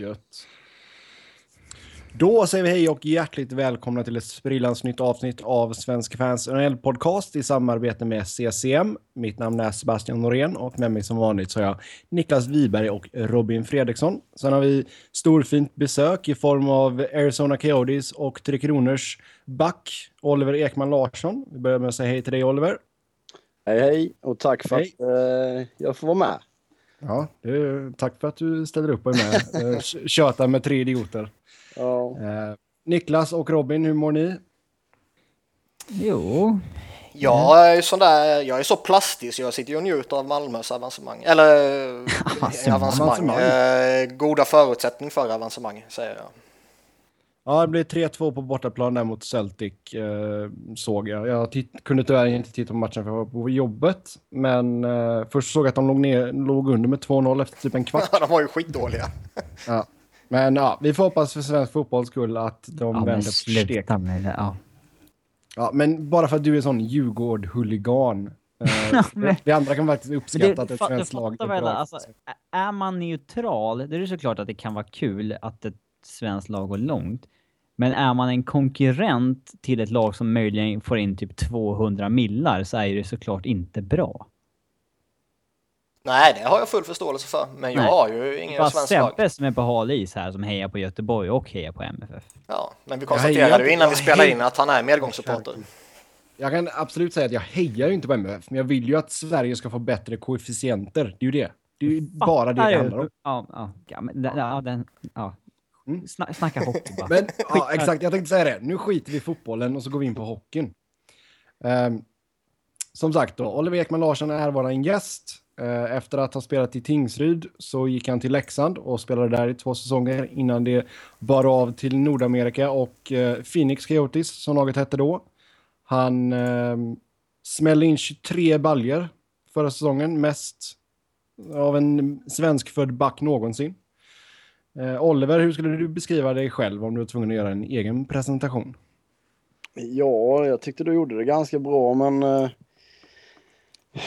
Gött. Då säger vi hej och hjärtligt välkomna till ett sprillans nytt avsnitt av Svenska fans NHL-podcast i samarbete med CCM. Mitt namn är Sebastian Norén och med mig som vanligt så har jag Niklas Wiberg och Robin Fredriksson. Sen har vi storfint besök i form av Arizona Coyotes och Tre Kronors back Oliver Ekman Larsson. Vi börjar med att säga hej till dig Oliver. Hej hej och tack för hej. att eh, jag får vara med. Ja, är, tack för att du ställer upp och är med. Eh, tjötar med tre idioter. Ja. Eh, Niklas och Robin, hur mår ni? Jo. Jag är, sån där, jag är så plastisk, jag sitter ju och njuter av Malmös avancemang. Eller avancemang. avancemang. Eh, goda förutsättning för avancemang, säger jag. Ja, det blev 3-2 på bortaplan där mot Celtic, eh, såg jag. Jag kunde tyvärr inte titta på matchen för jag var på jobbet. Men eh, först såg jag att de låg, ner, låg under med 2-0 efter typ en kvart. de var ju skitdåliga. ja. Men ja, vi får hoppas för svensk fotbolls skull att de ja, vänder på steken. Med det, ja. ja, men bara för att du är sån Djurgård-huligan. Eh, det andra kan faktiskt uppskatta att ett svenskt lag är bra. Alltså, är man neutral, då är det såklart att det kan vara kul att ett svenskt lag går långt. Men är man en konkurrent till ett lag som möjligen får in typ 200 millar så är det såklart inte bra. Nej, det har jag full förståelse för. Men jag Nej. har ju ingen svensk lag. Sebbe som är på hal is här som hejar på Göteborg och hejar på MFF. Ja, men vi konstaterade ju innan vi spelade in att han är medgångssupporter. Jag kan absolut säga att jag hejar ju inte på MFF, men jag vill ju att Sverige ska få bättre koefficienter. Det är ju det. Det är ju bara det det handlar om. Ja, ja, men, ja, den, ja. Mm. snacka hockey bara. Men, ja, exakt, jag tänkte säga det. Nu skiter vi i fotbollen och så går vi in på hockeyn. Um, som sagt då, Oliver Ekman Larsson är vår gäst. Uh, efter att ha spelat i Tingsryd så gick han till Leksand och spelade där i två säsonger innan det bar av till Nordamerika och uh, Phoenix Coyotes som laget hette då. Han uh, smällde in 23 baljer förra säsongen, mest av en svenskfödd back någonsin. Eh, Oliver, hur skulle du beskriva dig själv om du var tvungen att göra en egen presentation? Ja, jag tyckte du gjorde det ganska bra, men eh,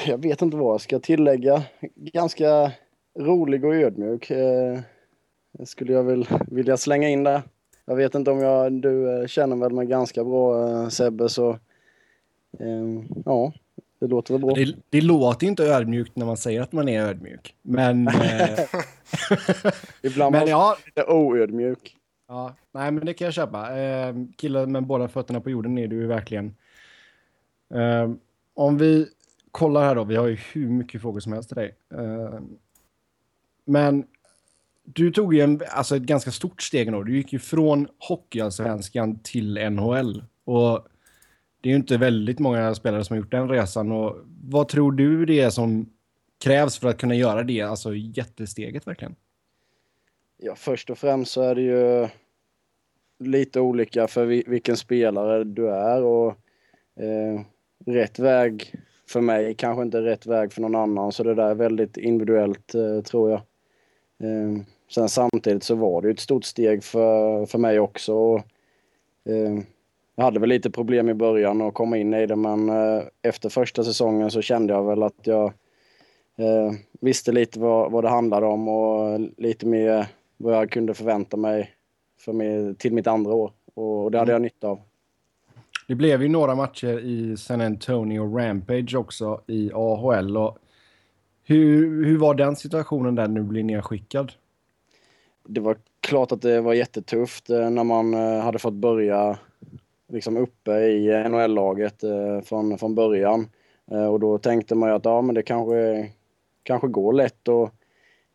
jag vet inte vad jag ska tillägga. Ganska rolig och ödmjuk eh, skulle jag väl vilja slänga in där. Jag vet inte om jag, du eh, känner väl mig ganska bra eh, Sebbe, så eh, ja, det låter väl bra. Det, det, låter inte ödmjukt när man säger att man är ödmjuk. Men... eh... Ibland men ja, lite oödmjuk. Ja, nej men det kan jag köpa. Eh, killar med båda fötterna på jorden är du ju verkligen. Eh, om vi kollar här då, vi har ju hur mycket frågor som helst till dig. Eh, men du tog ju en, alltså ett ganska stort steg då. Du gick ju från hockeyallsvenskan till NHL. Och det är ju inte väldigt många spelare som har gjort den resan. Och vad tror du det är som krävs för att kunna göra det, alltså jättesteget verkligen? Ja, först och främst så är det ju lite olika för vilken spelare du är och eh, rätt väg för mig kanske inte rätt väg för någon annan så det där är väldigt individuellt eh, tror jag. Eh, sen samtidigt så var det ju ett stort steg för, för mig också. Och, eh, jag hade väl lite problem i början att komma in i det men eh, efter första säsongen så kände jag väl att jag eh, visste lite vad, vad det handlade om och lite mer vad jag kunde förvänta mig för mig, till mitt andra år. Och det hade jag nytta av. Det blev ju några matcher i San Antonio Rampage också i AHL. Och hur, hur var den situationen där nu blir nedskickad? Det var klart att det var jättetufft eh, när man hade fått börja liksom uppe i NHL-laget eh, från, från början. Eh, och då tänkte man ju att ja, men det kanske, kanske går lätt. Och,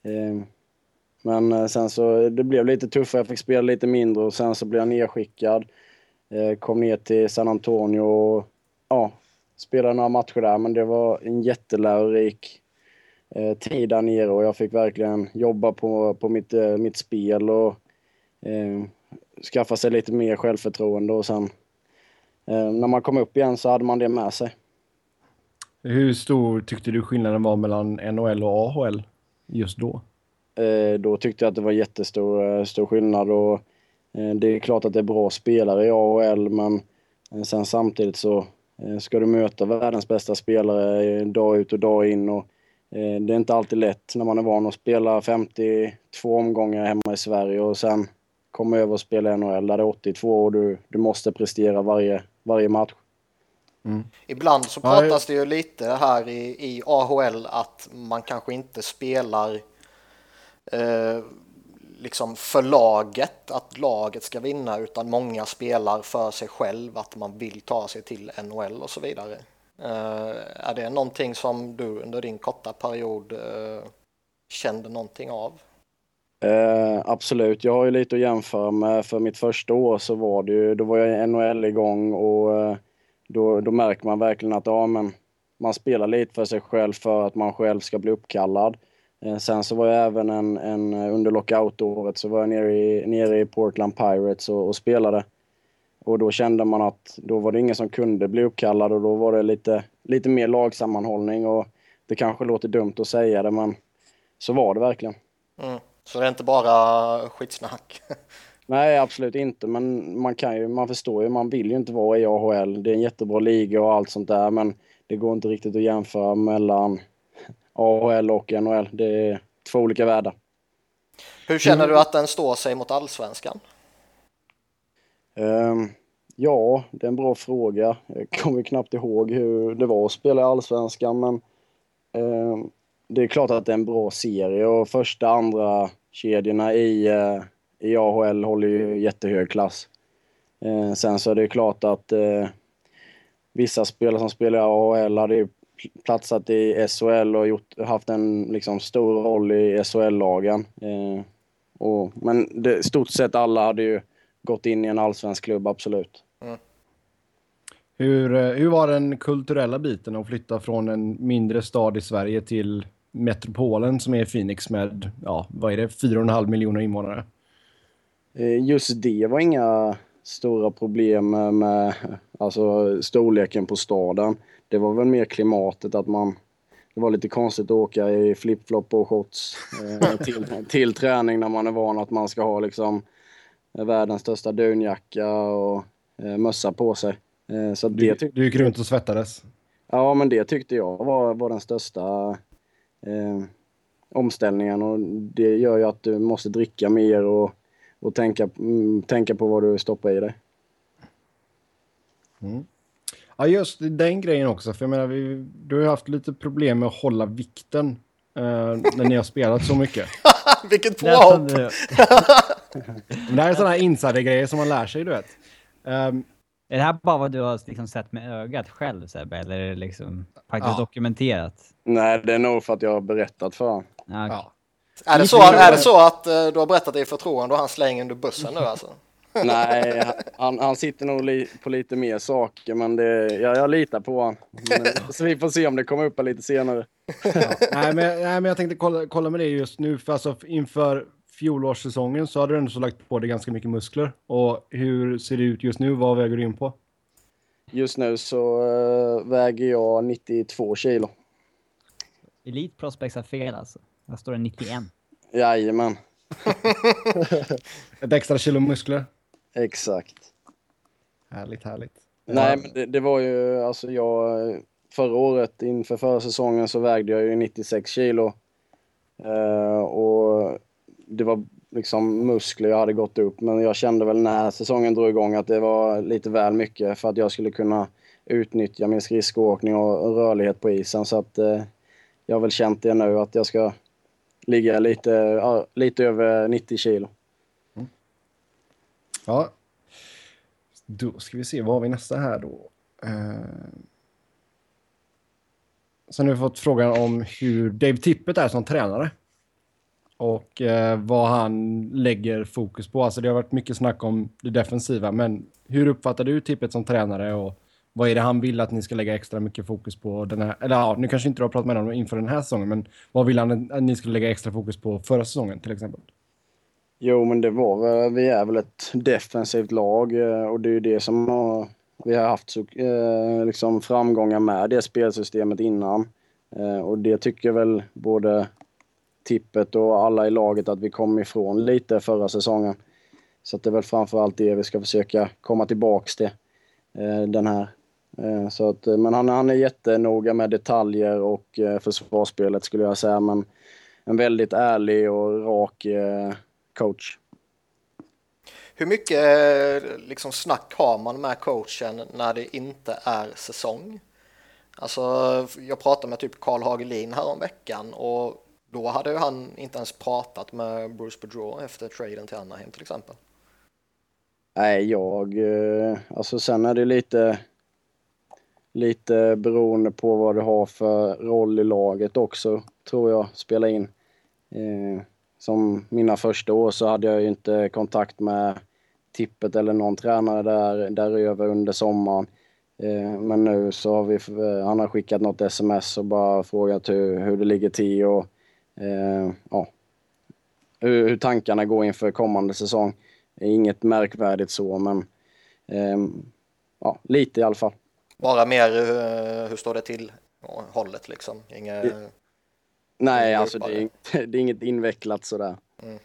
eh, men eh, sen så det blev lite tuffare, jag fick spela lite mindre och sen så blev jag nedskickad. Eh, kom ner till San Antonio och ja, spelade några matcher där men det var en jättelärorik eh, tid där nere och jag fick verkligen jobba på, på mitt, eh, mitt spel och skaffa sig lite mer självförtroende och sen när man kom upp igen så hade man det med sig. Hur stor tyckte du skillnaden var mellan NHL och AHL just då? Eh, då tyckte jag att det var jättestor eh, stor skillnad och eh, det är klart att det är bra spelare i AHL men eh, sen samtidigt så eh, ska du möta världens bästa spelare dag ut och dag in och Eh, det är inte alltid lätt när man är van att spela 52 omgångar hemma i Sverige och sen komma över och spela NHL där det är 82 och du, du måste prestera varje, varje match. Mm. Ibland så pratas det ju lite här i, i AHL att man kanske inte spelar eh, liksom för laget, att laget ska vinna, utan många spelar för sig själv, att man vill ta sig till NHL och så vidare. Uh, är det någonting som du under din korta period uh, kände någonting av? Eh, absolut, jag har ju lite att jämföra med. För mitt första år så var det ju, då var jag i NHL igång och eh, då, då märker man verkligen att ja, men man spelar lite för sig själv för att man själv ska bli uppkallad. Eh, sen så var jag även en, en under lockout-året så var jag nere i, nere i Portland Pirates och, och spelade. Och då kände man att då var det ingen som kunde bli uppkallad och då var det lite, lite mer lagsammanhållning. Och det kanske låter dumt att säga det, men så var det verkligen. Mm. Så det är inte bara skitsnack? Nej, absolut inte. Men man, kan ju, man förstår ju, man vill ju inte vara i AHL. Det är en jättebra liga och allt sånt där, men det går inte riktigt att jämföra mellan AHL och NHL. Det är två olika världar. Hur känner du att den står sig mot allsvenskan? Um, ja, det är en bra fråga. Jag kommer knappt ihåg hur det var att spela i Allsvenskan, men um, det är klart att det är en bra serie och första, andra kedjorna i, eh, i AHL håller ju jättehög klass. Eh, sen så är det klart att eh, vissa spelare som spelar i AHL hade ju platsat i SHL och gjort, haft en liksom, stor roll i SHL-lagen. men det, stort sett alla hade ju gått in i en allsvensk klubb, absolut. Hur, eh, hur var den kulturella biten att flytta från en mindre stad i Sverige till metropolen som är Phoenix med, ja, vad är det, 4,5 miljoner invånare? Eh, just det var inga stora problem med, med alltså, storleken på staden. Det var väl mer klimatet att man det var lite konstigt att åka i flipflop och shorts eh, till, till träning när man är van att man ska ha liksom världens största dunjacka och eh, mössa på sig. Eh, så du, det du gick runt och svettades? Ja, men det tyckte jag var, var den största eh, omställningen och det gör ju att du måste dricka mer och, och tänka, mm, tänka på vad du stoppar i dig. Mm. Ja, just den grejen också. För jag menar, vi, du har ju haft lite problem med att hålla vikten eh, när ni har spelat så mycket. Vilket påhopp! det här är sådana här insidergrejer som man lär sig, du vet. Um, är det här bara vad du har liksom sett med ögat själv, Sebbe? Eller är det liksom faktiskt ja. dokumenterat? Nej, det är nog för att jag har berättat för honom. Ja, okay. ja. Är det, så, är det så att uh, du har berättat det i förtroende och han slänger under bussen nu alltså? Nej, han, han sitter nog li, på lite mer saker, men det, jag, jag litar på honom. Så vi får se om det kommer upp lite senare. Ja. Nej, men, nej, men jag tänkte kolla, kolla med det just nu, för alltså inför fjolårssäsongen så hade du ändå så lagt på dig ganska mycket muskler. Och hur ser det ut just nu? Vad väger du in på? Just nu så uh, väger jag 92 kilo. Elite Prospects har fel alltså. Där står det 91. Jajamän. Ett extra kilo muskler. Exakt. Härligt, härligt. Nej, men det, det, var ju alltså jag... Förra året inför förra säsongen så vägde jag ju 96 kilo. Uh, och det var liksom muskler jag hade gått upp. Men jag kände väl när säsongen drog igång att det var lite väl mycket för att jag skulle kunna utnyttja min skridskoåkning och rörlighet på isen. Så att eh, jag har väl känt det nu att jag ska ligga lite, ja, lite över 90 kilo. Mm. Ja. Då ska vi se, vad har vi nästa här då? Eh... Sen har vi fått frågan om hur Dave Tippett är som tränare och eh, vad han lägger fokus på. Alltså det har varit mycket snack om det defensiva, men hur uppfattar du Tippet som tränare och vad är det han vill att ni ska lägga extra mycket fokus på den här, eller ja, nu kanske inte du har pratat med honom inför den här säsongen, men vad vill han att ni skulle lägga extra fokus på förra säsongen till exempel? Jo, men det var vi är väl ett defensivt lag eh, och det är ju det som har, vi har haft så, eh, liksom framgångar med det spelsystemet innan. Eh, och det tycker väl både tippet och alla i laget att vi kom ifrån lite förra säsongen. Så det är väl framförallt det vi ska försöka komma tillbaks till eh, den här eh, så att, eh, men han, han är jättenoga med detaljer och försvarsspelet skulle jag säga. Men en väldigt ärlig och rak coach. Hur mycket liksom, snack har man med coachen när det inte är säsong? Alltså, jag pratade med typ Karl Hagelin här om veckan och då hade ju han inte ens pratat med Bruce Boudreau efter traden till Anaheim till exempel. Nej, jag... Eh, alltså sen är det lite... Lite beroende på vad du har för roll i laget också, tror jag, spela in. Eh, som mina första år så hade jag ju inte kontakt med Tippet eller någon tränare där, däröver under sommaren. Eh, men nu så har vi, eh, han har skickat något sms och bara frågat hur, hur det ligger till och ja, hur, hur, tankarna går inför kommande säsong. Inget märkvärdigt så, men eh, ja, lite i alla fall. Bara mer hur, hur står det till hållet liksom? Inga... Nej, alltså det är, det är, inget invecklat sådär. Mm.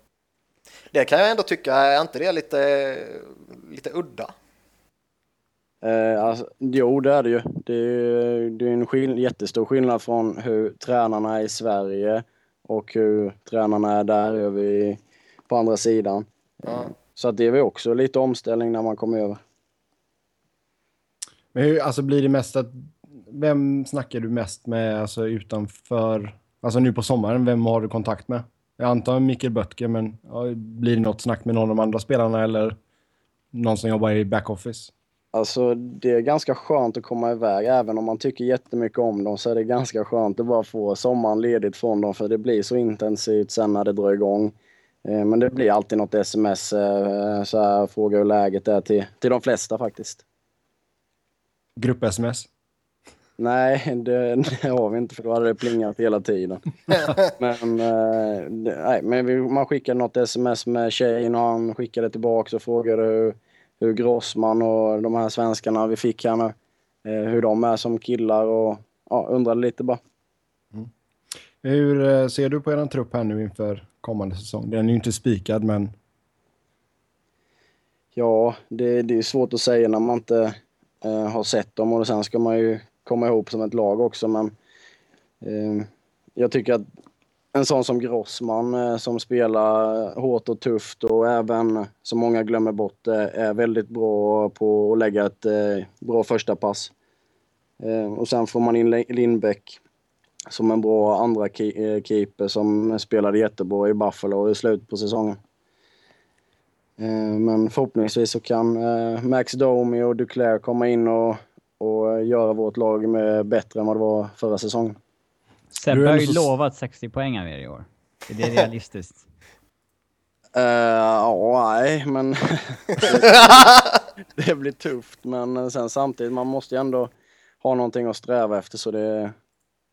Det kan jag ändå tycka, är inte det lite, lite udda? Eh, alltså, jo, det är det ju. Det är, det är en skill jättestor skillnad från hur tränarna i Sverige och hur tränarna är där över på andra sidan. Mm. Så att det är väl också lite omställning när man kommer över. Men hur, alltså blir det mest att, vem snackar du mest med alltså utanför, alltså nu på sommaren, vem har du kontakt med? Jag antar Mikael Böttger, men ja, blir det något snack med någon av de andra spelarna eller någon som jobbar i backoffice? Alltså det är ganska skönt att komma iväg. Även om man tycker jättemycket om dem så är det ganska skönt att bara få sommaren ledigt från dem för det blir så intensivt sen när det drar igång. Eh, men det blir alltid något sms, eh, så här, fråga hur läget är till, till de flesta faktiskt. Grupp-sms? Nej, det, det, har vi inte för då hade det plingat hela tiden. men eh, nej, men vi, man skickade något sms med tjejen och han skickade tillbaka och frågade hur, hur Grossman och de här svenskarna vi fick här nu, eh, hur de är som killar och ja, undrade lite bara. Mm. Hur eh, ser du på er trupp här nu inför kommande säsong? Den är ju inte spikad, men... Ja, det, det är svårt att säga när man inte eh, har sett dem och sen ska man ju komma ihop som ett lag också, men eh, jag tycker att en sån som Grossman eh, som spelar eh, hårt och tufft och även, som många glömmer bort, eh, är väldigt bra på att lägga ett bra första pass. Och sen får man in Lindbäck som en bra andra keeper som spelade jättebra i Buffalo i slutet på säsongen. Men förhoppningsvis så kan Max Domi och Duclair komma in och, och göra vårt lag med bättre än vad det var förra säsongen. Sebbe har ju så... lovat 60 poäng av er i år. Är det realistiskt? Uh, ja, nej, men det blir tufft. Men sen samtidigt, man måste ju ändå ha någonting att sträva efter så det,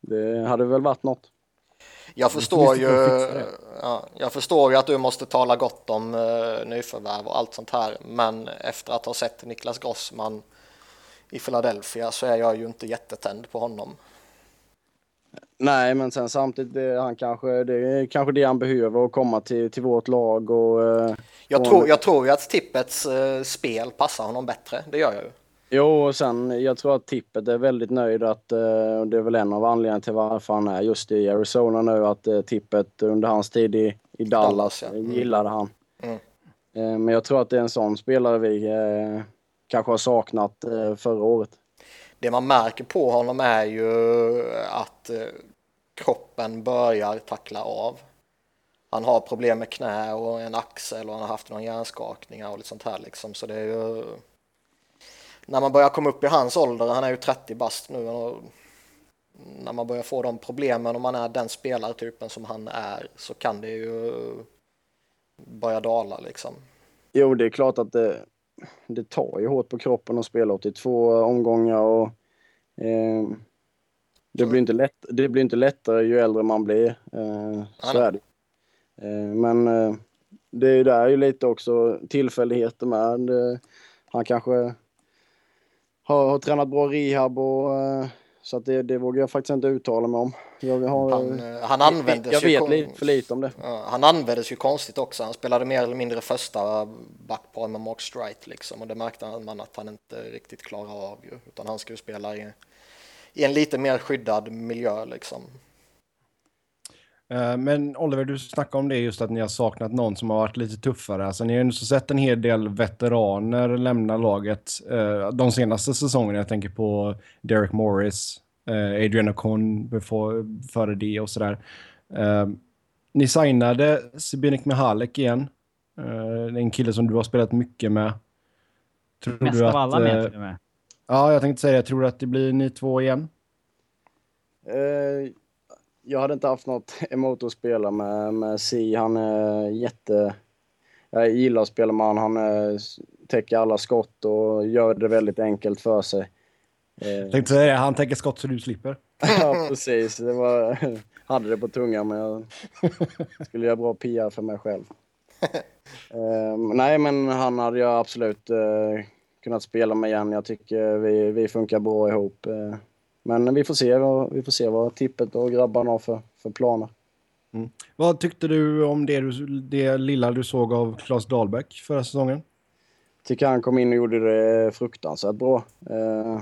det hade väl varit något. Jag förstår ju, ja, jag förstår ju att du måste tala gott om uh, nyförvärv och allt sånt här, men efter att ha sett Niklas Grossman i Philadelphia så är jag ju inte jättetänd på honom. Nej, men sen samtidigt, det, han kanske, det är kanske det han behöver att komma till, till vårt lag och... Uh, jag, tror, jag tror ju att Tippets uh, spel passar honom bättre, det gör jag ju. Jo, och sen jag tror att Tippet är väldigt nöjd att, uh, det är väl en av anledningarna till varför han är just i Arizona nu, att uh, Tippet under hans tid i, i Dallas, Dallas ja. mm. gillade han. Mm. men jag tror att det är en sån spelare vi kanske har saknat förra året det man märker på honom är ju att eh, kroppen börjar tackla av. Han har problem med knä och en axel och han har haft några hjärnskakningar och lite sånt här liksom. Så det är ju... När man börjar komma upp i hans ålder, han är ju 30 bast nu, och när man börjar få de problemen och man är den spelartypen som han är så kan det ju börja dala liksom. Jo, det är klart att det, det tar ju hårt på kroppen att spela 82 omgångar och eh, det, blir inte lätt, det blir inte lättare ju äldre man blir. Eh, så är det. Eh, men eh, det är där ju lite också tillfälligheter med. han kanske har, har tränat bra rehab och eh, Så att det, det vågar jag faktiskt inte uttala mig om. Jag, har, Han, eh, han användes jag ju vet lite för lite om det. Han användes ju konstigt också. Han spelade mer eller mindre första backpar med Mark Strite liksom och det märkte man att han inte riktigt klarar av ju. Utan han ska ju spela i, i en lite mer skyddad miljö liksom. Eh, Men Oliver, du snackade om det just att ni har saknat någon som har varit lite tuffare. Alltså, ni har ju sett en hel del veteraner lämna laget eh, de senaste säsongerna. Jag tänker på Derek Morris, eh, Adrian Ocon före det och sådär. Ni signade Sibinik Mihalek igen. Det är en kille som du har spelat mycket med. Tror Mest du av att, alla eh, med till och med. Ja, jag tänkte säga det. Jag tror att det blir ni två igen. Eh, jag hade inte haft något emot att spela med, med Si. Han är jätte... Jag gillar att spela med honom. Han eh, täcker alla skott och gör det väldigt enkelt för sig. Jag tänkte säga det. Han tänker skott så du slipper. ja, precis. Det var, hade det på tungan, men jag skulle göra bra PR för mig själv. Eh, nej, men han hade jag absolut eh, kunnat spela med igen. Jag tycker vi, vi funkar bra ihop. Eh, men vi får se vi får se vad tippet och grabbarna har för, för planer. Vad tyckte du om det, du, det lilla du såg av Claes Dahlbäck förra säsongen? tycker han kom in och gjorde det fruktansvärt bra. Eh,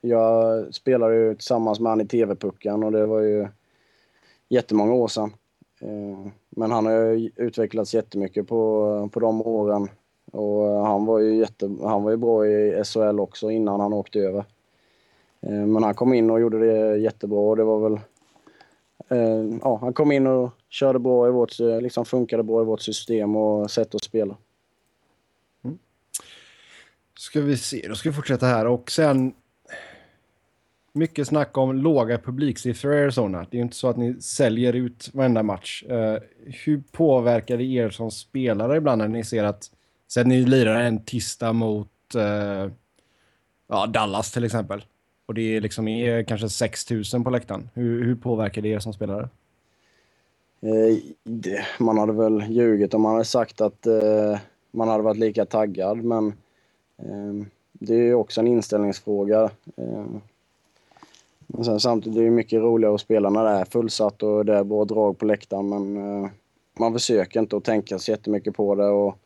jag spelade ju tillsammans med han i TV-pucken och det var ju jättemånga år sedan. Eh, men han har ju utvecklats jättemycket på, på de åren. Och han var ju, jätte, han var ju bra i SHL också innan han åkte över. Eh, men han kom in och gjorde det jättebra det var väl... Eh, ja, han kom in och körde bra i vårt, eh, liksom funkade bra i vårt system och sätt att spela. Mm. Ska vi se, då ska vi fortsätta här och sen mycket snack om låga publiksiffror i Arizona. Det är ju inte så att ni säljer ut varenda match. Uh, hur påverkar det er som spelare ibland när ni ser att, så att ni lirar en tisdag mot uh, ja, Dallas till exempel och det är liksom är kanske 6 000 på läktaren. Hur, hur påverkar det er som spelare? Eh, det, man hade väl ljugit om man hade sagt att eh, man hade varit lika taggad, men eh, det är ju också en inställningsfråga. Eh, men sen, samtidigt är det mycket roligare att spela när det är fullsatt och det är bra drag på läktaren, men eh, man försöker inte att tänka så jättemycket på det och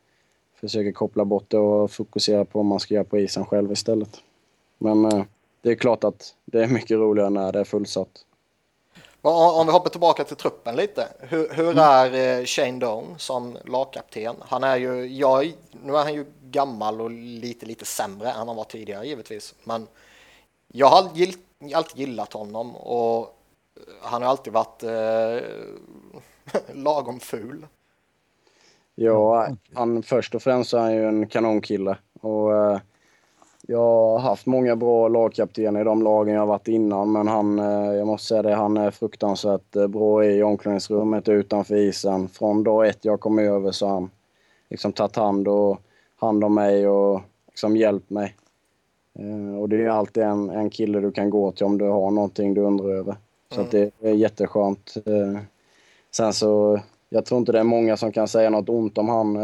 försöker koppla bort det och fokusera på vad man ska göra på isen själv istället. Men eh, det är klart att det är mycket roligare när det är fullsatt. Om vi hoppar tillbaka till truppen lite. Hur, hur är eh, Shane Doan som lagkapten? Han är ju, jag, nu är han ju gammal och lite, lite sämre än han var tidigare givetvis. Men jag har alltid gillat honom och han har alltid varit eh, lagom ful. Ja, han, först och främst är han ju en kanonkille. Och, eh, jag har haft många bra lagkaptener i de lagen jag har varit innan, men han, eh, jag måste säga det, han är fruktansvärt eh, bra i omklädningsrummet utanför isen. Från dag ett jag kom över så har han liksom tagit hand, och, hand om mig och liksom hjälpt mig. Eh, och det är alltid en, en kille du kan gå till om du har någonting du undrar över. Så att det är jätteskönt. Sen så, jag tror inte det är många som kan säga något ont om han.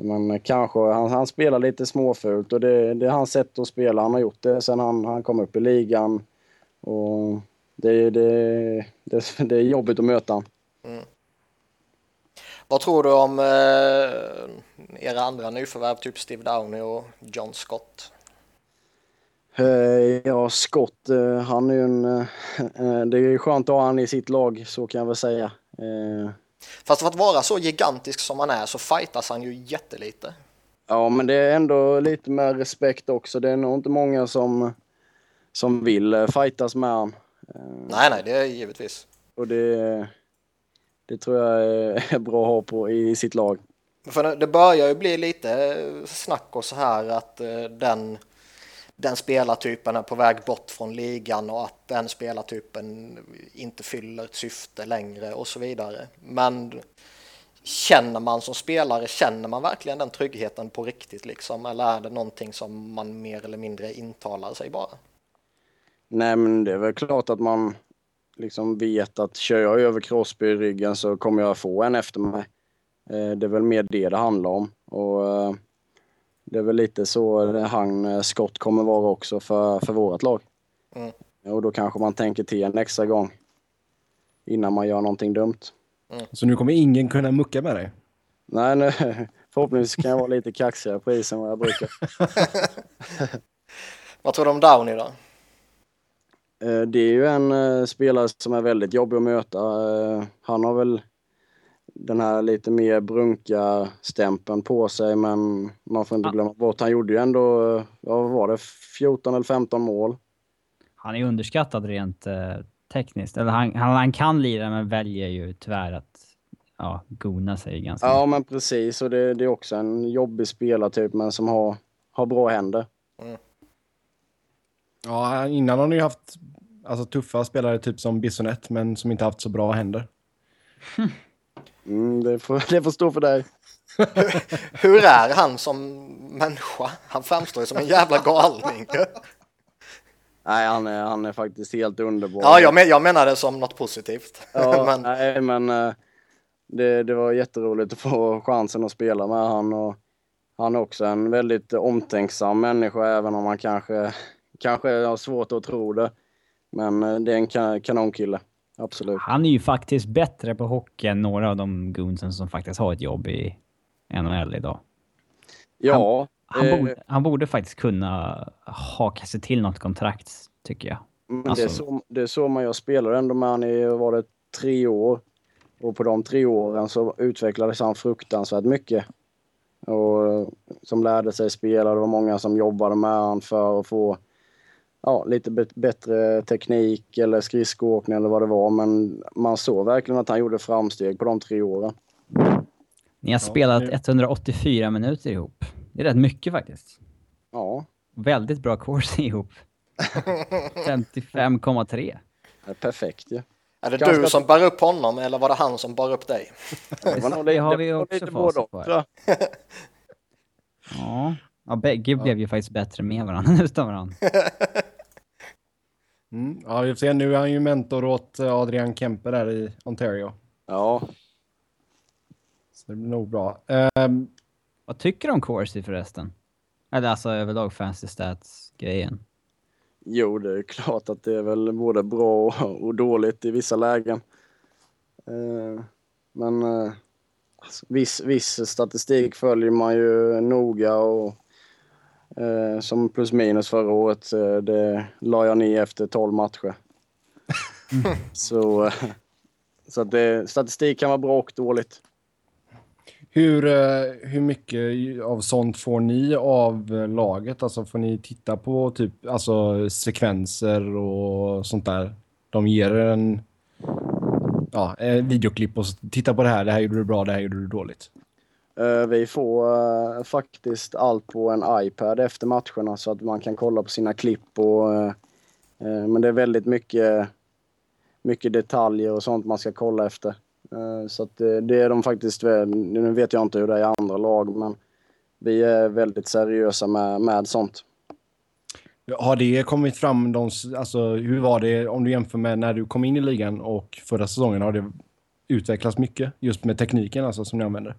Men kanske, han, han spelar lite småfult och det, det är hans sätt att spela. Han har gjort det sen han, han kom upp i ligan. Och det, det, det, det är jobbigt att möta honom. Vad tror du om eh, era andra nyförvärv, typ Steve Downey och John Scott? Eh, Ja, Scott, eh, han är ju en... eh, Det är ju skönt att ha han i sitt lag, så kan jag väl säga. Eh, Fast för att vara så gigantisk som han är så fightas han ju jättelite. Ja, men det är ändå lite med respekt också. Det är nog inte många som, som vill eh, fightas med han. Eh, Nej, nej, det är givetvis. Och det, det tror jag är bra att ha på i sitt lag. För det börjar ju bli lite snack och så här att eh, den, den spelartypen är på väg bort från ligan och att den spelartypen inte fyller ett syfte längre och så vidare. Men känner man som spelare, känner man verkligen den tryggheten på riktigt liksom? Eller är det någonting som man mer eller mindre intalar sig bara? Nej, men det är väl klart att man liksom vet att kör jag över Crosby i ryggen så kommer jag få en efter mig. Eh, det är väl mer det det handlar om. Och eh, det är väl lite så han, eh, Scott kommer vara också för, för vårt lag. Mm. Och då kanske man tänker till en extra gång innan man gör någonting dumt. Så nu kommer ingen kunna mucka med dig? Nej, nu, förhoppningsvis kan jag vara lite kaxigare på isen än vad jag brukar. Vad tror du om Downey då? Eh, Det är ju en eh, spelare som är väldigt jobbig att möta. Han har väl den här lite mer brunka stämpeln på sig men man får inte Ja. glömma bort han gjorde ju ändå, ja, vad var det, 14 eller 15 mål. Han är underskattad rent eh, tekniskt. Eller han, han, han kan lira men väljer ju tyvärr att ja, gona sig ganska Ja men precis och det, det är också en jobbig spelartyp men som har, har bra händer. Ja, innan har ni ju haft alltså, tuffa spelare typ som Bissonette, men som inte haft så bra händer. Mm, det, får, det får stå för dig. Hur är han som människa? Han framstår ju som en jävla galning. Nej han är, han är faktiskt helt underbar. Ja, jag, men, jag menar det som något positivt. Ja, Men, nej, men eh, det, det var jätteroligt att få chansen att spela med han och han är också en väldigt omtänksam människa även om han kanske, kanske har svårt att tro det. Men eh, det är en ka- kanonkille, absolut. Han är ju faktiskt bättre på hockey än några av de goonsen som faktiskt har ett jobb i NHL idag. Ja, Han, eh, borde, han borde faktiskt kunna haka sig till något kontrakt, tycker jag. men det, är alltså- så, det är så man jag spelar ändå med han i, var det tre år. Och på de tre åren så utvecklades han fruktansvärt mycket. Och eh, som lärde sig spela, det var många som jobbade med han för att få ja, lite bättre teknik eller skridskoåkning eller vad det var. Men man såg verkligen att han gjorde framsteg på de tre åren. Ni har spelat det- 184 minuter ihop. Det är rätt mycket faktiskt. Ja, Väldigt bra course ihop. 55,3. det är perfekt ju. är det Ganska- du som bär upp honom eller var det han som bar upp dig? Det, var Det har vi också facit på. Ja. ja, bägge blev ju faktiskt bättre med varandra än utan varandra. Mm. Ja, vi får se. Nu är han ju mentor åt eh, Adrian Kemper där i Ontario. Ja, Så det blir nog bra. Ehm, Vad tycker du om Corsi förresten? Eller alltså överlag fantasy stats-grejen. Jo, det är klart att det är väl både bra och, och dåligt i vissa lägen. Eh, men eh, alltså, viss, viss statistik följer man ju noga och som plus minus förra året, eh, det la jag ner efter 12 matcher. så eh, så att det, statistik kan vara bra och dåligt. hur, eh, hur mycket av sånt får ni av eh, laget? Alltså får ni titta på typ alltså, sekvenser och sånt där? De ger er en ja, videoklipp och titta på det här. Det här gjorde du bra, det här gjorde du dåligt. Eh, vi får eh, faktiskt allt på en iPad efter matcherna så att man kan kolla på sina klipp. Och, eh, men det är väldigt mycket, mycket detaljer och sånt man ska kolla efter. Så att det, det är de faktiskt, nu vet jag inte hur det är i andra lag men vi är väldigt seriösa med, med sånt. Har det kommit fram, de, alltså hur var det om du jämför med när du kom in i ligan och förra säsongen? Har det utvecklats mycket just med tekniken alltså som ni använder?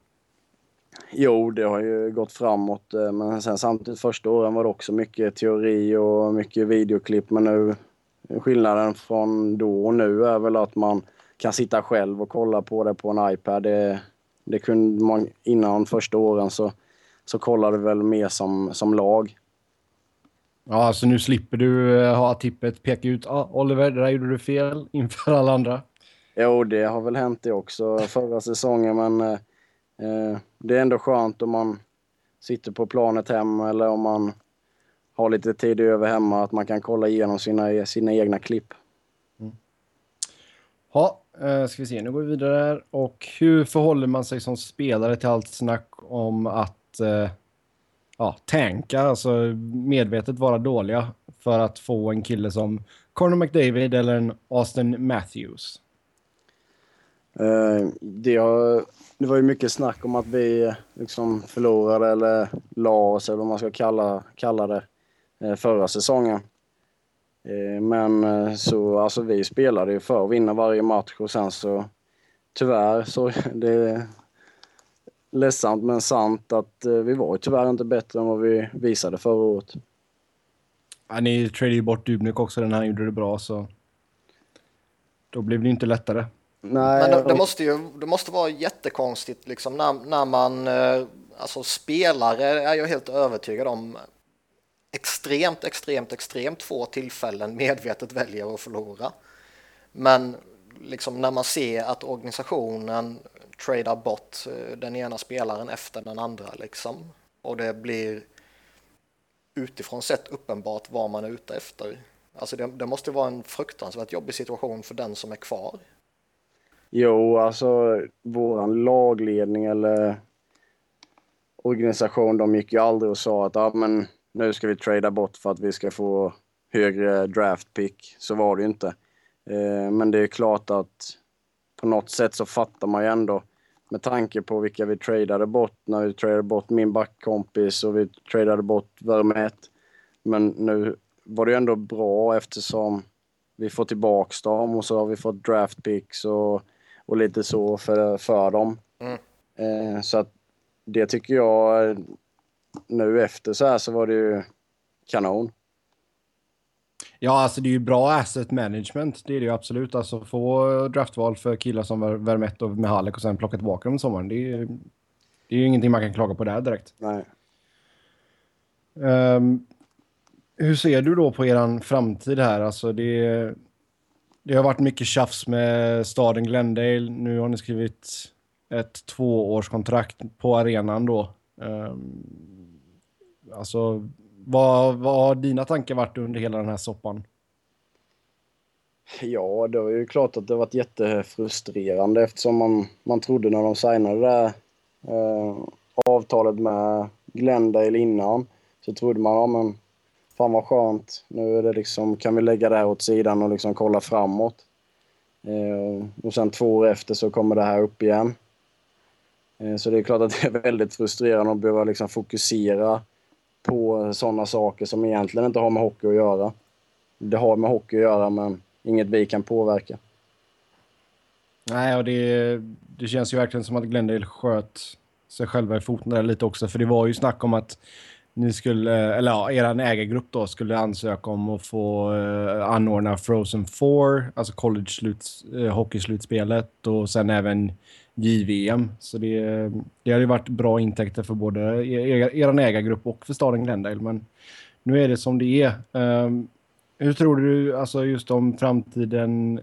Jo, det har ju gått framåt eh, men sen samtidigt första åren var det också mycket teori och mycket videoklipp men nu skillnaden från då och nu är väl att man kan sitta själv och kolla på det på en iPad. Det, det kunde man innan första åren så, så kollade vi väl mer som, som lag. Ja, alltså nu slipper du eh, ha tippet peka ut ah, Oliver, det där gjorde du fel inför alla andra. Jo, det har väl hänt det också förra säsongen men eh, det är ändå skönt om man sitter på planet hem eller om man har lite tid över hemma att man kan kolla igenom sina, sina egna klipp. Ja, eh, ska vi se, nu går vi vidare här. Och hur förhåller man sig som spelare till allt snack om att eh, ja, tanka, alltså medvetet vara dåliga för att få en kille som Conor McDavid eller en Austin Matthews? Eh, det, har, det var ju mycket snack om att vi liksom förlorade eller la oss eller vad man ska kalla, kalla det eh, förra säsongen. Eh, men eh, så, alltså vi spelade ju för att vinna varje match och sen så tyvärr så det är ledsamt men sant att vi var ju tyvärr inte bättre än vad vi visade förra året. Ja, ni tradade ju bort Dubnik också när han gjorde det bra så... Då blev det inte lättare. Nej, Men det, det, måste ju det måste vara jättekonstigt liksom när, när man, eh, alltså spelare är jag helt övertygad om extremt, extremt, extremt få tillfällen medvetet väljer att förlora. Men liksom när man ser att organisationen tradar bort eh, den ena spelaren efter den andra liksom och det blir utifrån sett uppenbart vad man är ute efter. Alltså det, det måste vara en fruktansvärt jobbig situation för den som är kvar. Jo, alltså våran lagledning eller organisation, de gick ju aldrig och sa att ah, men nu ska vi trada bort för att vi ska få högre draft pick. Så var det ju inte. Eh, men det är klart att på något sätt så fattar man ju ändå med tanke på vilka vi tradade bort när vi tradade bort min backkompis och vi tradade bort Vermet. Men nu var det ju ändå bra eftersom vi får tillbaks dem och så har vi fått draft picks och, och lite så för, för dem. Mm. Eh, så att det tycker jag nu efter så här så var det ju kanon. Ja, alltså det är ju bra asset management. Det är det ju absolut. Alltså få draftval för killar som Vermette och Mihalik och sen plocka tillbaka dem i sommaren. Det är, det är ju ingenting man kan klaga på där direkt. Nej. Um, hur ser du då på er framtid här? Alltså det, det har varit mycket tjafs med staden Glendale. Nu har ni skrivit ett tvåårskontrakt på arenan då. Um, alltså vad, vad har dina tankar varit under hela den här soppan? Ja, det var ju klart att det varit jättefrustrerande eftersom man, man trodde när de signade det här eh, avtalet med Glendale innan så trodde man, ja men fan vad skönt. Nu är det liksom, kan vi lägga det här åt sidan och liksom kolla framåt. Eh, och sen två år efter så kommer det här upp igen. Eh, så det är klart att det är väldigt frustrerande att behöva liksom fokusera på sådana saker som egentligen inte har med hockey att göra. Det har med hockey att göra, men inget vi kan påverka. Nej, och det, det känns ju verkligen som att Glendale sköt sig själva i foten där lite också, för det var ju snack om att ni skulle, eh, eller ja, er ägargrupp då skulle ansöka om att få eh, anordna Frozen Four, alltså college eh, hockeyslutspelet och sen även JVM. Så det, det hade ju varit bra intäkter för både er, er ägargrupp och för staden Glendale. Men nu är det som det är. Um, hur tror du alltså just om framtiden,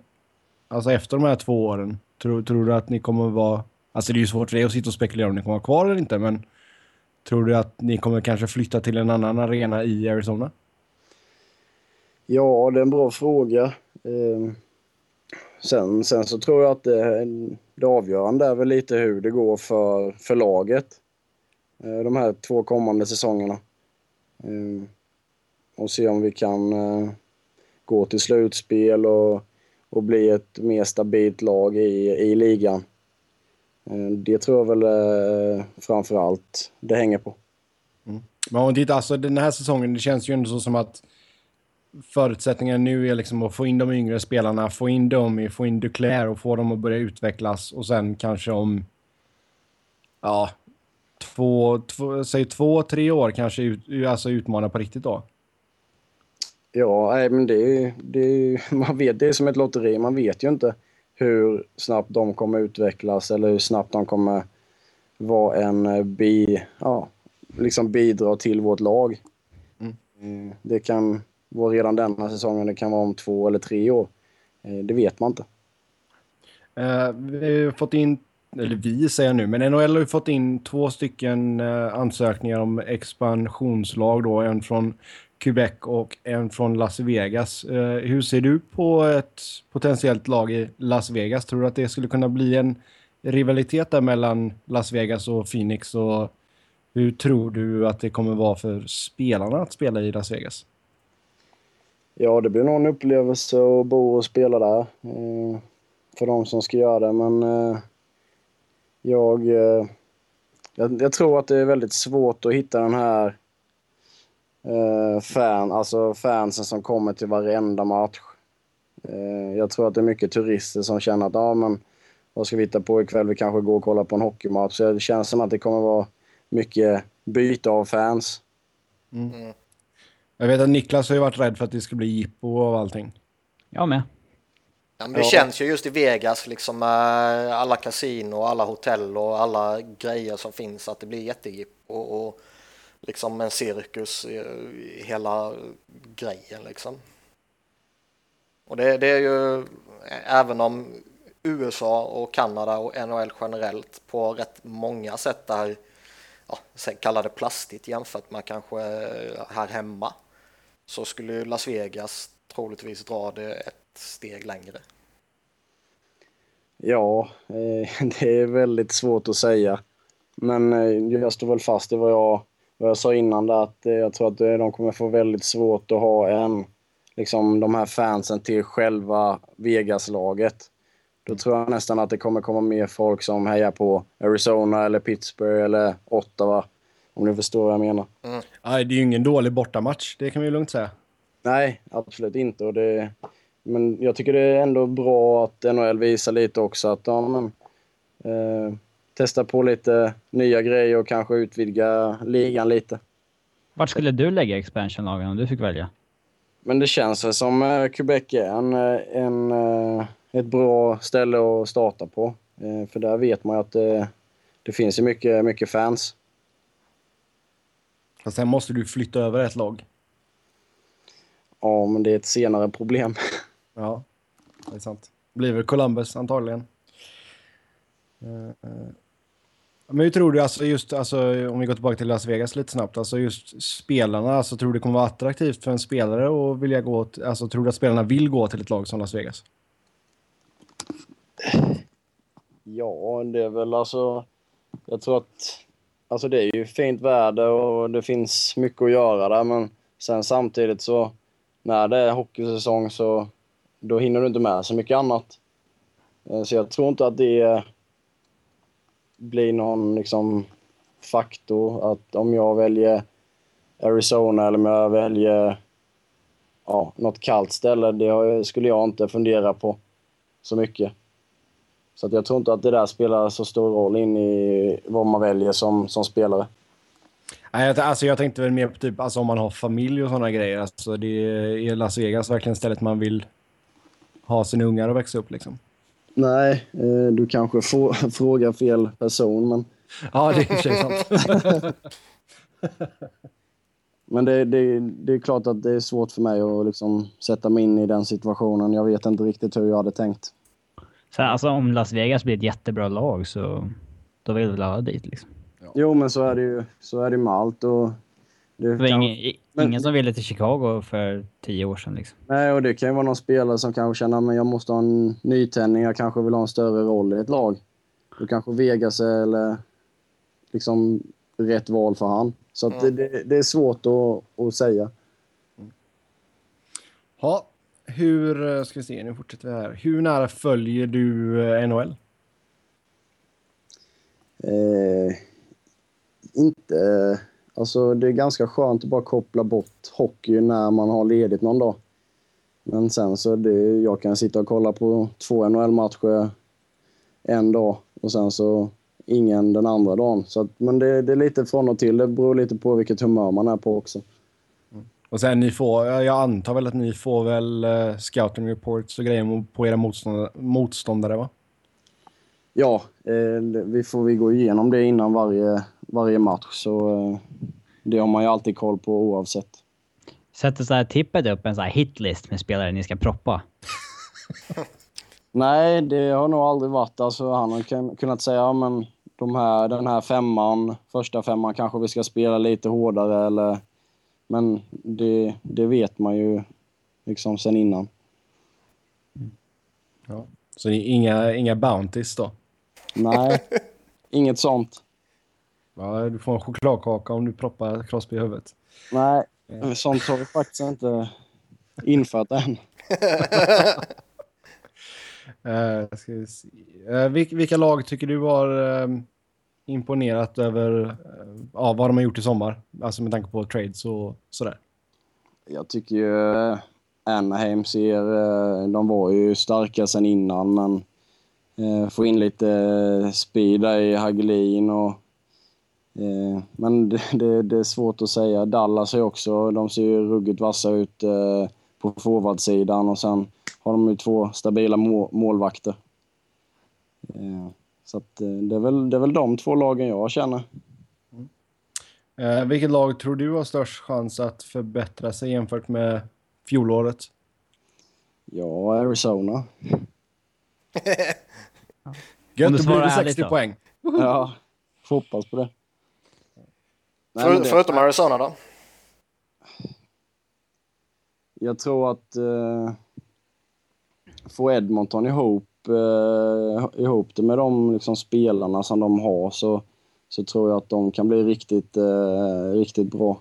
alltså efter de här två åren? Tror, tror du att ni kommer vara, alltså det är ju svårt för dig att sitta och spekulera om ni kommer vara kvar eller inte, men tror du att ni kommer kanske flytta till en annan arena i Arizona? Ja, det är en bra fråga. Ehm, sen, sen så tror jag att det, det avgörande är väl lite hur det går för, för laget. Eh, de här två kommande säsongerna. Eh, och se om vi kan eh, gå till slutspel och, och bli ett mer stabilt lag i, i ligan. Det tror jag väl framför allt det hänger på. Mm. Men om tittar, alltså den här säsongen, det känns ju ändå så som att förutsättningen nu är liksom att få in de yngre spelarna, få in dem, få in Duclair och få dem att börja utvecklas och sen kanske om ja, två, två, säg två, tre år kanske ut, alltså utmana på riktigt då? Ja, nej, men det, det, man vet, det är som ett lotteri. Man vet ju inte hur snabbt de kommer utvecklas eller hur snabbt de kommer vara en eh, bi, ja, liksom bidra till vårt lag. Mm. Eh, det kan vara redan denna säsongen, det kan vara om två eller tre år. Eh, det vet man inte. Uh, vi har fått in, eller vi säger nu, men NHL har ju fått in två stycken uh, ansökningar om expansionslag då, en från Quebec och en från Las Vegas. Eh, hur ser du på ett potentiellt lag i Las Vegas? Tror du att det skulle kunna bli en rivalitet där mellan Las Vegas och Phoenix och hur tror du att det kommer vara för spelarna att spela i Las Vegas? Ja, det blir nog en upplevelse att bo och spela där. Eh, för de som ska göra det, men eh, jag, eh, jag, jag, tror att det är väldigt svårt att hitta den här eh, fan, alltså fansen som kommer till varenda match. Eh, jag tror att det är mycket turister som känner att, ja men vad ska vi hitta på ikväll? Vi kanske går och kollar på en hockeymatch. Så det känns som att det kommer vara mycket byte av fans. Mm. Jag vet att Niklas har ju varit rädd för att det ska bli jippo av allting. Jag med. Ja, men det ja. känns ju just i Vegas, liksom med alla kasino och alla hotell och alla grejer som finns, att det blir jättegippo och liksom en cirkus i hela grejen liksom. Och det, det är ju även om USA och Kanada och NHL generellt på rätt många sätt är, ja, kalla det plastigt jämfört med kanske eh, här hemma, så skulle Las Vegas troligtvis dra det ett steg längre. Ja, eh, det är väldigt svårt att säga. Men eh, jag står väl fast i vad jag, vad jag sa innan där, att eh, jag tror att de kommer få väldigt svårt att ha en, liksom de här fansen till själva Vegas-laget. Då tror jag nästan att det kommer komma mer folk som hejar på Arizona eller Pittsburgh eller Ottawa. Om ni förstår vad jag menar. Mm. Nej, det är ju ingen dålig bortamatch, det kan vi lugnt säga. Nej, absolut inte. Och det, men jag tycker det är ändå bra att NHL visar lite också att ja, men, eh, testa på lite nya grejer och kanske utvidga ligan lite. Vart skulle du lägga expansionlagen om du fick välja? Men det känns väl som eh, Quebec är en, eh, en, eh, ett bra ställe att starta på. Eh, för där vet man ju att det, det finns ju mycket, mycket fans. Fast sen måste du flytta över ett lag. Ja, men det är ett senare problem. Ja, det är sant. Blir väl Columbus antagligen. Men hur tror du, alltså just, alltså, om vi går tillbaka till Las Vegas lite snabbt, alltså just spelarna, alltså, tror du det kommer vara attraktivt för en spelare att vilja gå, alltså tror du att spelarna vill gå till ett lag som Las Vegas? Ja, det är väl alltså, jag tror att, alltså det är ju fint väder och det finns mycket att göra där, men sen samtidigt så, när det är hockeysäsong så då hinner du inte med så mycket annat. Eh, så jag tror inte att det bli någon liksom, faktor att om jag väljer Arizona eller om jag väljer ja, något kallt ställe, det skulle jag inte fundera på så mycket. Så att jag tror inte att det där spelar så stor roll in i vad man väljer som, som spelare. Nej, alltså jag tänkte väl mer på typ, alltså om man har familj och sådana grejer. Alltså det är Las Vegas verkligen stället man vill ha sina ungar att växa upp liksom? Nej, eh, du kanske frågar fel person, men... Ja, det är i sig sant. men det, det, det, är klart att det är svårt för mig att liksom sätta mig in i den situationen. Jag vet inte riktigt hur jag hade tänkt. Så alltså, om Las Vegas blir ett jättebra lag så då vill väl alla dit liksom? Jo, men så är det ju så är det med allt. Och det kan... ingen, men... ingen som ville till Chicago för tio år sedan. Liksom. Nej, och det kan ju vara någon spelare som kanske känner att jag måste ha en nytändning, jag kanske vill ha en större roll i ett lag. Då kanske Vegas är eller liksom rätt val för han. Så mm. det, det, är svårt att, att säga. Ja, hur, ska vi se, nu fortsätter vi här. Hur nära följer du eh, NHL? Eh, inte Alltså det är ganska skönt att bara koppla bort hockey när man har ledigt någon dag. Men sen så det, jag kan sitta och kolla på två NHL-matcher en dag och sen så ingen den andra dagen. Så att, men det, det, är lite från och till. Det beror lite på vilket humör man är på också. Mm. Och sen ni får, jag antar väl att ni får väl uh, scouting reports och grejer på era motståndare, motståndare va? Ja, eh, vi får vi gå igenom det innan varje, varje match. Så eh, det har man ju alltid koll på oavsett. Sätter så här tippet upp en så här hitlist med spelare ni ska proppa? Nej, det har nog aldrig varit. Alltså, han har kunnat säga ja, men de här, den här femman, första femman kanske vi ska spela lite hårdare eller... Men det, det vet man ju liksom sen innan. Ja. Så inga, inga bounties då? Nej, inget sånt. Ja, du får en chokladkaka om du proppar Crosby i huvudet. Nej, ja. sånt har vi faktiskt inte infört än. uh, ska vi se. Uh, vilka lag tycker du har uh, imponerat över uh, vad de har gjort i sommar? Alltså med tanke på trades och sådär. Jag tycker ju Anaheim ser... De var ju starka sen innan, men få in lite speed där i Hagelin och Eh, men det, det, det, är svårt att säga. Dallas är också, de ser ju ruggigt vassa ut eh, på forwardsidan och sen har de ju två stabila må, målvakter. Eh, så att, eh, det, är väl, det är väl de två lagen jag känner. Eh, vilket lag tror du har störst chans att förbättra sig jämfört med fjolåret? Ja, Arizona. Gött, då blir det 60 då. poäng. Ja, hoppas på det. Nej, För, det... Förutom Arizona då? Jag tror att eh, få Edmonton ihop, eh, ihop det med de liksom, spelarna som de har så, så tror jag att de kan bli riktigt, eh, riktigt bra.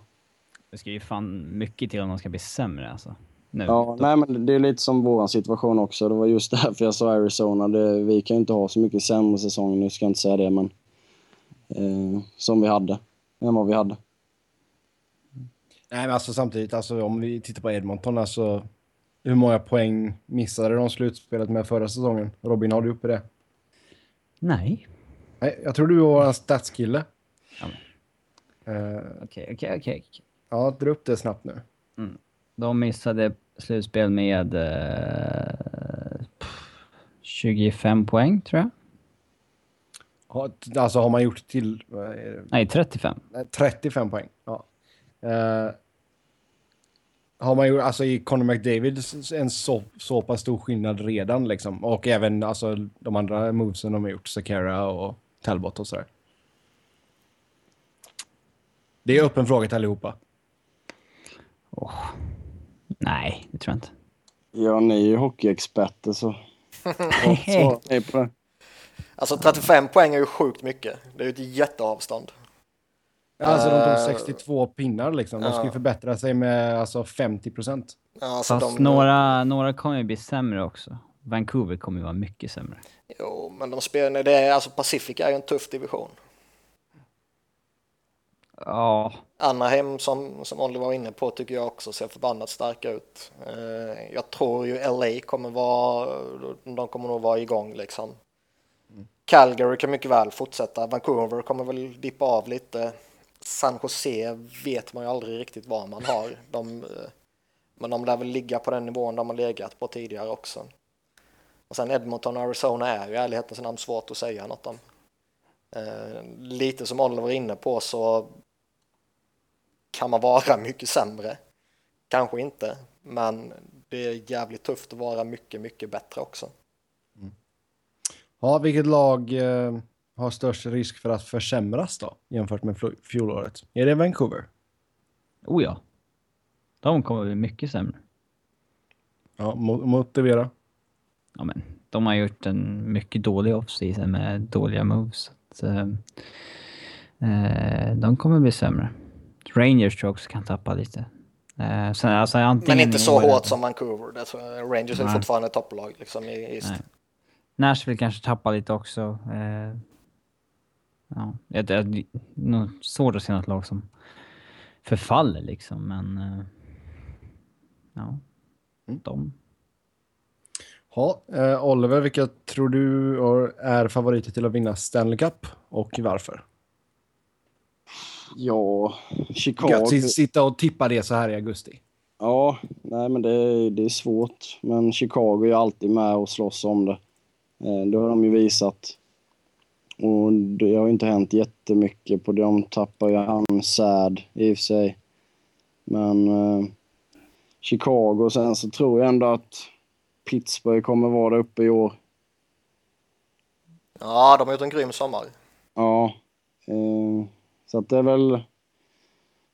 Det ska ju fan mycket till om de ska bli sämre alltså. Nu. Ja, nej men det är lite som vår situation också. Det var just därför jag sa Arizona. Det, vi kan ju inte ha så mycket sämre säsong, nu ska jag inte säga det, men eh, som vi hade, än vad vi hade. Nej, men alltså samtidigt, alltså, om vi tittar på Edmonton, alltså, hur många poäng missade de slutspelet med förra säsongen? Robin, har du uppe det? Nej. Nej, jag tror du var en statskille. Eh, okej, okej, okej. Ja, dra upp det snabbt nu. Mm. De missade slutspel med eh, 25 poäng, tror jag. Alltså har man gjort till... Nej, 35. 35 poäng. Ja. Uh, har man gjort, alltså i Conor McDavid en så, så pass stor skillnad redan liksom. Och även alltså de andra movesen de har gjort, Sakara och Talbot och sådär. Det är öppen fråga till allihopa. Oh. Nej, det tror jag inte. Ja, ni är ju hockeyexperter så... Svara på det. Alltså 35 poäng är ju sjukt mycket. Det är ju ett jätteavstånd. Alltså de tog 62 eh, pinnar liksom. De skulle förbättra sig med alltså 50 procent. alltså, Fast de... några, några kommer ju bli sämre också. Vancouver kommer ju vara mycket sämre. Jo, men de spelar, det är, alltså Pacific är ju en tuff division. Ja. Anaheim som, som Oliver var inne på tycker jag också ser förbannat starka ut. Eh, jag tror ju LA kommer vara, de kommer nog vara igång liksom. Calgary kan mycket väl fortsätta. Vancouver kommer väl dippa av lite. San Jose vet man ju aldrig riktigt vad man har. De, eh, men de lär väl ligga på den nivån de har legat på tidigare också. Och sen Edmonton och Arizona är ju i ärlighetens namn svårt att säga något om. Eh, lite som Oliver var inne på så kan man vara mycket sämre. Kanske inte, men det är jävligt tufft att vara mycket, mycket bättre också. Ja, vilket lag eh, har störst risk för att försämras då jämfört med fjolåret? Är det Vancouver? Oh ja. De kommer bli mycket sämre. Ja, motivera. Ja, men de har gjort en mycket dålig offseason med dåliga moves. Så, eh, eh, de kommer bli sämre. Rangers tror jag också kan tappa lite. Eh, så, alltså, men inte så hårt som Vancouver. Rangers är fortfarande topplag liksom, i East. Nej. Nashville kanske tappar lite också. Eh, ja, det är nog svårt att se något lag som förfaller liksom, men... Eh, ja, mm. de. Ja, eh, Oliver, vilka tror du är favoriter till att vinna Stanley Cup och varför? Ja, Chicago... Gött sitta och tippa det så här i augusti. Ja, nej men det, det är svårt. Men Chicago är alltid med och slåss om det. Eh, det har de ju visat. Och det har inte hänt jättemycket på det. De tappar ju han Sad i och för sig. Men eh, Chicago, sen så tror jag ändå att Pittsburgh kommer vara där uppe i år. Ja, de har gjort en grym sommar. Ja. Eh, så att det är väl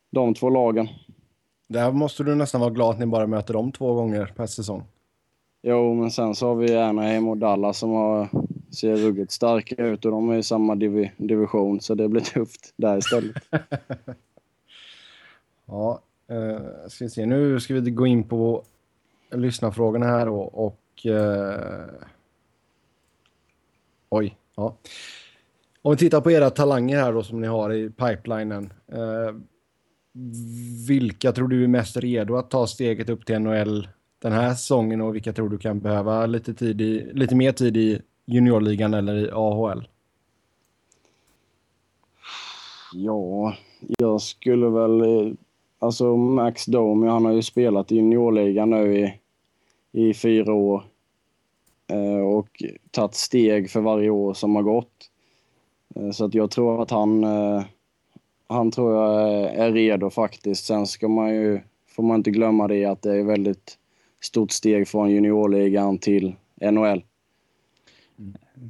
de två lagen. Där måste du nästan vara glad att ni bara möter dem två gånger per säsong. Jo, men sen så har vi Anaheim och Dallas som har, ser ruggigt starka ut och de är i samma div division så det blir tufft där istället. ja, eh, ska vi se. Nu ska vi gå in på lyssnarfrågorna här och, och eh... oj, ja. Om vi tittar på era talanger här då som ni har i pipelinen. Eh, vilka tror du är mest redo att ta steget upp till NHL den här säsongen och vilka tror du kan behöva lite, tid i, lite mer tid i juniorligan eller i AHL? Ja, jag skulle väl... Alltså Max Domi, han har ju spelat i juniorligan nu i, i fyra år. Eh, och tagit steg för varje år som har gått. Eh, så att jag tror att han... Eh, han tror jag är redo faktiskt. Sen ska man ju... Får man inte glömma det att det är väldigt stort steg från juniorligan till NHL.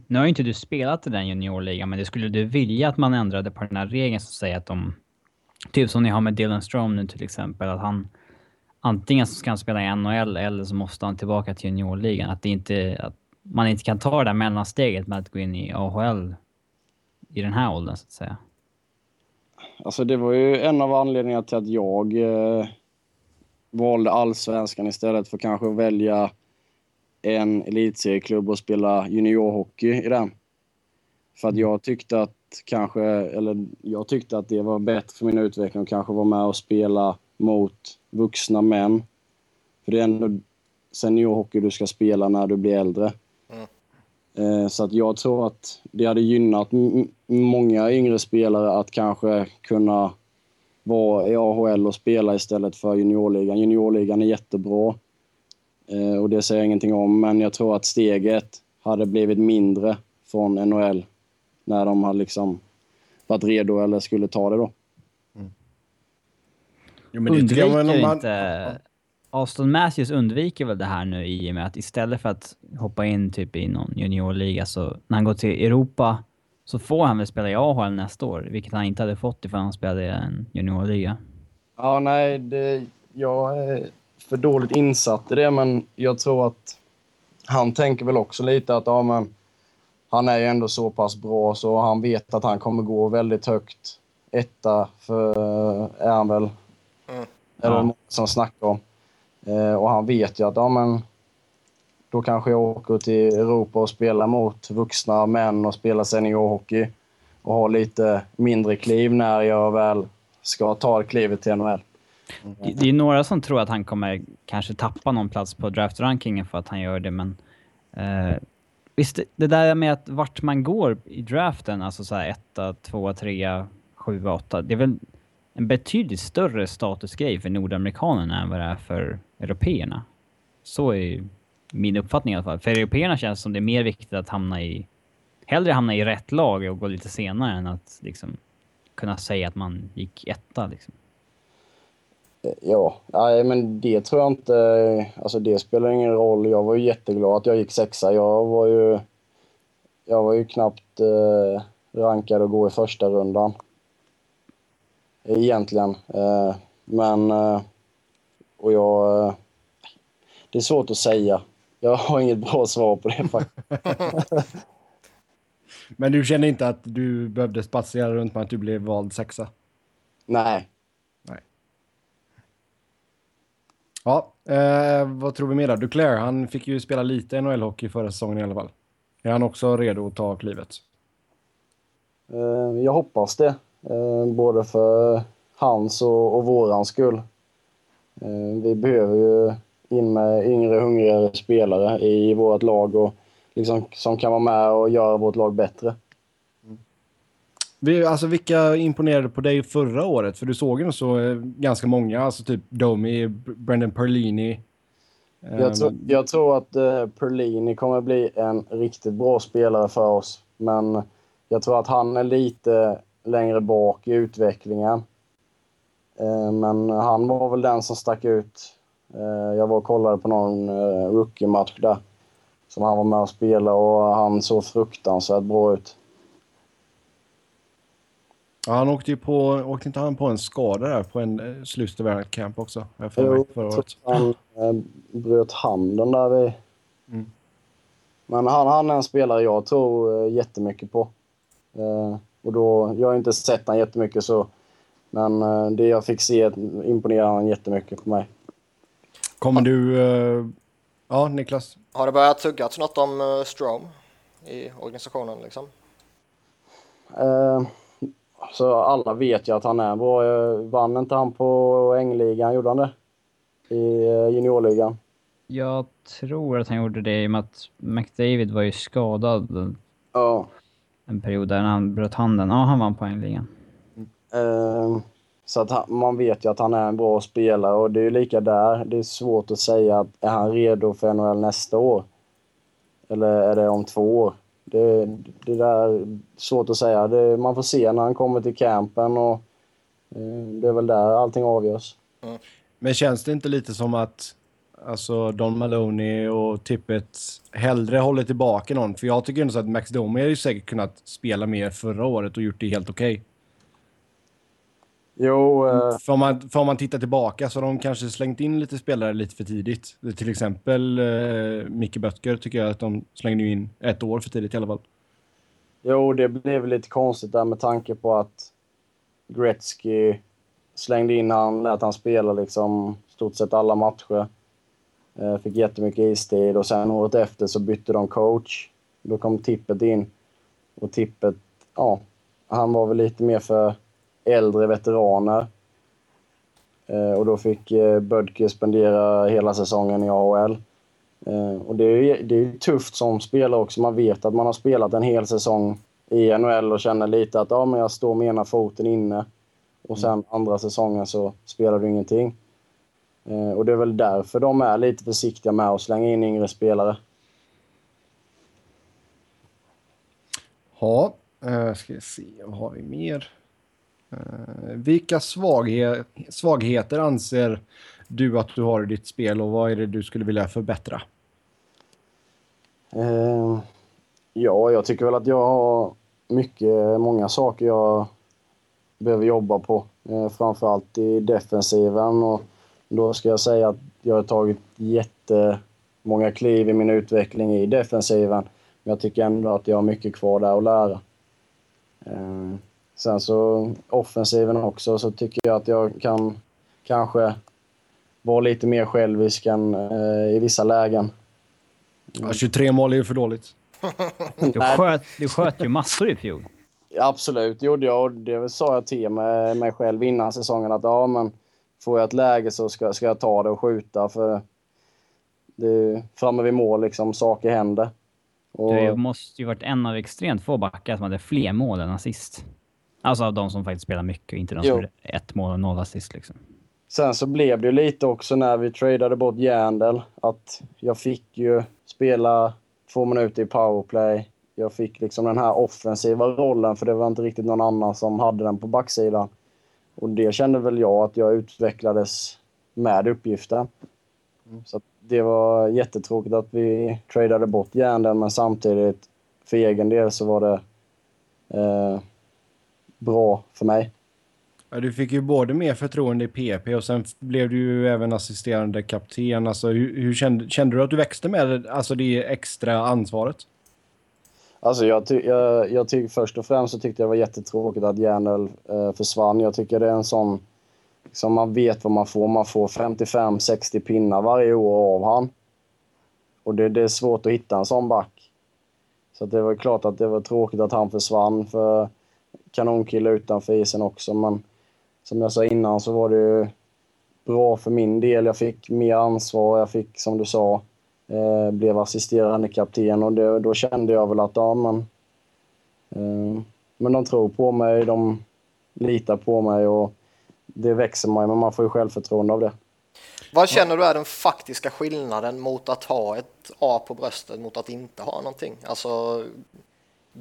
Nu har ju inte du spelat i den juniorligan, men det skulle du vilja att man ändrade på den här regeln som säger att de... Typ som ni har med Dylan Strom nu till exempel, att han antingen så ska han spela i NHL eller så måste han tillbaka till juniorligan. Att, det inte, att man inte kan ta det där mellansteget med att gå in i AHL i den här åldern så att säga. Alltså det var ju en av anledningarna till att jag eh, valde allsvenskan istället för kanske att välja en elitserieklubb och spela juniorhockey i den. För att jag tyckte att kanske, eller jag tyckte att det var bättre för min utveckling att kanske vara med och spela mot vuxna män. För det är ändå seniorhockey du ska spela när du blir äldre. Eh, Så att jag tror att det hade gynnat många yngre spelare att kanske kunna vara i AHL och spela istället för juniorligan. Juniorligan är jättebra eh, och det säger jag ingenting om, men jag tror att steget hade blivit mindre från NHL när de hade liksom varit redo eller skulle ta det då. Jo, men undviker man, inte... Aston Matthews undviker väl det här nu i och med att istället för att hoppa in typ i någon juniorliga så när han går till Europa så får han väl spela i AHL nästa år, vilket han inte hade fått ifall han spelade i en juniorliga. Ja, nej, det, jag är för dåligt insatt i det, men jag tror att han tänker väl också lite att ja, men han är ju ändå så pass bra så han vet att han kommer gå väldigt högt. Etta för, är han väl. Mm. Eller Ja. som snackar om. Eh, och han vet ju att ja, men då kanske jag åker till Europa och spelar mot vuxna män och spelar seniorhockey och har lite mindre kliv när jag väl ska ta klivet till NHL. Det, det är några som tror att han kommer kanske tappa någon plats på draftrankingen för att han gör det, men eh, visst, det- där med att vart man går i draften, alltså så här etta, tvåa, trea, sjua, åtta, det är väl en betydligt större statusgrej för nordamerikanerna än vad det är för européerna. Så är ju min uppfattning i alla fall. För européerna känns det som det är mer viktigt att hamna i, hellre hamna i rätt lag och gå lite senare än att liksom kunna säga att man gick etta liksom. Eh, ja, nej, men det tror jag inte... Eh, alltså det spelar ingen roll. Jag var ju jätteglad att jag gick sexa. Jag var ju, jag var ju knappt eh, rankad att gå i första rundan. Egentligen. Eh, men... Eh, och jag... Eh, det är svårt att säga. Jag har inget bra svar på det faktiskt. men du känner inte att du behövde spatsera runt med att du blev vald sexa? Nej. Ja, eh, vad tror vi mer då? Duclair, han fick ju spela lite NHL-hockey förra säsongen i alla fall. Är han också redo att ta klivet? Eh, jag hoppas det. Eh, både för hans och, och våran skull. Eh, vi behöver ju in med yngre, hungrigare spelare i vårt lag och liksom, som kan vara med och göra vårt lag bättre. Vi, alltså vilka imponerade på dig förra året? För du såg ju så eh, ganska många, alltså typ Domi, Brendan Perlini. Jag, tror, jag tror att eh, Perlini kommer bli en riktigt bra spelare för oss. Men jag tror att han är lite längre bak i utvecklingen. Eh, men han var väl den som stack ut. Eh, jag var och kollade på någon eh, rookie-match där. Som han var med och spelade och han såg fruktansvärt bra ut. Ja, han åkte ju på, åkte inte han på en skada där på en eh, slut av camp också? Jag Jo, förra året. han eh, bröt handen där vid... Mm. Men han, han är en spelare jag tror eh, jättemycket på. Eh, och då, jag har inte sett han jättemycket så... Men eh, det jag fick se imponerade han jättemycket på mig. Kommer du... Eh, ja, Niklas? Har det börjat tuggats något om uh, Strom i organisationen liksom? Eh, så alla vet ju att han är bra. Eh, Vann inte han på Ängligan? Gjorde han det? I eh, juniorligan? Jag tror att han gjorde det i och med att McDavid var ju skadad en- Ja. en period där när han bröt handen. Ja, han vann poängligan. Eh, så att han, man vet ju att han är en bra spelare och det är ju lika där. Det är svårt att säga att är han redo för NHL nästa år? Eller är det om två år? Det, det där är svårt att säga. Det, man får se när han kommer till campen och eh, det är väl där allting avgörs. Men känns det inte lite som att alltså Don Maloney och Tippett hellre håller tillbaka någon? För jag tycker ändå så att Max Domi hade ju säkert kunnat spela mer förra året och gjort det helt okej. Jo, eh, För, om man, för om man tittar tillbaka så har de kanske slängt in lite spelare lite för tidigt. Till exempel eh, Micke Böttger tycker jag att de slängde in ett år för tidigt i alla fall. jo, det blev lite konstigt där med tanke på att Gretzky slängde in han, lät han spela liksom stort sett alla matcher. Eh, fick jättemycket istid och sen året efter så bytte de coach. Då kom Tippet in. Och Tippet, ja, han var väl lite mer för äldre veteraner. Eh, och då fick eh, Bödke spendera hela säsongen i AHL. Eh, och det är det är tufft som spelare också. Man vet att man har spelat en hel säsong i NHL och känner lite att ja, men jag står med ena foten inne. Och sen andra säsongen så spelar du ingenting. Och det är väl därför de är lite försiktiga med att slänga in yngre spelare. Ja, ska vi se, vad har vi mer? Eh, vilka svaghe svagheter anser du att du har i ditt spel och vad är det du skulle vilja förbättra? Uh, ja, jag tycker väl att jag har mycket, många saker jag behöver jobba på. Uh, framförallt i defensiven och då ska jag säga att jag har tagit jättemånga kliv i min utveckling i defensiven. Men jag tycker ändå att jag har mycket kvar där att lära. Uh, sen så offensiven också så tycker jag att jag kan kanske vara lite mer självisk än eh, i vissa lägen. Ja, 23 mål är ju för dåligt. Du sköt, du sköt ju massor i fjol. Absolut, gjorde jag. Och det sa jag till mig, mig själv innan säsongen att ja, men får jag ett läge så ska, ska jag ta det och skjuta. För det är framme vid mål, liksom, saker händer. Och, Du måste ju varit en av extremt få backar som hade fler mål än assist. Alltså av de som faktiskt spelar mycket inte de som Jo. gjorde ett mål och noll assist liksom. Sen så blev det ju lite också när vi tradade bort Järndel att jag fick ju spela två minuter i powerplay. Jag fick liksom den här offensiva rollen för det var inte riktigt någon annan som hade den på backsidan. Och det kände väl jag att jag utvecklades med uppgiften. Så att det var jättetråkigt att vi tradade bort Järndel men samtidigt för egen del så var det eh, bra för mig. Ja, du fick ju både mer förtroende i PP och sen blev du ju även assisterande kapten. Alltså, hur, hur kände, kände du att du växte med alltså, det extra ansvaret? Alltså jag, ty- jag, jag tycker först och främst så tyckte jag det var jättetråkigt att Järnel eh, försvann. Jag tycker det är en sån som man vet vad man får. Man får 55-60 pinnar varje år av han. Och det, det är svårt att hitta en sån back. Så det var klart att det var tråkigt att han försvann för kanonkille utanför isen också. Men som jag sa innan så var det ju bra för min del. Jag fick mer ansvar. Jag fick, som du sa, eh, blev assisterande kapten och det, då kände jag väl att ja, men, eh, men de tror på mig, de litar på mig och det växer man ju, men man får ju självförtroende av det. Vad känner du är den faktiska skillnaden mot att ha ett A på bröstet mot att inte ha någonting? Alltså,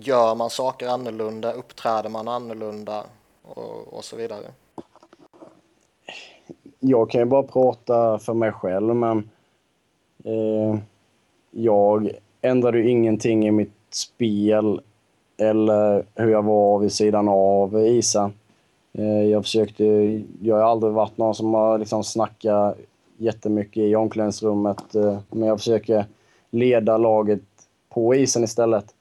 gör man saker annorlunda? Uppträder man annorlunda? Och, och så vidare. Jag kan ju bara prata för mig själv, men eh, jag ändrade ju ingenting i mitt spel eller hur jag var vid sidan av isen. Eh, jag försökte, jag har aldrig varit någon som har liksom snackat jättemycket i omklädningsrummet, eh, men jag försöker leda laget på isen istället.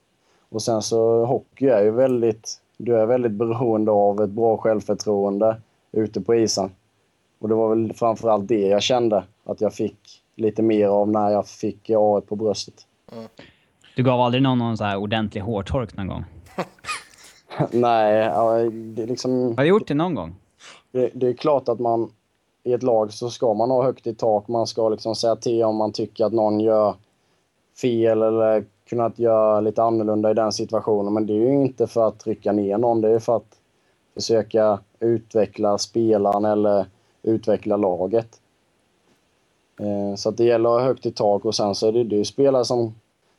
Och sen så hockey är ju väldigt, du är väldigt beroende av ett bra självförtroende ute på isen. Och det var väl framförallt det jag kände att jag fick lite mer av när jag fick A på bröstet. Du gav aldrig någon någon så här ordentlig hårtork någon gång? Nej, ja, det är liksom... Har du gjort det någon gång? Det, det är klart att man i ett lag så ska man ha högt i tak. Man ska liksom säga till om man tycker att någon gör fel eller kunnat göra lite annorlunda i den situationen. Men det är ju inte för att trycka ner någon. Det är för att försöka utveckla spelaren eller utveckla laget. Eh, så att det gäller att ha högt i tak och sen så är det, ju spelare som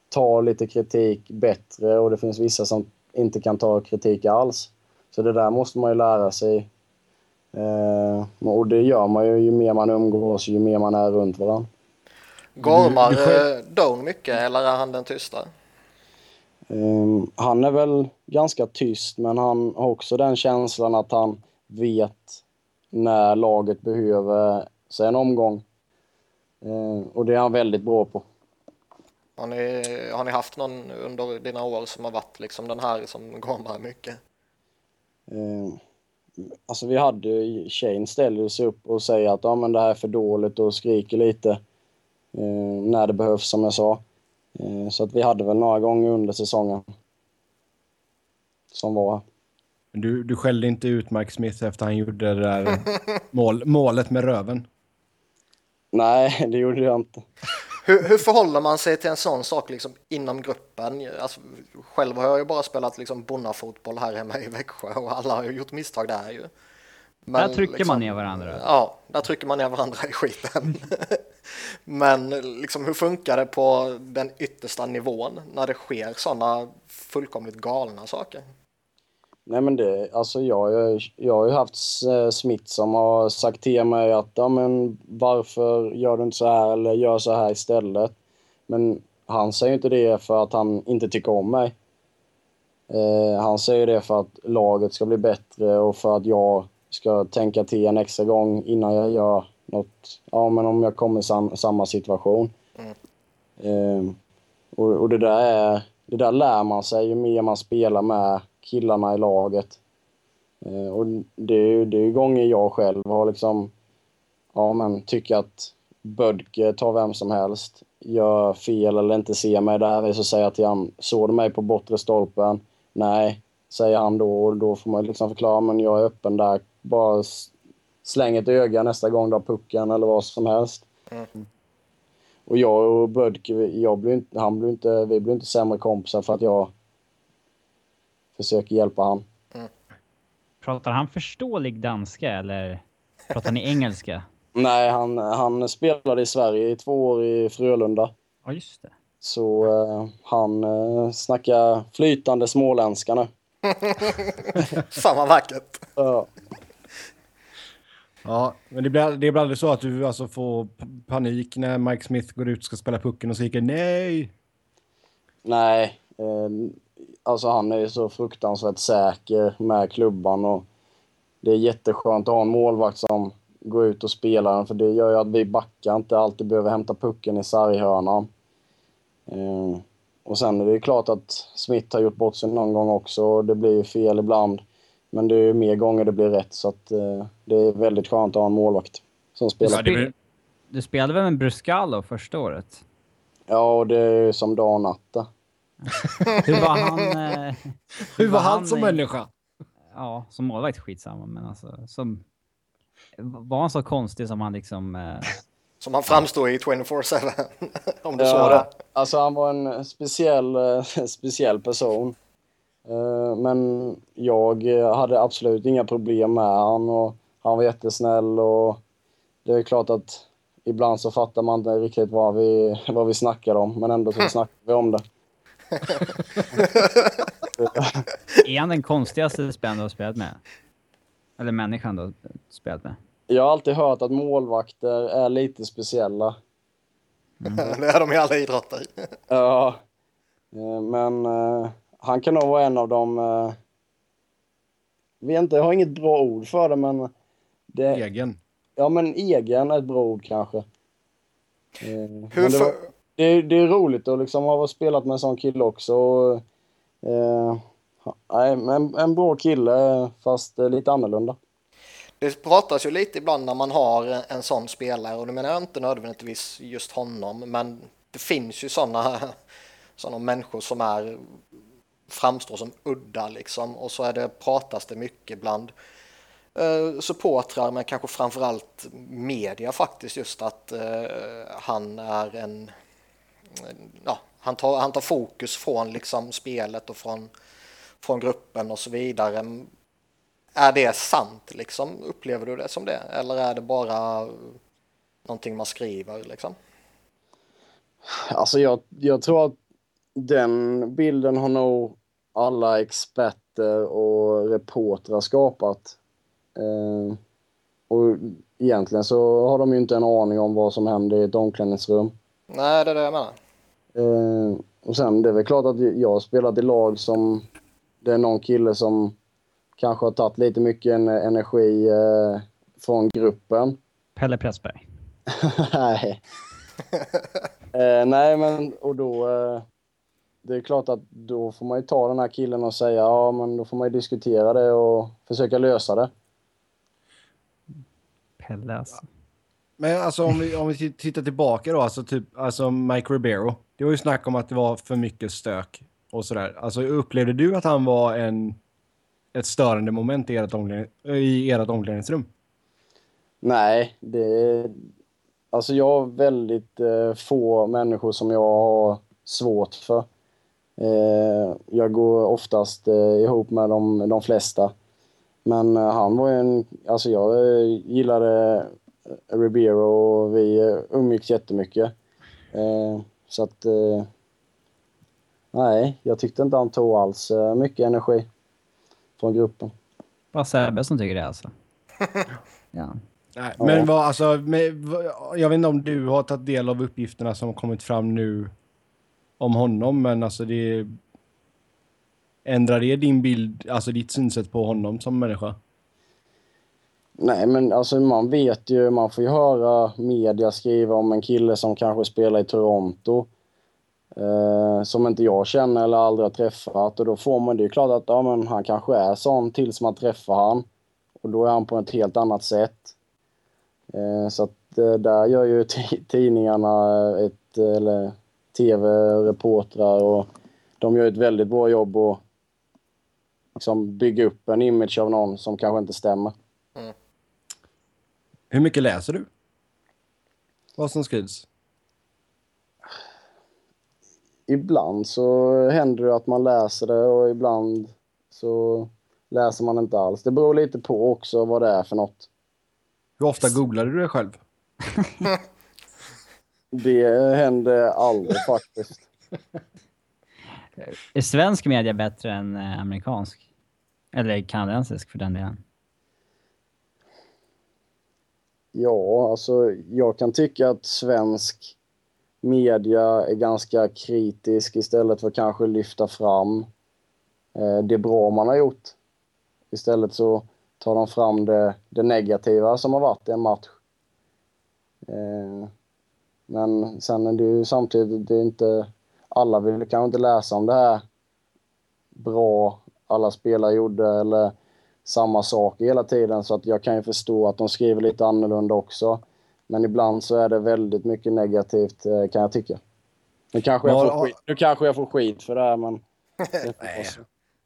tar lite kritik bättre och det finns vissa som inte kan ta kritik alls. Så det där måste man ju lära sig. Eh, och det gör man ju ju mer man umgås, ju mer man är runt varandra. Gormar du, Doan mycket eller är han den tysta? Um, han är väl ganska tyst, men han har också den känslan att han vet när laget behöver sig en omgång. Uh, och det är han väldigt bra på. Har ni, har ni haft någon under dina år som har varit liksom den här som gormar mycket? Uh, alltså vi hade, Shane ställer sig upp och säger att ja, men det här är för dåligt och skriker lite när det behövs som jag sa. Eh, så att vi hade väl några gånger under säsongen som var. Du, du skällde inte ut Mike Smith efter han gjorde det där mål, målet med röven? Nej, det gjorde jag inte. Hur, hur förhåller man sig till en sån sak liksom inom gruppen? Alltså, själv har jag ju bara spelat liksom bonnafotboll här hemma i Växjö och alla har ju gjort misstag där ju. Men, där trycker liksom, man ner varandra. Ja, där trycker man ner varandra i skiten. Men liksom, hur funkar det på den yttersta nivån när det sker sådana fullkomligt galna saker? Nej men det, alltså jag, jag, jag har ju haft smitt som har sagt till mig att ja, men varför gör du inte så här eller gör så här istället. Men han säger inte det för att han inte tycker om mig. Eh, han säger det för att laget ska bli bättre och för att jag ska tänka till en extra gång innan jag gör något. Ja, men om jag kommer i sam, samma situation. Mm. Eh, och, och, det där är, det där lär man sig ju mer man spelar med killarna i laget. Eh, och det är det är gånger jag själv har liksom, ja men tycker att Bödke tar vem som helst, gör fel eller inte ser mig där, så säger jag till honom, såg du mig på bortre stolpen? Nej, säger han då och då får man liksom förklara, men jag är öppen där, bara släng ett öga nästa gång du har pucken eller vad som helst. Mm. Och jag och Bödke, jag blir inte, han blir inte, vi blir inte sämre kompisar för att jag försöker hjälpa han. Mm. Pratar han förståelig danska eller pratar ni engelska? Nej, han, han spelade i Sverige i två år i Frölunda. Ja, just det. Så uh, han uh, snackar flytande småländska nu. Fan vad vackert. Ja. Ja, men det blir, det blir aldrig så att du alltså får panik när Mike Smith går ut och ska spela pucken och skriker nej? Nej, eh, alltså han är ju så fruktansvärt säker med klubban och det är jätteskönt att ha en målvakt som går ut och spelar den för det gör ju att vi backar inte alltid behöver hämta pucken i sarghörnan. Eh, och sen är det ju klart att Smith har gjort bort sig någon gång också och det blir ju fel ibland. Men det är mer gånger det blir rätt så att eh, det är väldigt skönt att ha en målvakt som spelar. Du, spel du spelade väl med Bruscalo första året? Ja, och det är som dag och natt Hur var han? Eh, hur, var, var han, han som människa? Ja, som målvakt skitsamma, men alltså som... Var han så konstig som han liksom... Eh, som han framstår i 24-7, om du ja, sa det. Alltså han var en speciell, eh, speciell person. Eh, men jag hade absolut inga problem med han och han var jättesnäll och det är klart att ibland så fattar man inte riktigt vad vi, vad vi snackar om, men ändå så snackar vi om det. är han den konstigaste spelaren du har spelat med? Eller människan du har spelat med? Jag har alltid hört att målvakter är lite speciella. Mm. det är de i alla idrotter. ja, eh, men han kan nog vara en av dem... Vet inte, jag har inget bra ord för det, men... Det, egen? Ja, men egen är ett bra ord kanske. Uh, Hur det, var, det, det, är roligt att liksom ha spelat med en sån kille också. Uh, nej, en, en bra kille, fast lite annorlunda. Det pratas ju lite ibland när man har en sån spelare och nu menar jag inte nödvändigtvis just honom men det finns ju sådana såna människor som är framstår som udda liksom och så är det pratas det mycket bland eh, supportrar men kanske framförallt media faktiskt just att eh, han är en ja, han tar, han tar fokus från liksom spelet och från, från gruppen och så vidare är det sant liksom? Upplever du det som det? Eller är det bara någonting man skriver liksom? Alltså jag, jag tror att den bilden har nog alla experter och reportrar skapat. Eh, och egentligen så har de ju inte en aning om vad som händer i ett omklädningsrum. Nej, det är det jag menar. Eh, och sen det är väl klart att jag har spelat i lag som det är någon kille som kanske har tagit lite mycket energi eh, från gruppen. Pelle Pressberg. nej. eh, nej, men och då... Det är klart att då får man ju ta den här killen och säga ja, men då får man ju diskutera det och försöka lösa det. Pelle alltså. Men alltså om vi, om vi tittar tillbaka då, alltså typ alltså Mike Ribeiro. Det var ju snack om att det var för mycket stök och sådär. Alltså upplevde du att han var en, ett störande moment i ert, omklädning, i ert omklädningsrum? Nej, det... Alltså jag har väldigt eh, få människor som jag har svårt för. Eh, jag går oftast eh, ihop med de, de flesta. Men eh, han var ju en... Alltså jag gillade Ribeiro och vi umgicks jättemycket. Eh, så att... Eh, nej, jag tyckte inte han tog alls mycket energi från gruppen. Bara Sebbe som tycker det alltså. ja. Nej, men vad, alltså, med, jag vet inte om du har tagit del av uppgifterna som har kommit fram nu om honom, men alltså det... Ändrar det din bild, alltså ditt synsätt på honom som människa? Nej, men alltså man vet ju, man får ju höra media skriva om en kille som kanske spelar i Toronto. Eh, som inte jag känner eller aldrig har träffat. Och då får man det är klart att ja, men han kanske är sån tills man träffar han. Och då är han på ett helt annat sätt. Eh, så att eh, där gör ju tidningarna ett, eller tv-reportrar och de gör ett väldigt bra jobb att liksom bygga upp en image av någon som kanske inte stämmer. Mm. Hur mycket läser du? Vad som skrivs? Ibland så händer det att man läser det och ibland så läser man inte alls. Det beror lite på också vad det är för något. Hur ofta googlar du det själv? det händer aldrig faktiskt. Är svensk media bättre än eh, amerikansk? Eller kanadensisk för den delen? Ja, alltså jag kan tycka att svensk media är ganska kritisk istället för att kanske lyfta fram eh, det bra man har gjort. Istället så tar de fram det, det negativa som har varit i en match. Eh, men sen är det ju samtidigt, det är inte, alla vill kanske inte läsa om det här bra alla spelare gjorde eller samma sak hela tiden så att jag kan ju förstå att de skriver lite annorlunda också. Men ibland så är det väldigt mycket negativt kan jag tycka. Nu kanske jag får, skit, nu kanske jag får skit för det här men...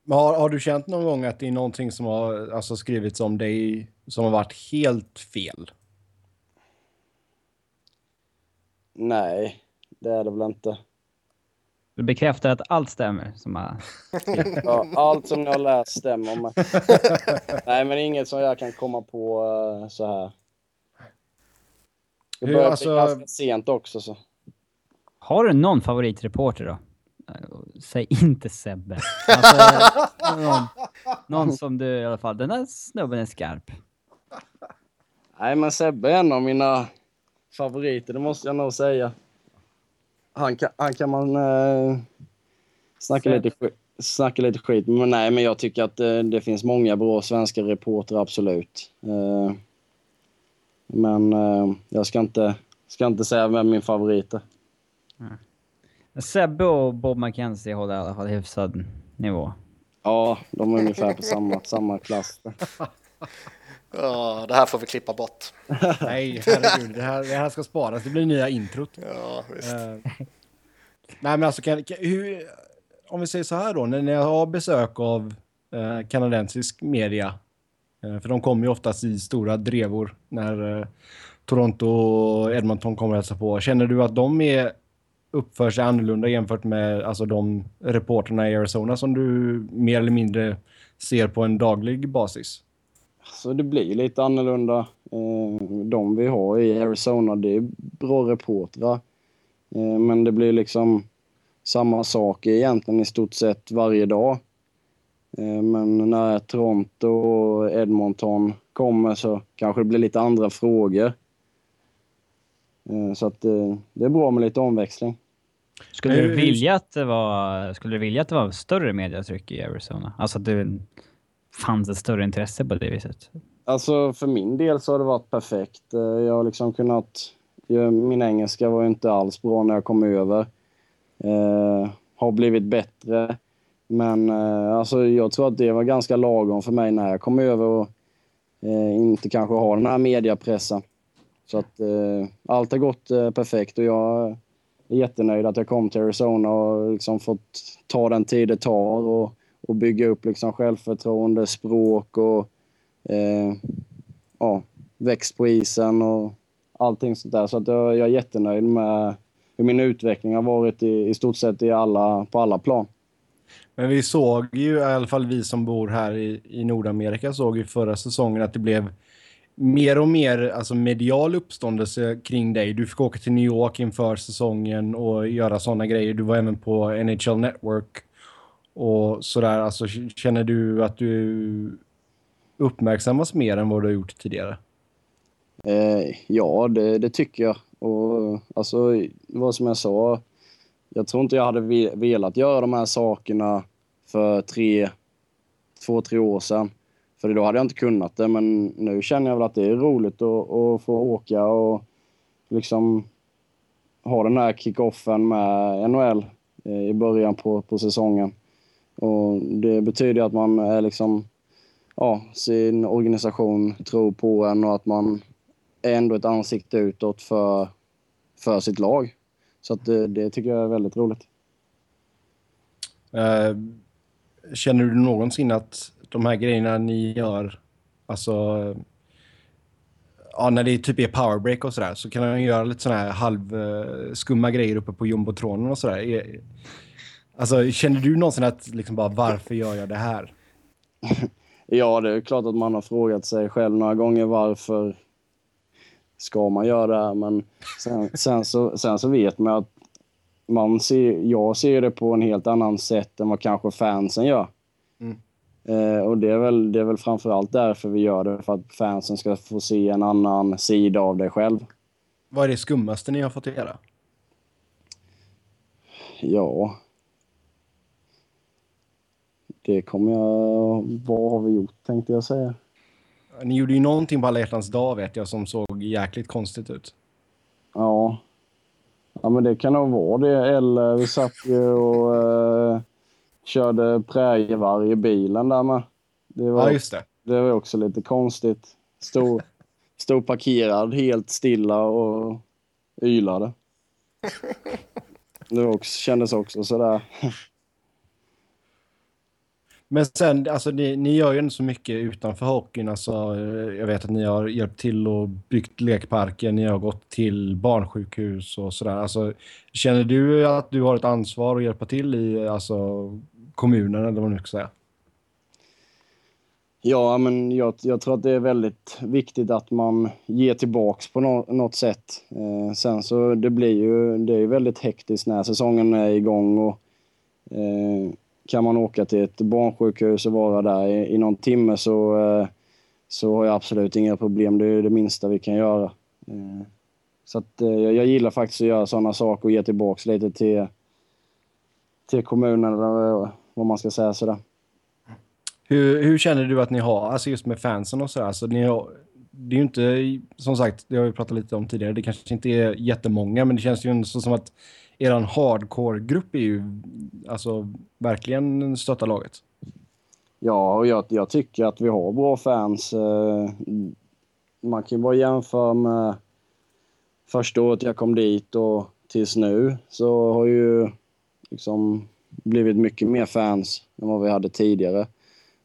men har, har, du känt någon gång att det är någonting som har alltså, skrivits om dig som har varit helt fel? Nej, det är det väl inte. Du bekräftar att allt stämmer? Som har... ja, allt som jag har läst stämmer. Men... Nej, men inget som jag kan komma på uh, så här. Det börjar alltså... bli ganska sent också. Så. Har du någon favoritreporter då? Säg inte Sebbe. Alltså, någon, någon, som du i alla fall, den där snubben är skarp. Nej, men Sebbe är en av mina favoriter, det måste jag nog säga han kan, han kan man eh, snacka, lite, snacka lite skit Men nej, men jag tycker att eh, det finns många bra svenska reportrar, absolut. Eh, men eh, jag ska inte, ska inte säga vem min favorit är. Mm. Sebbe och Bob McKenzie håller i alla fall hyfsad nivå. Ja, de är ungefär på samma, samma klass. Ja, det här får vi klippa bort. Nej, herregud. Det här, det här ska sparas. Det blir nya introt. Ja, visst. Uh, nej, men alltså, kan, kan, hur, om vi säger så här då. När ni har besök av uh, kanadensisk media, uh, för de kommer ju oftast i stora drevor när Toronto och Edmonton kommer att hälsa på. Känner du att de är uppför sig annorlunda jämfört med alltså, de reporterna i Arizona som du mer eller mindre ser på en daglig basis? Så det blir lite annorlunda. Eh, de vi har i Arizona, det är bra reportrar. Eh, men det blir liksom samma sak egentligen i stort sett varje dag. Eh, men när Toronto och Edmonton kommer så kanske det blir lite andra frågor. Så att det är bra med lite omväxling. Skulle du vilja att det var, skulle du vilja att det var större mediatryck i Arizona? Alltså att det fanns ett större intresse på det viset? Alltså för min del så har det varit perfekt. Eh, jag har liksom kunnat... Min engelska var ju inte alls bra när jag kom över. Eh, har blivit bättre. Men eh, alltså jag tror att det var ganska lagom för mig när jag kom över och eh, inte kanske har den här mediapressen. Så att eh, allt har gått eh, perfekt och jag är jättenöjd att jag kom till Arizona och liksom fått ta den tid det tar och, och bygga upp liksom självförtroende, språk och eh, ja, växt på isen och allting sånt där. Så att jag, jag är jättenöjd med hur min utveckling har varit i, i stort sett i alla, på alla plan. Men vi såg ju, i alla fall vi som bor här i, i Nordamerika, såg ju förra säsongen att det blev mer och mer alltså medial uppståndelse kring dig. Du fick åka till New York inför säsongen och göra sådana grejer. Du var även på NHL Network och sådär. Alltså, känner du att du uppmärksammas mer än vad du har gjort tidigare? Eh, ja, det, det, tycker jag. Och, alltså, vad som jag sa, jag tror inte jag hade velat göra de här sakerna för tre, två, tre år sedan. För då hade jag inte kunnat det, men nu känner jag väl att det är roligt att, att få åka och liksom ha den här kickoffen med NHL eh, i början på, på säsongen. Och det betyder att man är liksom, ja, sin organisation tror på en och att man är ändå ett ansikte utåt för, för sitt lag. Så att det, det tycker jag är väldigt roligt. Uh, känner du någonsin att de här grejerna ni gör, alltså ja, när det typ är powerbreak och sådär så kan man göra lite sådana här halvskumma eh, grejer uppe på jumbotronen och sådär. Alltså känner du någonsin att liksom bara varför gör jag det här? ja, det är klart att man har frågat sig själv några gånger varför ska man göra det här? Men sen, sen, så, sen så vet man att man ser, jag ser det på en helt annan sätt än vad kanske fansen gör. Mm. Eh, och det är, väl, det är väl framförallt därför vi gör det, för att fansen ska få se en annan sida av dig själv. Vad är det skummaste ni har fått göra? Ja... Det kommer jag... Vad har vi gjort, tänkte jag säga. Ni gjorde ju någonting på alla hjärtans dag, vet jag, som såg jäkligt konstigt ut. Ja. Ja, men det kan nog vara det. Eller vi satt ju och... Eh körde prärievarg i bilen där med. Det var, ja, just det. Det var också lite konstigt. Stod, stod parkerad helt stilla och ylade. Det också, kändes också sådär. Men sen, alltså ni, ni gör ju inte så mycket utanför hockeyn. Alltså, jag vet att ni har hjälpt till och byggt lekparker, ni har gått till barnsjukhus och sådär. Alltså, känner du att du har ett ansvar att hjälpa till i alltså, kommunen eller vad man nu ska säga? Ja, men jag, jag, tror att det är väldigt viktigt att man ger tillbaks på no något sätt. Eh, sen så det blir ju det är väldigt hektiskt när säsongen är igång och eh, kan man åka till ett barnsjukhus och vara där i, i någon timme så, eh, så har jag absolut inga problem. Det är det minsta vi kan göra. Eh, så att, eh, jag gillar faktiskt att göra sådana saker och ge tillbaks lite till, till kommunen eller eh, vad man ska säga sådär. Hur, hur känner du att ni har, alltså just med fansen och sådär, alltså ni har, det är ju inte, som sagt, det har vi pratat lite om tidigare, det kanske inte är jättemånga, men det känns ju ändå som att eran hardcore-grupp är ju alltså verkligen stöttar laget. Ja, och jag, jag, tycker att vi har bra fans. Eh, man kan ju bara jämföra med första året jag kom dit och tills nu så har ju liksom blivit mycket mer fans än vad vi hade tidigare.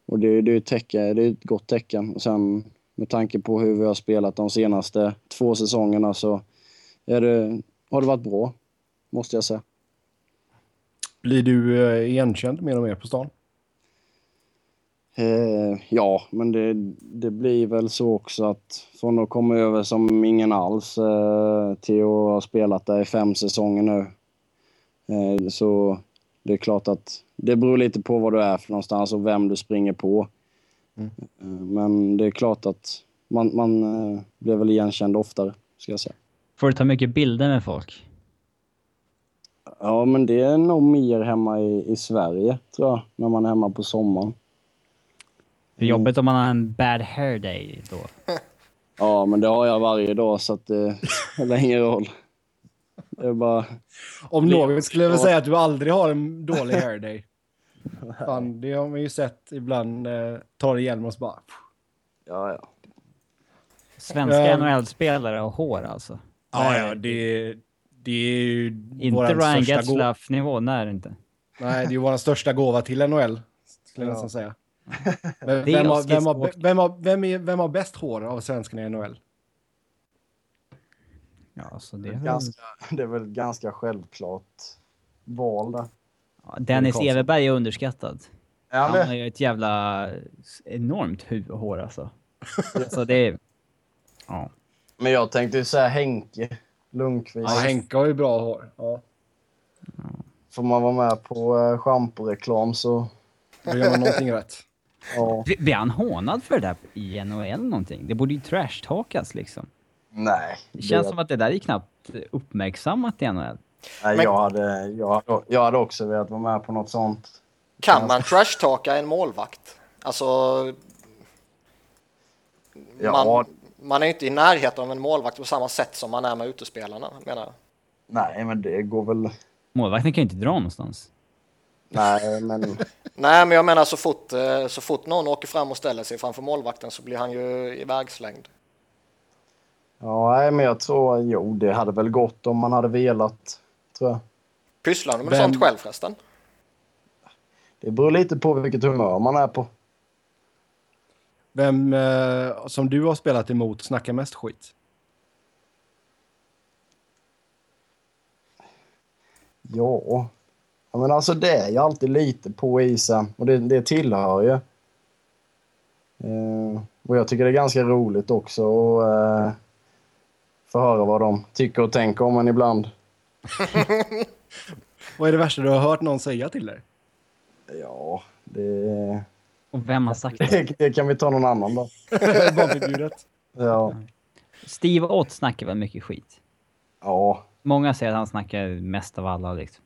Och det, det, är, ett tecken, det är ett gott tecken. Och sen med tanke på hur vi har spelat de senaste två säsongerna så är det, har det varit bra, måste jag säga. Blir du eh, igenkänd mer och mer på stan? Eh, ja, men det, det blir väl så också att från att komma över som ingen alls eh, till att ha spelat där i fem säsonger nu. Eh, så det är klart att det beror lite på vad du är för någonstans och vem du springer på. Mm. Eh, men det är klart att man, man eh, blir väl igenkänd oftare, ska jag säga. Får du ta mycket bilder med folk? Ja, men det är nog mer hemma i, i Sverige, tror jag, när man är hemma på sommaren. Det är jobbigt om man har en bad hair day då. Ja, men det har jag varje dag så att det spelar ingen roll. Det är bara... Om något skulle jag väl säga att du aldrig har en dålig hair day. Fan, det har man ju sett ibland. Eh, tar hjälm och så bara... Ja, ja. Svenska Ehm. NHL-spelare och hår alltså. Ja, ja, det, det är ju Inte våran Ryan Getzlaff-nivå, nej inte. Nej, det är ju vår största gåva till NHL. Skulle jag Ja. nästan säga. Men vem, har, oss vem, har, skridskoåkare. vem, har, vem, är, vem har bäst hår av svenskarna i NHL? Ja, så det är väl... Ganska, det är väl ganska självklart val där. Ja, Dennis. Everberg är underskattad. Ja, Han har ju ett jävla enormt hu- hår alltså. Så det är... Ja. Men jag tänkte ju säga Henke Lundqvist. Ja, Henke har ju bra hår. Ja, Får man vara med på uh, schamporeklam så... då gör man någonting rätt. Ja. Blir han hånad för det där i NHL någonting? Det borde ju trashtalkas liksom. Nej. Det känns som att det där är knappt uppmärksammat i NHL. Nej, Men- jag, hade, jag, hade, jag hade också velat vara med på något sånt. Kan man trashtalka en målvakt? Alltså... Ja. Man, är inte i närheten av en målvakt på samma sätt som man är med utespelarna, menar jag. Nej, men det går väl... Målvakten kan ju inte dra någonstans. Nej, men... Nej, men jag menar så fort, eh, så fort någon åker fram och ställer sig framför målvakten så blir han ju ivägslängd. Ja, nej, men jag tror... Jo, det hade väl gått om man hade velat, tror jag. Pysslar du med Vem- sånt själv förresten? Det beror lite på vilket humör man är på. Vem eh, som du har spelat emot snackar mest skit? Ja. ja men alltså det är ju alltid lite på isen och det, det tillhör ju. Eh, och jag tycker det är ganska roligt också att eh, få höra vad de tycker och tänker om en ibland. Vad är det värsta du har hört någon säga till dig? Ja, det, Och vem har sagt det? det, det kan vi ta någon annan då. Barnförbjudet. Ja. Steve Ott snackar väl mycket skit. Ja, Många säger att han snackar mest av alla liksom.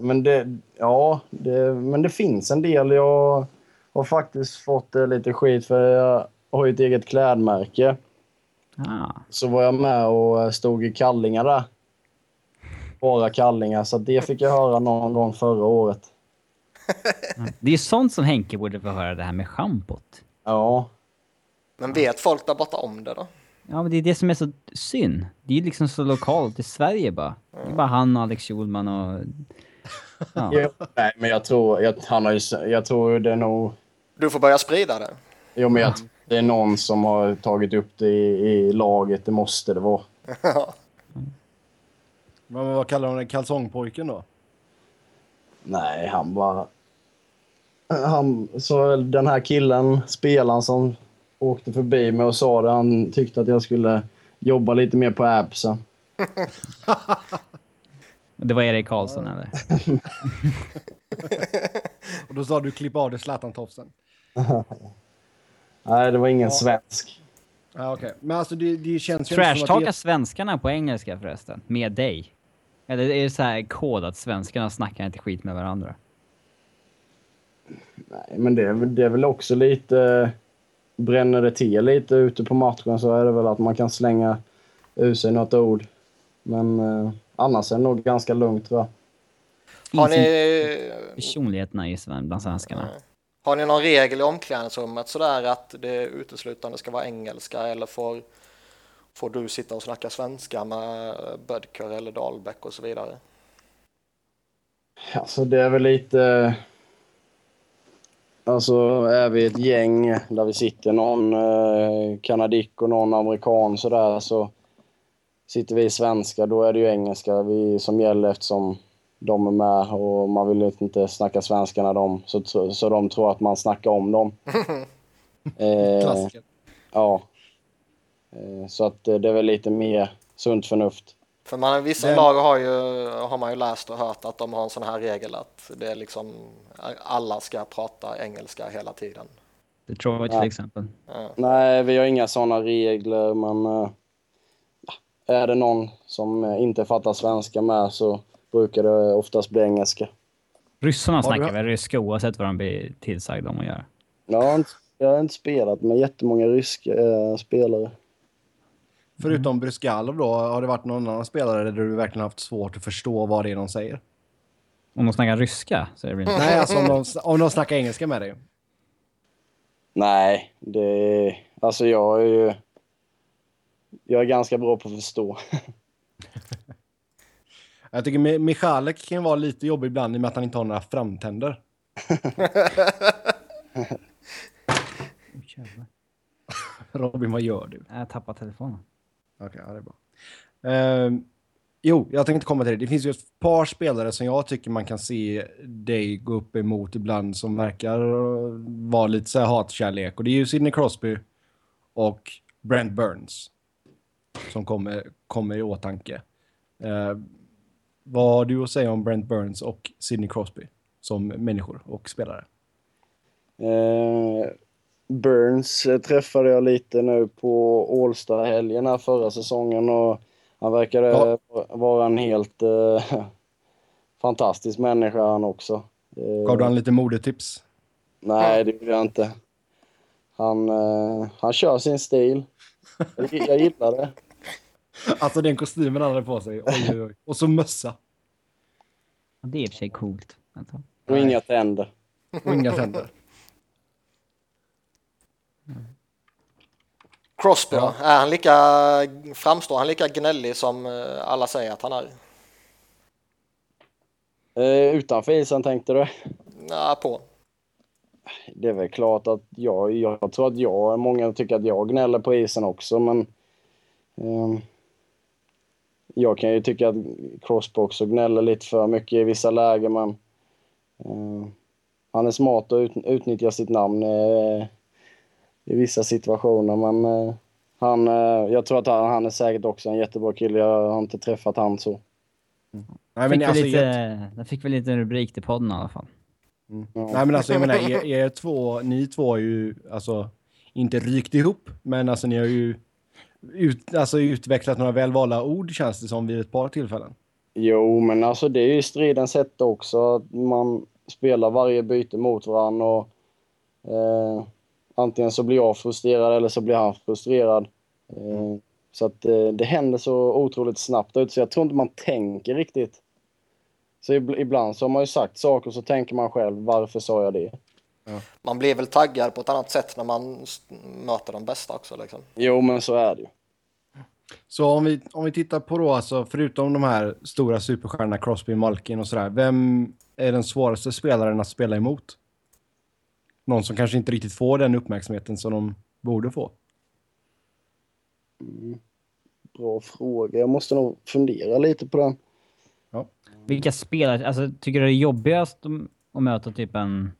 men det, ja, det, men det finns en del. Jag har faktiskt fått eh, lite skit för jag har ju ett eget klädmärke. Ah. så var jag med och eh, stod i kallingar där. Bara kallingar, så det fick jag höra någon gång förra året. Det är ju sånt som Henke borde få höra, det här med schampot. Ja, Men vet folk där borta om det då? Ja, men det är det som är så synd. Det är ju liksom så lokalt i Sverige bara. Det är bara han och Alex Schulman och... Ja. Nej, men jag tror, jag, han har ju, jag tror det är nog, Du får börja sprida det. jo men jag, det är någon som har tagit upp det i, i laget, det måste det vara. Men vad kallar de den? Kalsongpojken då? Nej, han bara, han, så den här killen, spelaren som åkte förbi mig och sa det, han tyckte att jag skulle jobba lite mer på appsen. Det var Erik Karlsson eller? Och då sa du klipp av dig Zlatan-tofsen. Nej, det var ingen svensk. Ja, okej. Men alltså det, det känns Trashtalkar det... svenskarna på engelska förresten? Med dig? Eller är det så här kod att svenskarna snackar inte skit med varandra? Nej, men det är, väl- det är väl också lite... Bränner det till lite ute på matchen så är det väl att man kan slänga ur sig något ord. Men eh, annars är det nog ganska lugnt tror jag. Har ni, personligheterna i Sven- bland svenskarna? har ni någon regel i omklädningsrummet sådär att det uteslutande ska vara engelska eller får, får du sitta och snacka svenska med Bödker eller Dahlbäck och så vidare? Alltså det är väl lite... Alltså är vi ett gäng där vi sitter någon eh, kanadick och någon amerikan sådär så sitter vi svenska då är det ju engelska vi, som gäller eftersom de är med och man vill inte snacka svenska när de, så, så de tror att man snackar om dem. eh, Klassiker. ja. Eh, så att eh, det är väl lite mer sunt förnuft. För man, vissa Men- lag har, ju, har man ju läst och hört att de har en sån här regel att det är liksom alla ska prata engelska hela tiden. Detroit Ja. till exempel. Ja. Nej, vi har inga sådana regler, men ja, är det någon som eh, inte fattar svenska med så brukar det oftast bli engelska. Ryssarna snackar du- väl ryska oavsett vad de blir tillsagda om att göra. Jag har inte, jag har inte spelat med jättemånga ryska eh, spelare. Förutom Bryskalov då, har det varit någon annan spelare där du verkligen haft svårt att förstå vad det är de säger? Om de snackar ryska väl inte... Nej, alltså om de, om de snackar engelska med dig. Nej, det... Alltså jag är ju... Jag är ganska bra på att förstå. Jag tycker Mi- Michalek kan vara lite jobbig ibland i och med att han inte har några framtänder. Robin, vad gör du? Jag tappade telefonen. Okej, ja, det är bra. Ehm, jo, jag tänkte komma till det. Det finns ju ett par spelare som jag tycker man kan se dig gå upp emot ibland som verkar vara lite så här hatkärlek. Och det är ju Sidney Crosby och Brent Burns som kommer, kommer i åtanke. Uh, vad har du att säga om Brent Burns och Sidney Crosby som människor och spelare? Uh Burns eh, träffade jag lite nu på Ålsta-helgen här förra säsongen och han verkade Ja. vara en helt eh, fantastisk människa han också. Eh, Gav du han lite modetips? Nej, det gjorde jag inte. Han, eh, han kör sin stil. Jag, jag gillar det. Alltså den kostymen han hade på sig. Oj, oj, oj. Och så mössa. Det är i och för sig coolt. Och inga tänder. Och inga tänder. Crosby Ja. Är han lika, framstår han lika gnällig som eh, alla säger att han är? Eh, utanför isen tänkte du? Ja, på. Det är väl klart att jag, jag tror att jag, många tycker att jag gnäller på isen också, men ehm, jag kan ju tycka att Crosby också gnäller lite för mycket i vissa lägen, men ehm, han är smart och ut, utnyttjar sitt namn eh, i vissa situationer, men eh, han, eh, jag tror att han, han är säkert också en jättebra kille. Jag har inte träffat han så. Nej, Fick men väl alltså, lite, jag- den fick väl lite rubrik till podden i alla fall. Nej men alltså jag menar, er, er två, ni två har ju alltså inte rykt ihop, men alltså ni har ju ut, alltså, utvecklat några välvalda ord känns det som vid ett par tillfällen. Jo, men alltså det är ju stridens hetta också. Att man spelar varje byte mot varandra och eh, antingen så blir jag frustrerad eller så blir han frustrerad. Eh, så att eh, det händer så otroligt snabbt ut så jag tror inte man tänker riktigt. Så ib- ibland så har man ju sagt saker och så tänker man själv, varför sa jag det? Man blir väl taggad på ett annat sätt när man möter de bästa också. Liksom. Jo, men så är det ju. Så om vi, om vi tittar på då, alltså förutom de här stora superstjärnorna Crosby, Malkin och sådär, vem är den svåraste spelaren att spela emot? Någon som kanske inte riktigt får den uppmärksamheten som de borde få. Bra fråga. Jag måste nog fundera lite på den. Vilka spelare, alltså tycker du det är jobbigast att- möta typ en,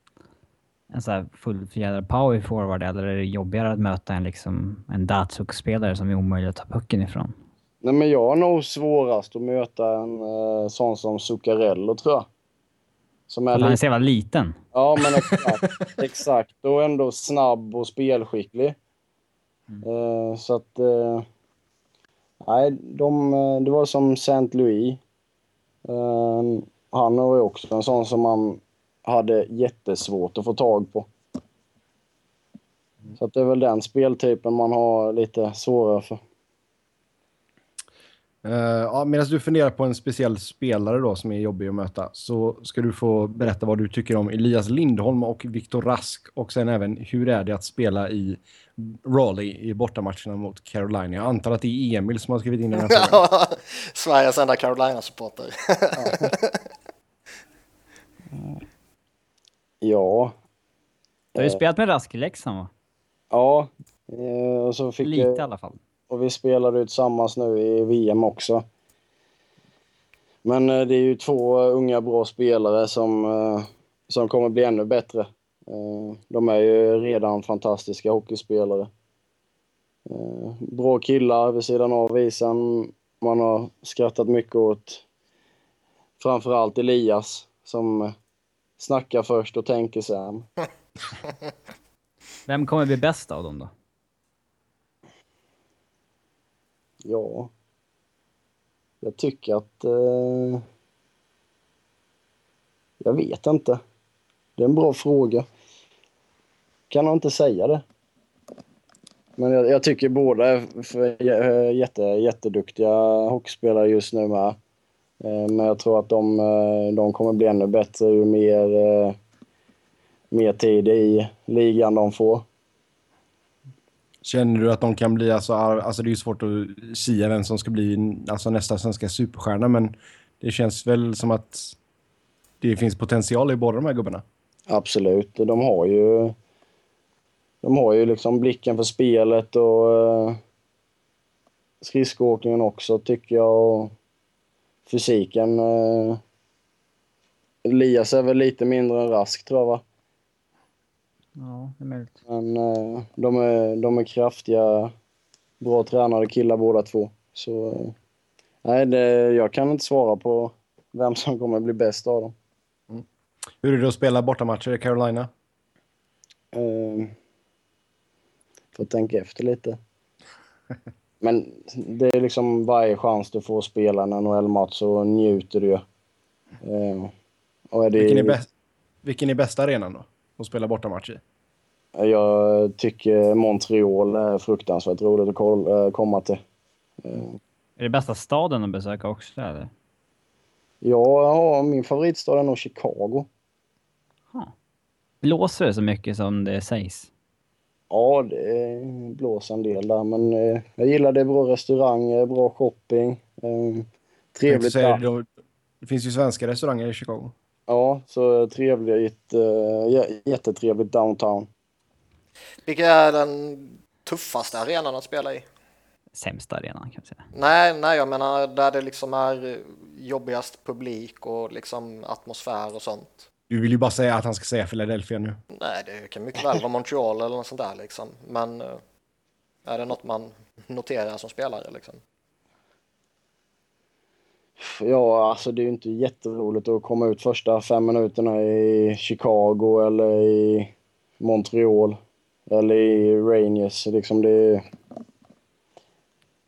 en så här fullfjädrad power forward eller är det jobbigare att möta en liksom en Datsuk-spelare som är omöjlig att ta pucken ifrån? Nej, men jag har nog svårast att möta en eh, sån som Zuccarello, tror jag. Som är För han är så jävla liten. Ja, men exakt. exakt. Och ändå snabb och spelskicklig. Eh, så att... Eh, nej, de, eh, det var som St. Louis. Eh, han var ju också en sån som man hade jättesvårt att få tag på. Så att det är väl den speltypen man har lite svårare för. Uh, ja, Medan du funderar på en speciell spelare då som är jobbig att möta så ska du få berätta vad du tycker om Elias Lindholm och Viktor Rask och sen även hur är det att spela i Raleigh i bortamatcherna mot Carolina. Jag antar att det är Emil som har skrivit in den här frågan. Sveriges enda Carolina-supporter. Ja. Du har ju spelat med Rask i Leksand va? Ja. Eh, och så fick Lite jag- i alla fall. Och vi spelade ju tillsammans nu i VM också. Men eh, det är ju två unga bra spelare som, eh, som kommer bli ännu bättre. Eh, de är ju redan fantastiska hockeyspelare. Bra killar vid sidan av isen. Man har skrattat mycket åt framförallt Elias som snackar först och tänker sen. Vem kommer bli bäst av dem då? Ja, jag tycker att... Eh, jag vet inte. Det är en bra fråga. Kan han inte säga det. Men jag, jag tycker båda är för, eh, jätte, jätteduktiga hockeyspelare just nu med. Eh, men jag tror att de, eh, de kommer bli ännu bättre ju mer, mer tid i ligan de får. Känner du att de kan bli, alltså, alltså det är ju svårt att säga vem som ska bli alltså, nästa svenska superstjärna, men det känns väl som att det finns potential i båda de här gubbarna. Absolut, de har ju de har ju liksom blicken för spelet och eh, skridskoåkningen också tycker jag och fysiken. Eh, Elias är väl lite mindre än Rask tror jag va? Ja, det är möjligt. Men eh, de, är, de är kraftiga, bra tränade killar båda två. Så eh, nej, det, jag kan inte svara på vem som kommer bli bäst av dem. Mm. Hur är det att spela bortamatcher i Carolina? Eh, får tänka efter lite. Men det är liksom varje chans du får spela en NHL-match så njuter du eh, och är det... vilken, är bäst, vilken är bästa arenan då? Att spela bortamatch i? Jag tycker Montreal är fruktansvärt roligt att eh, komma till. Är det bästa staden att besöka också eller? Ja, min favoritstad är nog Chicago. Ha. Blåser det så mycket som det sägs? Ja, det blåser en del där, men eh, jag gillar det. Bra restauranger, bra shopping. Eh, trevligt. Det, det finns ju svenska restauranger i Chicago. Ja, så trevligt, jättetrevligt downtown. Vilken är den tuffaste arenan att spela i? Sämsta arenan kan jag säga. Nej, nej, jag menar där det liksom är jobbigast publik och liksom atmosfär och sånt. Du vill ju bara säga att han ska säga Philadelphia nu. Nej, det kan mycket väl vara Montreal eller något sånt där liksom. Men eh, är det något man noterar som spelare liksom? Ja, alltså det är ju inte jätteroligt att komma ut första fem minuterna i Chicago eller i Montreal eller i Rangers. Liksom det, är,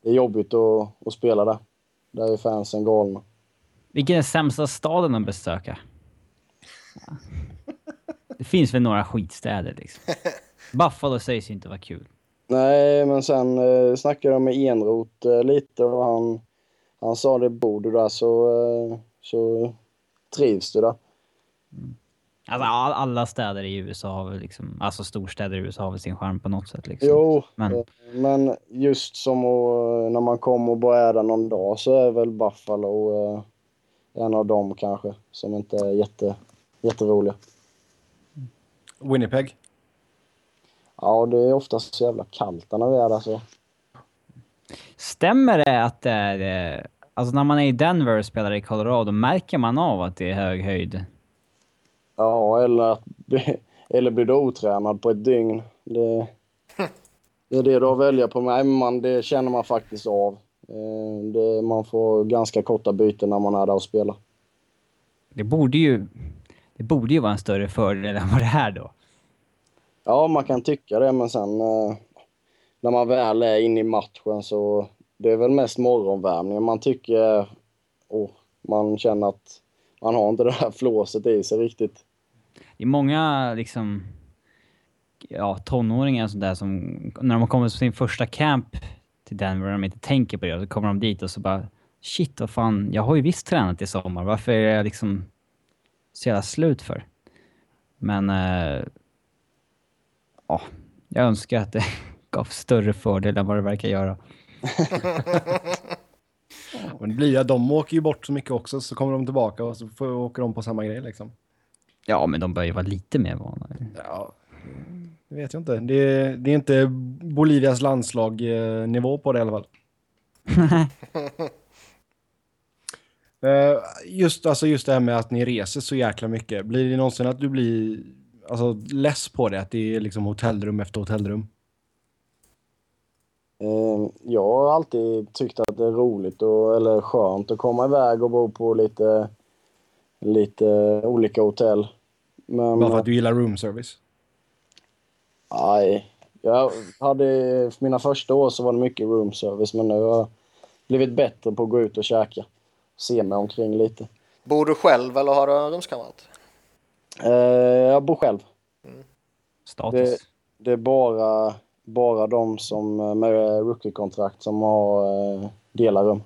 det är jobbigt att, att spela där. Där är fansen galna. Vilken är sämsta staden att besöka? Det finns väl några skitstäder liksom. Buffalo sägs ju inte vara kul. Nej, men sen eh, snackade jag med Enrot eh, lite och han han sa det, bor du där så, eh, så trivs du där. Mm. Alltså alla städer i USA har väl liksom, alltså storstäder i USA har väl sin charm på något sätt liksom. Jo, men, eh, men just som att, när man kommer och bara är där någon dag så är väl Buffalo eh, en av dem kanske som inte är jätte, jätteroliga. Winnipeg? Ja, det är oftast så jävla kallt när vi är där så. Stämmer det att det är... Alltså när man är i Denver och spelar i Colorado, märker man av att det är hög höjd? Ja, eller, eller blir du otränad på ett dygn. Det, det är det du har att välja på. Nej, man, det känner man faktiskt av. Eh, det, man får ganska korta byten när man är där och spelar. Det borde ju, det borde ju vara en större fördel än vad det är då. Ja, man kan tycka det, men sen eh, när man väl är inne i matchen så det är väl mest morgonvärmningen man tycker och man känner att man har inte det här flåset i sig riktigt. Det är många liksom ja, tonåringar sånt där som när de kommer på sin första camp till Denver och de inte tänker på det, så kommer de dit och så bara shit, vad fan, jag har ju visst tränat i sommar, varför är jag liksom så jävla slut för? Men, äh, ja, jag önskar att det gav större fördel än vad det verkar göra. Men det blir ju, de åker ju bort så mycket också, så kommer de tillbaka och så får, åker de på samma grej liksom. Ja, men de bör ju vara lite mer vana. Ja, det vet jag inte. Det, det är inte Bolivias landslag nivå på det i alla fall. Eh, just, alltså just det här med att ni reser så jäkla mycket. Blir det någonsin att du blir alltså, less på det? Att det är liksom hotellrum efter hotellrum? Eh, jag har alltid tyckt att det är roligt och, eller skönt att komma iväg och bo på lite, lite olika hotell. Men, Bara för att du gillar room service? Nej. Jag hade, för mina första år så var det mycket room service men nu har jag blivit bättre på att gå ut och käka. Se mig omkring lite. Bor du själv eller har du en rumskamrat? Eh, jag bor själv. Status. Det, det är bara, bara de som eh, med rookie-kontrakt som har eh, delar rum.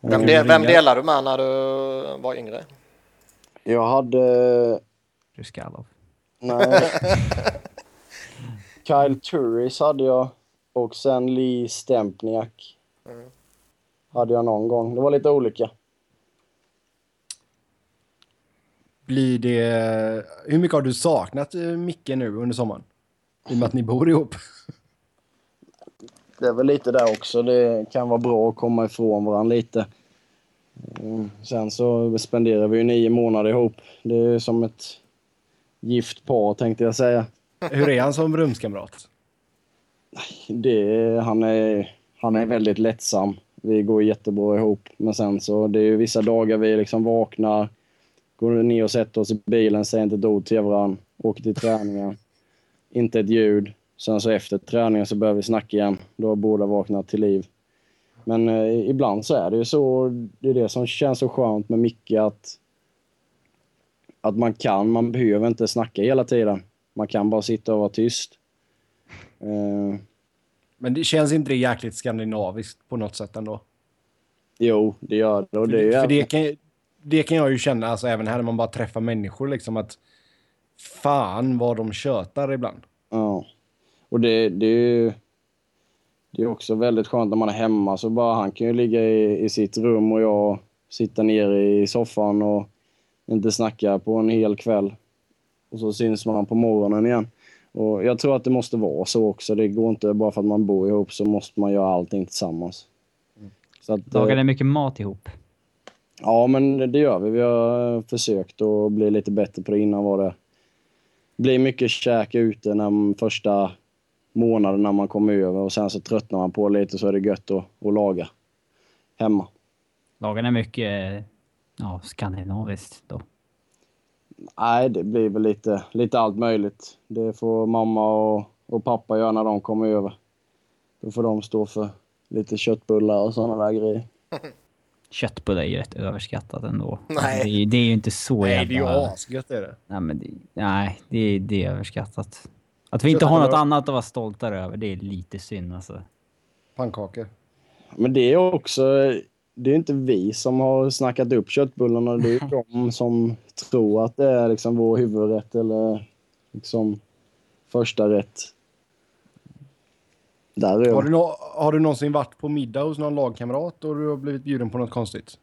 Vem, de, vem delar du med när du var yngre? Jag hade... Ruskalov. Nej. Kyle Turris hade jag. Och sen Lee Stempniak. Hade jag någon gång. Det var lite olika. Blir det... Hur mycket har du saknat eh, Micke nu under sommaren? I och med att ni bor ihop. Det är väl lite där också. Det kan vara bra att komma ifrån varandra lite. Mm. Sen så spenderar vi ju nio månader ihop. Det är som ett gift par tänkte jag säga. Hur är han som rumskamrat? Det, han, är, han är väldigt lättsam. Vi går jättebra ihop. Men sen så det är ju vissa dagar vi liksom vaknar, går ner och sätter oss i bilen, säger inte ett ord till varandra, åker till träningen. Inte ett ljud. Sen så efter träningen så börjar vi snacka igen. Då har båda vaknat till liv. Men eh, ibland så är det ju så. Det är det som känns så skönt med Micke att, att man kan, man behöver inte snacka hela tiden. Man kan bara sitta och vara tyst. Eh, Men det känns inte det jäkligt skandinaviskt på något sätt ändå? jo, det gör det. Och För, det, är ju för det, kan, det kan jag ju känna, alltså även här när man bara träffar människor, liksom att fan vad de tjötar ibland. Ja. Och det, det är ju det är också väldigt skönt när man är hemma så bara han kan ju ligga i, i sitt rum och jag sitta nere i soffan och inte snacka på en hel kväll. Och så syns man på morgonen igen. Och jag tror att det måste vara så också. Det går inte bara för att man bor ihop så måste man göra allting tillsammans. Så att, Lagar eh, ni mycket mat ihop? Ja, men det gör vi. Vi har försökt att bli lite bättre på det. Innan var det blir mycket käk ute när första månaden när man kommer över och sen så tröttnar man på lite så är det gött att, att laga hemma. Lagar ni mycket eh, ja, skandinaviskt då? Nej, det blir väl lite, lite allt möjligt. Det får mamma och, och pappa göra när de kommer över. Då får de stå för lite köttbullar och sådana där grejer. Köttbullar är ju rätt överskattat ändå. Nej. Det, är, det är ju inte så Nej, det är ju jävla... asgött är det. Nej, men det, nej det, är- det är överskattat. Att vi inte har något annat att vara stolta över, det är lite synd alltså. Pannkakor. Men det är också, det är inte vi som har snackat upp köttbullarna. Det är de som tror att det är liksom vår huvudrätt eller liksom första rätt. Där är Har du, nå- har du någonsin varit på middag hos någon lagkamrat och du har blivit bjuden på något konstigt?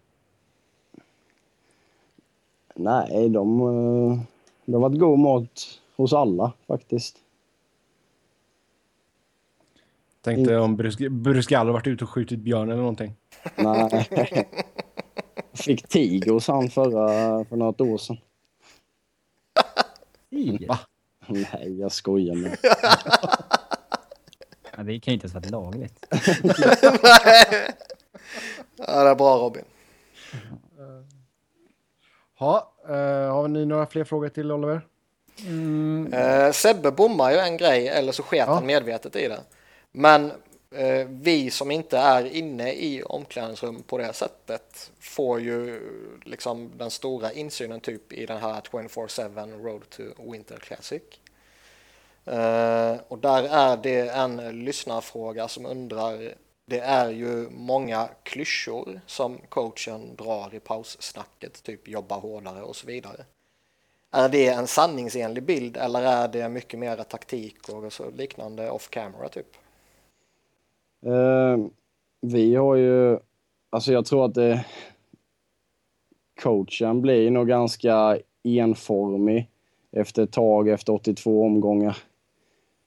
Nej, de, eh, de har varit god mat hos alla faktiskt. Tänkte om Brus- Brusgallo varit ute och skjutit björn eller någonting. Nej. Fick tiger hos han förra, för något år sedan. Va? Nej, jag skojar med. Ja, det kan ju inte ens vara lagligt. Ja, det är bra Robin. Ha, eh, har ni några fler frågor till Oliver? Eh, Sebbe bommar ju en grej eller så sket Ja. han medvetet i det. Men eh, vi som inte är inne i omklädningsrum på det sättet får ju liksom den stora insynen typ i den här 24-7 Road to Winter Classic. Uh, och där är det en lyssnarfråga som undrar det är ju många klyschor som coachen drar i paussnacket, typ jobba hårdare och så vidare. Är det en sanningsenlig bild eller är det mycket mer taktik och så liknande off camera typ? Uh, vi har ju, alltså jag tror att det, coachen blir nog ganska enformig efter ett tag, efter 82 omgångar.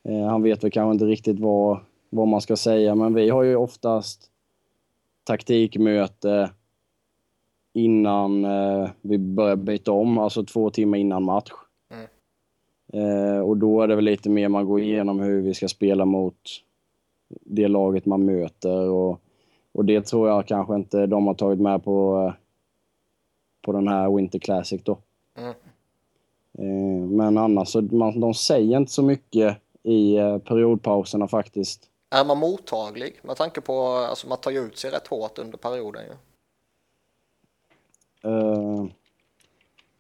Eh, han vet väl kanske inte riktigt vad, vad man ska säga, men vi har ju oftast taktikmöte innan eh, vi börjar byta om, alltså två timmar innan match. Mm. Eh, och då är det väl lite mer man går igenom hur vi ska spela mot det laget man möter och, och det tror jag kanske inte de har tagit med på, på den här Winter Classic då. Mm. Men annars så man, de säger inte så mycket i eh, periodpauserna faktiskt. Är man mottaglig med tanke på alltså man tar ju ut sig rätt hårt under perioden ju. Uh,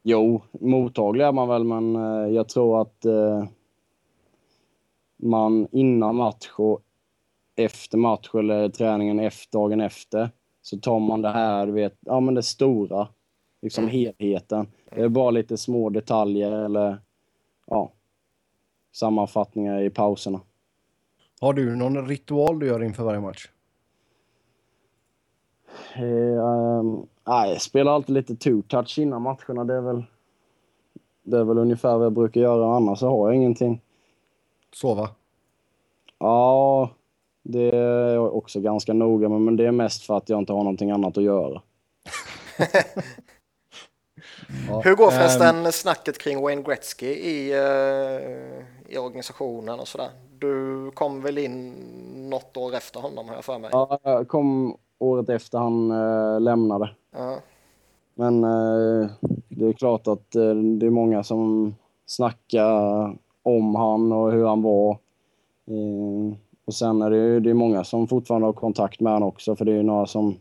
jo, mottaglig är man väl, men uh, jag tror att uh, man innan match och efter match eller träningen efter, dagen efter så tar man det här, du vet, ja men det stora, liksom Mm. helheten. Det är bara lite små detaljer eller ja, sammanfattningar i pauserna. Har du någon ritual du gör inför varje match? Eh, ehm, nej, jag spelar alltid lite two-touch innan matcherna. Det är, väl, det är väl ungefär vad jag brukar göra. Annars så har jag ingenting. Sova? Ja, det är jag också ganska noga med, men det är mest för att jag inte har någonting annat att göra. Ja. Hur går Ehm, förresten snacket kring Wayne Gretzky i, eh, i organisationen och sådär? Du kom väl in något år efter honom har jag för mig? Ja, jag kom året efter han eh, lämnade. Ja. Men eh, det är klart att eh, det är många som snackar om han och hur han var. Eh, och sen är det, ju- det är många som fortfarande har kontakt med han också, för det är ju några som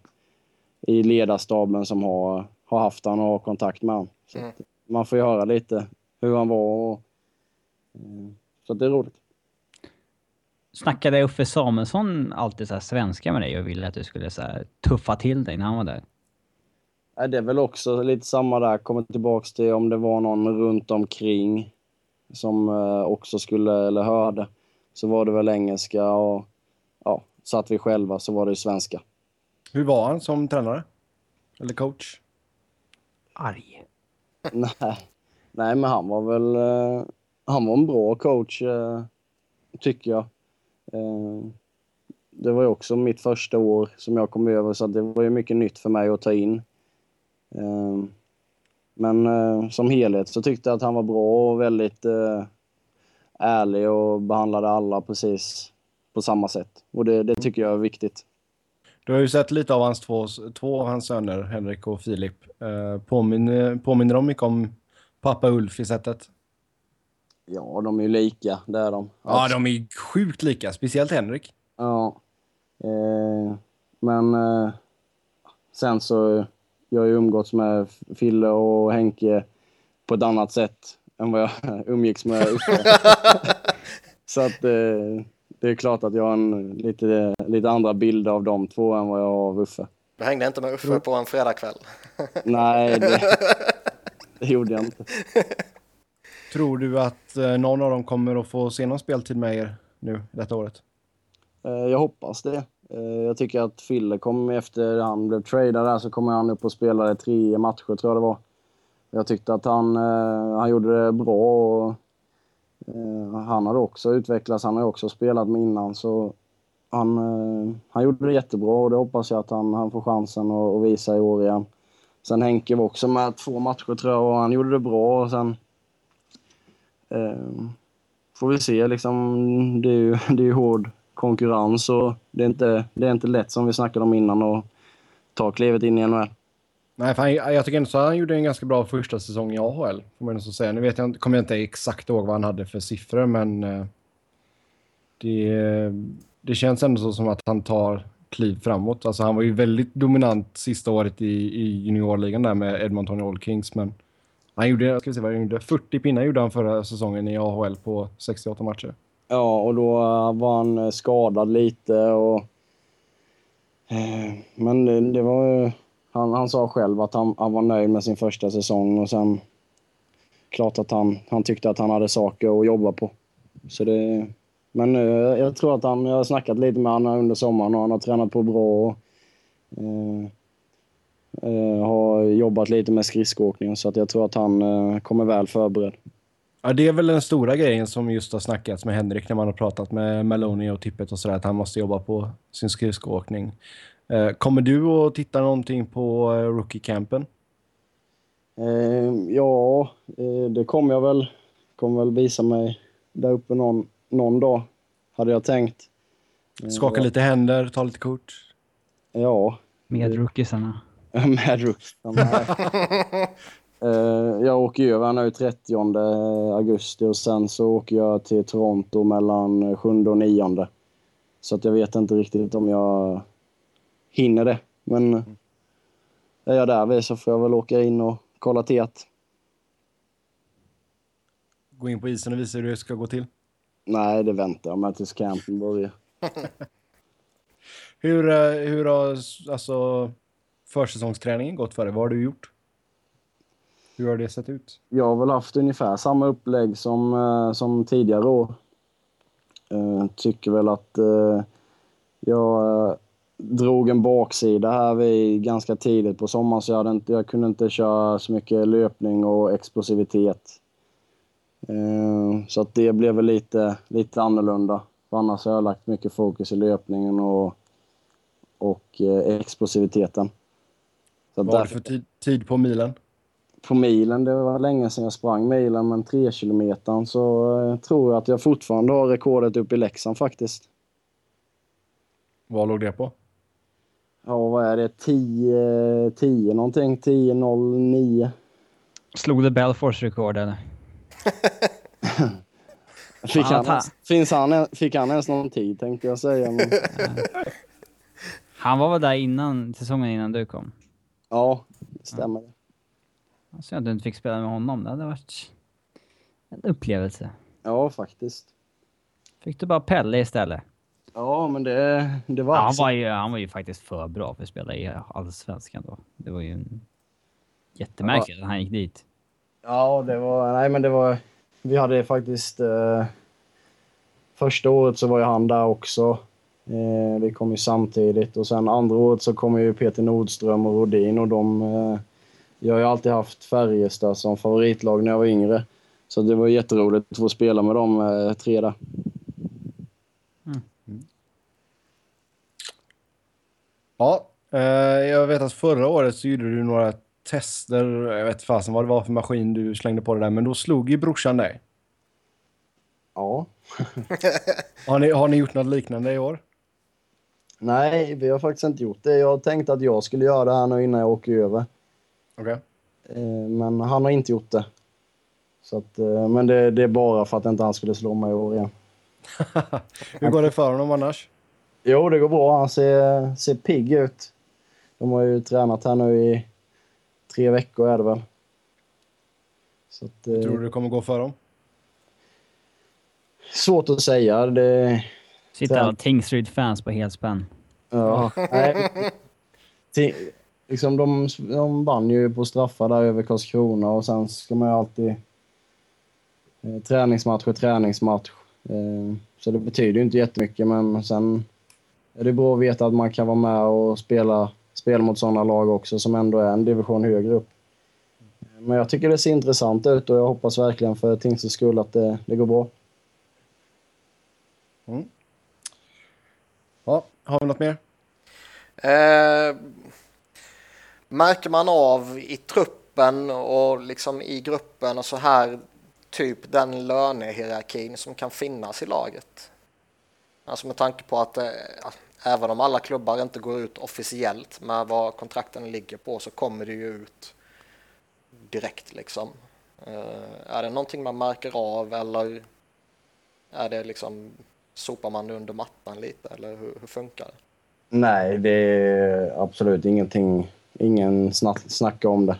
i ledarstaben som har, har haft han och har kontakt med han. Så Mm. man får ju höra lite hur han var och, eh, så det är roligt. Snackade Uffe Samuelsson alltid så här svenska med dig och ville att du skulle så här tuffa till dig när han var där? Det är väl också lite samma där. Kommer tillbaks till om det var någon runt omkring som eh, också skulle eller hörde. Så var det väl engelska och ja, satt vi själva så var det ju svenska. Hur var han som tränare? Eller coach? Arg. Nej, nej, men han var väl eh, han var en bra coach eh, tycker jag. Eh, det var ju också mitt första år som jag kom över så det var ju mycket nytt för mig att ta in. Men som helhet så tyckte jag att han var bra och väldigt ärlig och behandlade alla precis på samma sätt. Och det, det tycker jag är viktigt. Du har ju sett lite av hans två, två av hans söner, Henrik och Filip. Eh, påminner, påminner de mycket om pappa Ulf i sättet? Ja, de är ju lika, det är de. Ja, de är sjukt lika. Speciellt Henrik. Ja. Eh, men eh, sen så jag har ju umgåtts med Fille och Henke på ett annat sätt än vad jag umgicks med Uffe. så att eh, det är klart att jag har en lite, lite andra bild av de två än vad jag har av Uffe. Du hängde inte med Uffe på en fredagkväll? Nej, det, det gjorde jag inte. Tror du att eh, någon av dem kommer att få se någon speltid med er nu detta året? Eh, Jag hoppas det. Eh, Jag tycker att Fille kom efter han blev tradad där så kom han upp och spelade tre matcher tror jag det var. Jag tyckte att han, han gjorde det bra och Eh, han har också utvecklats. Han har också spelat med innan så han, eh, han gjorde det jättebra och det hoppas jag att han, han får chansen att, att visa i år igen. Sen Henke var också med två matcher tror jag och han gjorde det bra och sen eh, får vi se liksom. Det är ju, det är ju hård konkurrens och det är, inte, det är inte lätt som vi snackade om innan att ta klivet in i NHL. Nej, för han, jag tycker ändå att han gjorde en ganska bra första säsong i AHL. Får man så säga. Nu vet jag, kommer jag inte exakt ihåg vad han hade för siffror, men eh, det, det känns ändå så som att han tar kliv framåt. Alltså, han var ju väldigt dominant sista året i, i juniorligan där med Edmonton All Kings, men han gjorde, ska vi se vad han gjorde, 40 pinnar gjorde han förra säsongen i AHL på 68 matcher. Ja, och då eh, var han eh, skadad lite och... Men det, det var ju... Han, han sa själv att han, han var nöjd med sin första säsong och sen... Klart att han, han tyckte att han hade saker att jobba på. Så det... Men nu, jag tror att han... Jag har snackat lite med honom under sommaren och han har tränat på bra och... Eh, eh, har jobbat lite med skridskoåkning så att jag tror att han eh, kommer väl förberedd. Ja, det är väl den stora grejen som just har snackats med Henrik när man har pratat med Meloni och Tippet och sådär, att han måste jobba på sin skridskoåkning. Eh, kommer du att titta någonting på eh, rookie-campen? Eh, ja, eh, det kommer jag väl. Kommer väl visa mig där uppe någon, någon dag, hade jag tänkt. Skaka lite händer, ta lite kort? Ja, Med rookiesarna. med rookiesarna. Jag åker ju över nu 30 augusti och sen så åker jag till Toronto mellan 7 och 9. Så att jag vet inte riktigt om jag hinner det. Men är jag där vid så får jag väl åka in och kolla teet. Gå in på isen och visa hur det ska gå till? Nej, det väntar jag med tills campen börjar. Hur, eh, hur har alltså, försäsongsträningen gått för dig? Vad har du gjort? Hur har det sett ut? Jag har väl haft ungefär samma upplägg som, eh, som tidigare år. Eh, tycker väl att eh, jag eh, drog en baksida här vid ganska tidigt på sommaren så jag, hade inte, jag kunde inte köra så mycket löpning och explosivitet. Eh, så att det blev väl lite, lite annorlunda. För annars har jag lagt mycket fokus i löpningen och, och eh, explosiviteten. Så Vad du därför- för tid, tid på milen? på milen, det var länge sedan jag sprang milen, men tre kilometern så eh, tror jag att jag fortfarande har rekordet uppe i Leksand faktiskt. Vad låg det på? Ja, vad är det? 10, 10 någonting? 10.09. Slog du Belfors rekord eller? Fick han, ens- finns han, fick han ens någon tid tänkte jag säga. Men, Han var väl där innan, säsongen innan du kom? ja, det stämmer. Så att du inte fick spela med honom. Det hade varit en upplevelse. Ja, faktiskt. Fick du bara Pelle istället? Ja, men det, det var... Ja, han, alltså- var ju, han var ju faktiskt för bra för att spela i Allsvenskan då. Det var ju en... jättemärkligt att han gick dit. Ja, det var... Nej, men det var... Vi hade faktiskt... Eh, första året så var ju han där också. Eh, vi kom ju samtidigt och sen andra året så kom ju Peter Nordström och Rodin och de... Eh, jag har ju alltid haft Färjestad som favoritlag när jag var yngre. Så det var jätteroligt att få spela med dem eh, tre där. Ja, eh, jag vet att förra året så gjorde du några tester. Jag vet fasen vad det var för maskin du slängde på det där, men då slog ju brorsan dig. Ja. Har ni, har ni gjort något liknande i år? Nej, vi har faktiskt inte gjort det. Jag tänkte att jag skulle göra det här nu innan jag åker över. Okej. Eh, Men han har inte gjort det. Så att, eh, men det, det är bara för att inte han skulle slå mig i år igen. Hur går det för honom annars? Jo, det går bra. Han ser, ser pigg ut. De har ju tränat här nu i tre veckor är det väl. Så att, eh, Tror du det kommer gå för dem? Svårt att säga. Det, Sitter alla Tingsryd-fans på helspänn. ja, nej. Liksom de, de vann ju på straffar där över Karlskrona och sen ska man ju alltid eh, träningsmatch och träningsmatch. Eh, så det betyder ju inte jättemycket men sen är det bra att veta att man kan vara med och spela, spela mot sådana lag också som ändå är en division högre upp. Men jag tycker det ser intressant ut och jag hoppas verkligen för Tingsryds skull att det, det går bra. Ja, har vi något mer? Eh, märker man av i truppen och liksom i gruppen och så här typ den lönehierarkin som kan finnas i laget? Alltså med tanke på att eh, även om alla klubbar inte går ut officiellt med vad kontrakten ligger på så kommer det ju ut direkt liksom. Eh, är det någonting man märker av eller är det liksom sopar man det under mattan lite eller hur, hur funkar det? Nej, det är absolut ingenting. Ingen snack, snacka om det.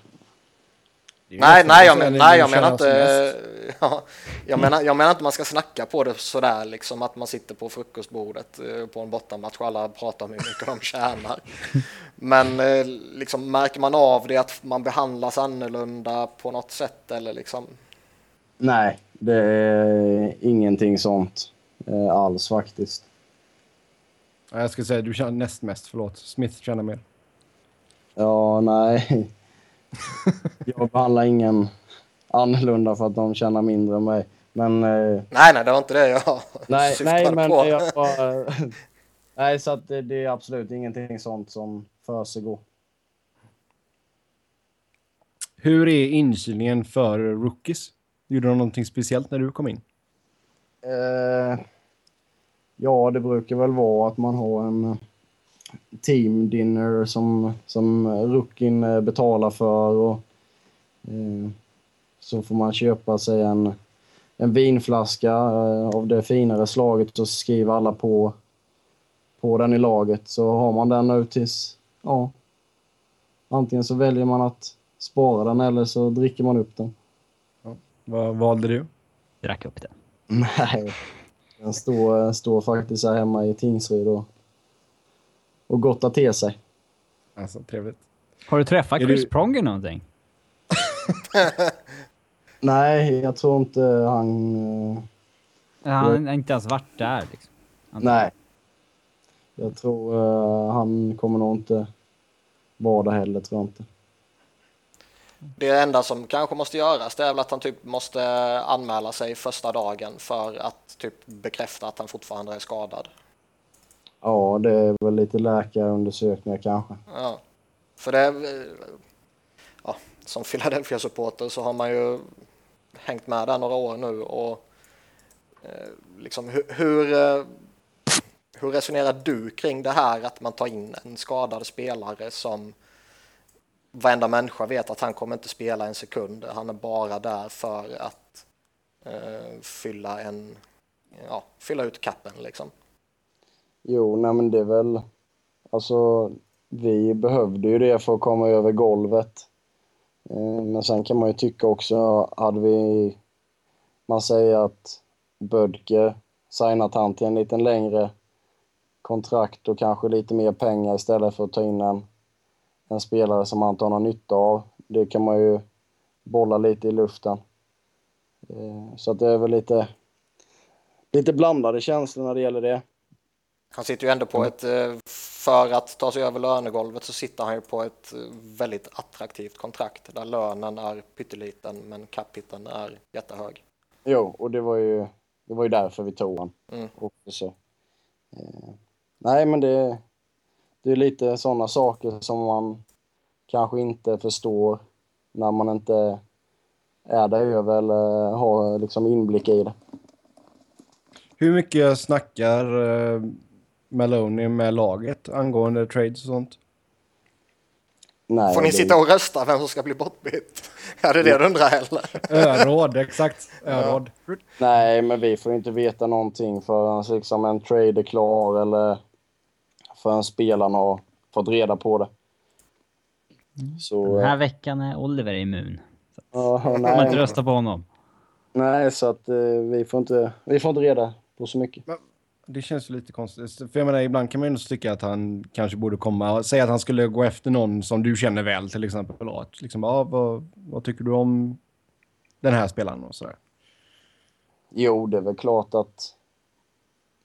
Nej, nej, jag, men, nej, jag menar inte... Ja, jag, menar, jag menar inte man ska snacka på det sådär liksom att man sitter på frukostbordet eh, på en bortamatch och alla pratar om hur mycket de tjänar. Men eh, liksom märker man av det att man behandlas annorlunda på något sätt eller liksom? Nej, det är ingenting sånt eh, alls faktiskt. Ja, Jag skulle säga du tjänar näst mest, förlåt. Smith tjänar mer. Ja, nej. Jag behandlar ingen annorlunda för att de tjänar mindre än mig. Men, eh, Nej, nej, det var inte det jag nej, syftade nej, men på. jag bara, Nej, så att det, det är absolut ingenting sånt som försiggår. Hur är inkilningen för rookies? Gjorde de någonting speciellt när du kom in? Eh, ja, det brukar väl vara att man har en eh, team dinner som, som rookien eh, betalar för. Och, eh, så får man köpa sig en, en vinflaska eh, av det finare slaget och skriva alla på, på den i laget. Så har man den nu tills, ja, antingen så väljer man att spara den eller så dricker man upp den. Vad valde du? Drack upp den. Nej, den står, står faktiskt här hemma i Tingsryd och, och gottar till sig. Alltså, trevligt. Har du träffat Är Chris du- Pronger någonting? Nej, jag tror inte han... eh, Han har inte ens varit där liksom. nej. Jag tror eh, han kommer nog inte vara där heller, tror jag inte. Det enda som kanske måste göras det är väl att han typ måste anmäla sig första dagen för att typ bekräfta att han fortfarande är skadad. Ja, det är väl lite läkarundersökningar kanske. Ja. För det är, ja, som Philadelphia-supporter så har man ju hängt med där några år nu och eh, liksom hur, hur, hur resonerar du kring det här att man tar in en skadad spelare som varenda människa vet att han kommer inte spela en sekund. Han är bara där för att eh, fylla en, ja, fylla ut kappen liksom. Jo, nej men det är väl... Alltså, vi behövde ju det för att komma över golvet. Eh, men sen kan man ju tycka också, hade vi... Man säger att Bödker signat han till en lite längre kontrakt och kanske lite mer pengar istället för att ta in en, en spelare som han inte har någon nytta av. Det kan man ju bolla lite i luften. Eh, så att det är väl lite, lite blandade känslor när det gäller det. Han sitter ju ändå på ett, eh, för att ta sig över lönegolvet så sitter han ju på ett eh, väldigt attraktivt kontrakt där lönen är pytteliten men capiten är jättehög. Jo, och det var ju, det var ju därför vi tog han. Mm. Eh, nej, men det, det är lite sådana saker som man kanske inte förstår när man inte är där över eller har liksom inblick i det. Hur mycket snackar uh, Maloney med laget angående trades och sånt? Nej, Får ni det- sitta och rösta vem som ska bli bortbytt? Är det det du undrar eller? Öråd, exakt. Öråd. Nej, men vi får inte veta någonting förrän liksom en trade är klar eller förrän spelarna har fått reda på det. Så... Den här veckan är Oliver immun. ja, Får man nej, inte rösta på honom. nej, så att eh, vi, får inte, vi får inte reda på så mycket. Det känns lite konstigt. För jag menar, ibland kan man ju tycka att han kanske borde komma. Säga att han skulle gå efter någon som du känner väl till exempel. Att liksom, ja, vad, vad tycker du om den här spelaren och sådär. Jo, det är väl klart att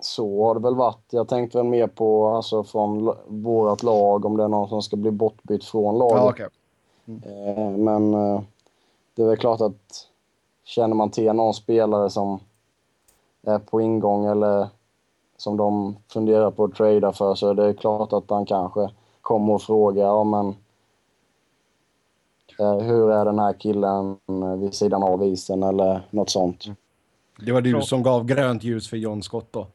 så har det väl varit. Jag tänkte väl mer på alltså, från vårt lag om det är någon som ska bli bortbytt från laget. Ja, okej. Eh, Men eh, det är väl klart att känner man till någon spelare som är på ingång eller som de funderar på att trada för så är det klart att han kanske kommer och frågar ja, men, eh, hur är den här killen eh, vid sidan av isen eller något sånt. Det var du som gav grönt ljus för John Scott då.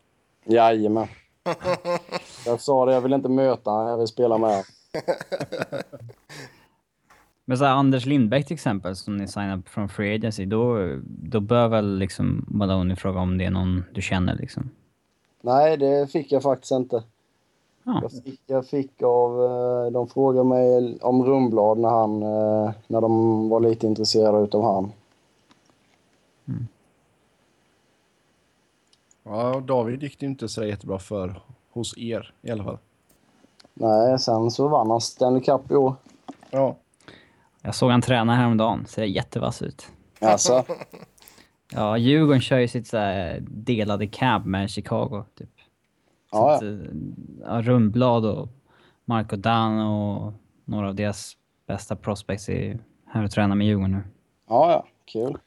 Jajamän. Jag sa det, jag vill inte möta jag vill spela med. Men så här, Anders Lindbäck till exempel, som ni signade upp från Free Agency, då, då bör väl liksom Maloney fråga om det är någon du känner liksom? Nej, det fick jag faktiskt inte. Ja. Jag fick, jag fick av... eh, De frågade mig om Rumblad när, han, eh, när de var lite intresserade utav han. Ja, David gick det inte så jättebra för hos er i alla fall. Nej, sen så vann han Stanley Cup i år. Ja, Jag såg han träna häromdagen, ser jättevass ut. Alltså, Ja, Djurgården kör ju sitt så här delade camp med Chicago, typ. Ja, att, eh, ja, Rundblad och Marco Dan och några av deras bästa prospects är här och tränar med Djurgården nu. ja, ja, kul.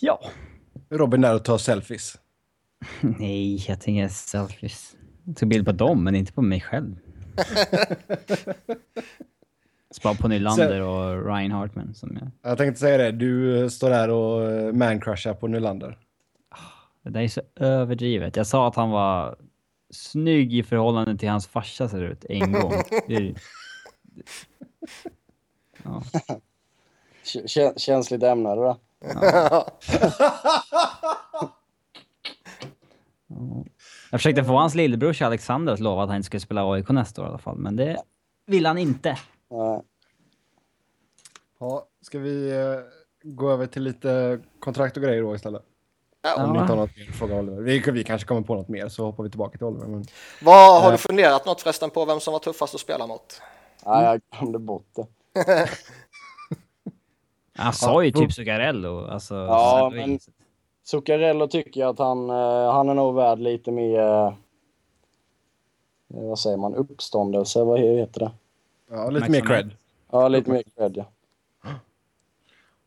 Ja. Robin där och tar selfies. Nej, jag tänker selfies. Jag tog bild på dem, men inte på mig själv. Spara på Nylander och Ryan Hartman. Som jag... Jag tänkte säga det, du står där och eh, mancrushar på Nylander. Det där är så överdrivet. Jag sa att han var snygg i förhållande till hans farsa ser ut en gång. Det är... ja. K- känsligt ämne det där. Jag försökte få hans lillebror Alexander att lova att han inte skulle spela AIK nästa år i alla fall, men det vill han inte. Nej. Ja, ska vi eh, gå över till lite kontrakt och grejer då istället? Ja. Om ni inte har något mer att fråga Oliver. Vi, vi kanske kommer på något mer så hoppar vi tillbaka till Oliver. Men... Vad, har Ja. du funderat något förresten på vem som var tuffast att spela mot? Nej, jag glömde bort det. Han sa ju typ Zuccarello. Alltså, Ja, men- Zuccarello tycker jag att han, eh, han är nog värd lite mer... eh, vad säger man? Uppståndelse? Vad heter det? Ja, lite mer cred. Ja, lite mer cred, ja.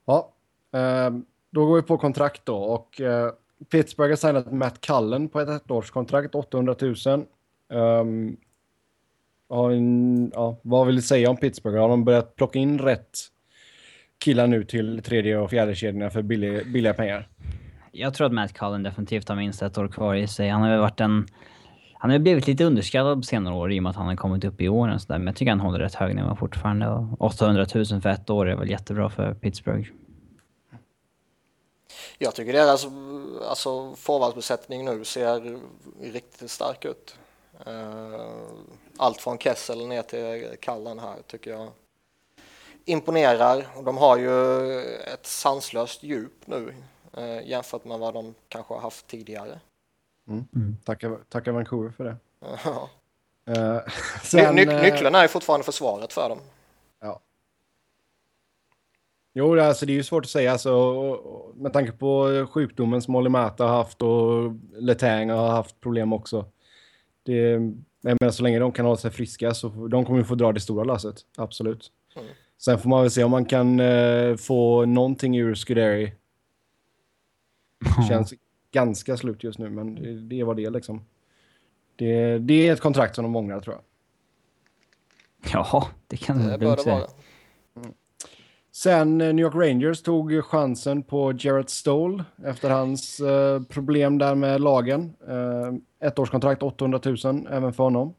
Ja, ehm, då går vi på kontrakt då. Och eh, Pittsburgh har signat Matt Cullen på ett ettårskontrakt, 800 000. Um, ja, en, ja, vad vill du säga om Pittsburgh? Har de börjat plocka in rätt killar nu till tredje och fjärde kedjorna för billig, billiga pengar? Jag tror att Matt Cullen definitivt har minst ett år kvar i sig. Han har väl varit en... Han har blivit lite underskattad på senare år i och med att han har kommit upp i åren. sådär, Så där. Men jag tycker han håller rätt hög nivå fortfarande. Och 800 000 för ett år är väl jättebra för Pittsburgh. Jag tycker deras alltså, alltså, forwardsbesättning nu ser riktigt stark ut. Eh, allt från Kessel ner till Kallen här tycker jag imponerar. Och de har ju ett sanslöst djup nu eh, jämfört med vad de kanske har haft tidigare. Tackar, tackar Vancouver för det. Ja. Uh, sen, Ny, eh, nyckeln är fortfarande försvaret för dem. Ja. Jo, alltså det är ju svårt att säga. Alltså, och- och med tanke på sjukdomen som Olli Mata har haft och Letang har haft problem också. Det, menar, så länge de kan hålla sig friska så de kommer ju få dra det stora lasset. Absolut. Mm. Sen får man väl se om man kan eh, få någonting ur Scuderi. Känns ganska slut just nu, men det, det var det liksom. Det, det är ett kontrakt som de ångrar tror jag. Ja, det kan Det lugnt säga. vara. Sen eh, New York Rangers tog chansen på Jarrett Stoll efter hans eh, problem där med lagen. Eh, ettårskontrakt 800 000 även för honom.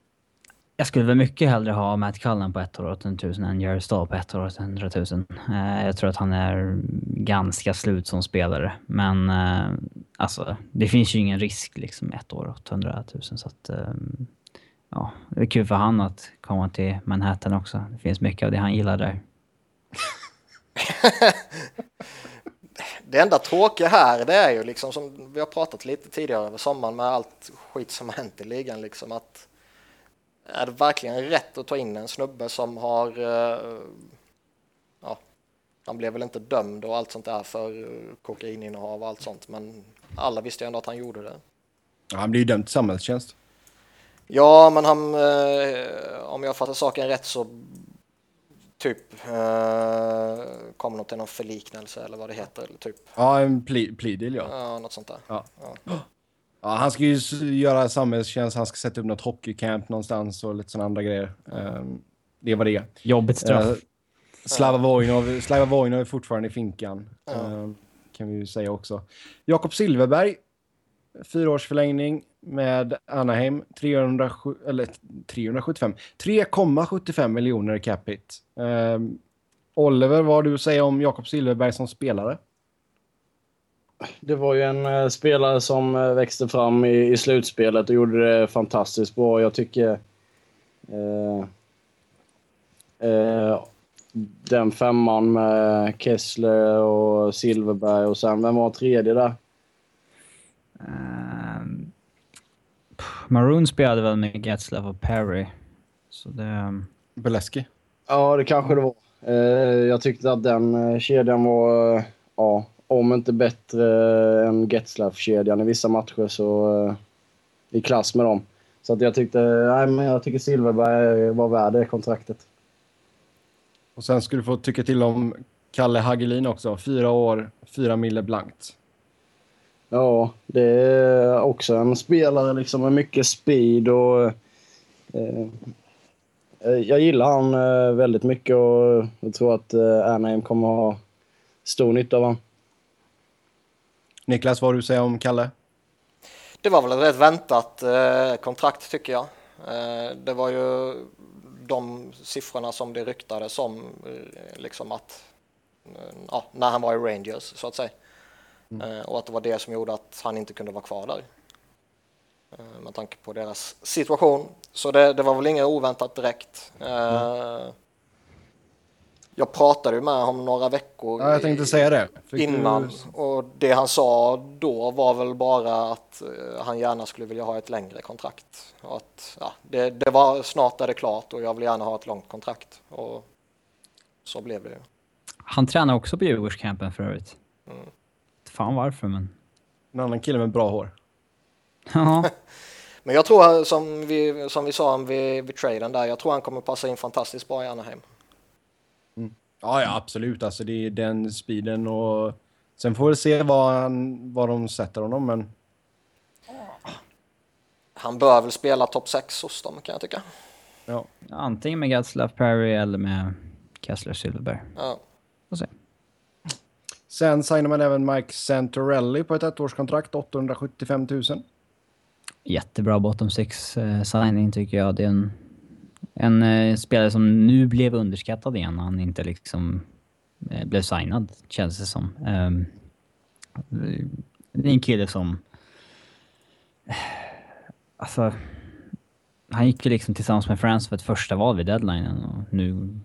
Jag skulle väl mycket hellre ha Matt Cullen på ett år 800 000 än Jerry Stahl på ett år 800 000. Eh, jag tror att han är ganska slut som spelare. Men eh, alltså, det finns ju ingen risk liksom ett år 800 000. Så att, eh, ja, det är kul för han att komma till Manhattan också. Det finns mycket av det han gillar där. Det enda tråkiga här det är ju liksom som vi har pratat lite tidigare över sommaren med allt skit som har hänt i ligan liksom att är det verkligen rätt att ta in en snubbe som har eh, ja, han blev väl inte dömd och allt sånt där för eh, kokaininnehav och allt sånt men alla visste ju ändå att han gjorde det. Ja, han blir ju dömd till samhällstjänst. Ja, men han, eh, om jag fattar saken rätt så typ eh, kom något till någon förliknelse eller vad det heter. Eller typ, Ja, en plea, plea deal ja. ja, något sånt där. Ja. ja. Han ska ju göra samhällstjänst, han ska sätta upp något hockeycamp någonstans och lite sådana andra grejer. Um, det var det. Jobbigt straff. Uh, Slava Vojnov, Slava Vojnov är fortfarande i finkan. Eh, kan vi ju säga också. Jakob Silverberg. Fyra års förlängning med Anaheim. 307, eller 375. 3,75 miljoner i capita. Um, Oliver, vad har du att säga om Jakob Silverberg som spelare? Det var ju en eh, spelare som eh, växte fram i, i slutspelet och gjorde det fantastiskt bra. Jag tycker... Eh, eh, den femman med Kessler och Silverberg och sen, vem var tredje där? Pff, Maroon spelade väl med Getzlaff och Perry. Så det... ehm, Beleski. Ja, det kanske det var. Eh, jag tyckte att den eh, kedjan var, ja, om inte bättre eh, än Getzlaff-kedjan i vissa matcher så eh, i klass med dem. Så att jag tyckte, nej men jag tycker Silverberg var värd det kontraktet. Och sen ska du få tycka till om Kalle Hagelin också. Fyra år, fyra mille blankt. Ja, det är också en spelare liksom med mycket speed och... Eh, jag gillar han eh, väldigt mycket och jag tror att eh, Anaheim kommer ha stor nytta av honom. Niklas, vad har du säger om Kalle? Det var väl ett rätt väntat eh, kontrakt tycker jag. Eh, det var ju de siffrorna som det ryktades om, eh, liksom att ja, när han var i Rangers så att säga. Mm. Och att det var det som gjorde att han inte kunde vara kvar där. Med tanke på deras situation. Så det, det var väl inget oväntat direkt. Mm. Jag pratade ju med honom några veckor ja, jag tänkte säga det. Fick innan du... och det han sa då var väl bara att uh, han gärna skulle vilja ha ett längre kontrakt. Och att, ja, det, det, var snart är det klart och jag vill gärna ha ett långt kontrakt. Och så blev det ju. Han tränar också på Djurgårdscampen för övrigt. Mm. Fan varför men... En annan kille med bra hår. Ja. men jag tror som vi, som vi sa vid, vid traden där, jag tror han kommer passa in fantastiskt bra i Anaheim. Ja, ja, absolut. Alltså det är den speeden och sen får vi se vad, han, vad de sätter honom, men... Han bör väl spela topp 6 hos dem, kan jag tycka. Ja. Antingen med Gatslav Perry eller med Kessler Silverberg. Ja. Får se. Sen signar man även Mike Santorelli på ett ettårskontrakt, 875 000. Jättebra bottom six eh, signing tycker jag. Det är en en eh, spelare som nu blev underskattad igen när han inte liksom eh, blev signad, känns det som. Um, det är en kille som... Alltså... Han gick ju liksom tillsammans med Frans för ett första val vid deadlinen och nu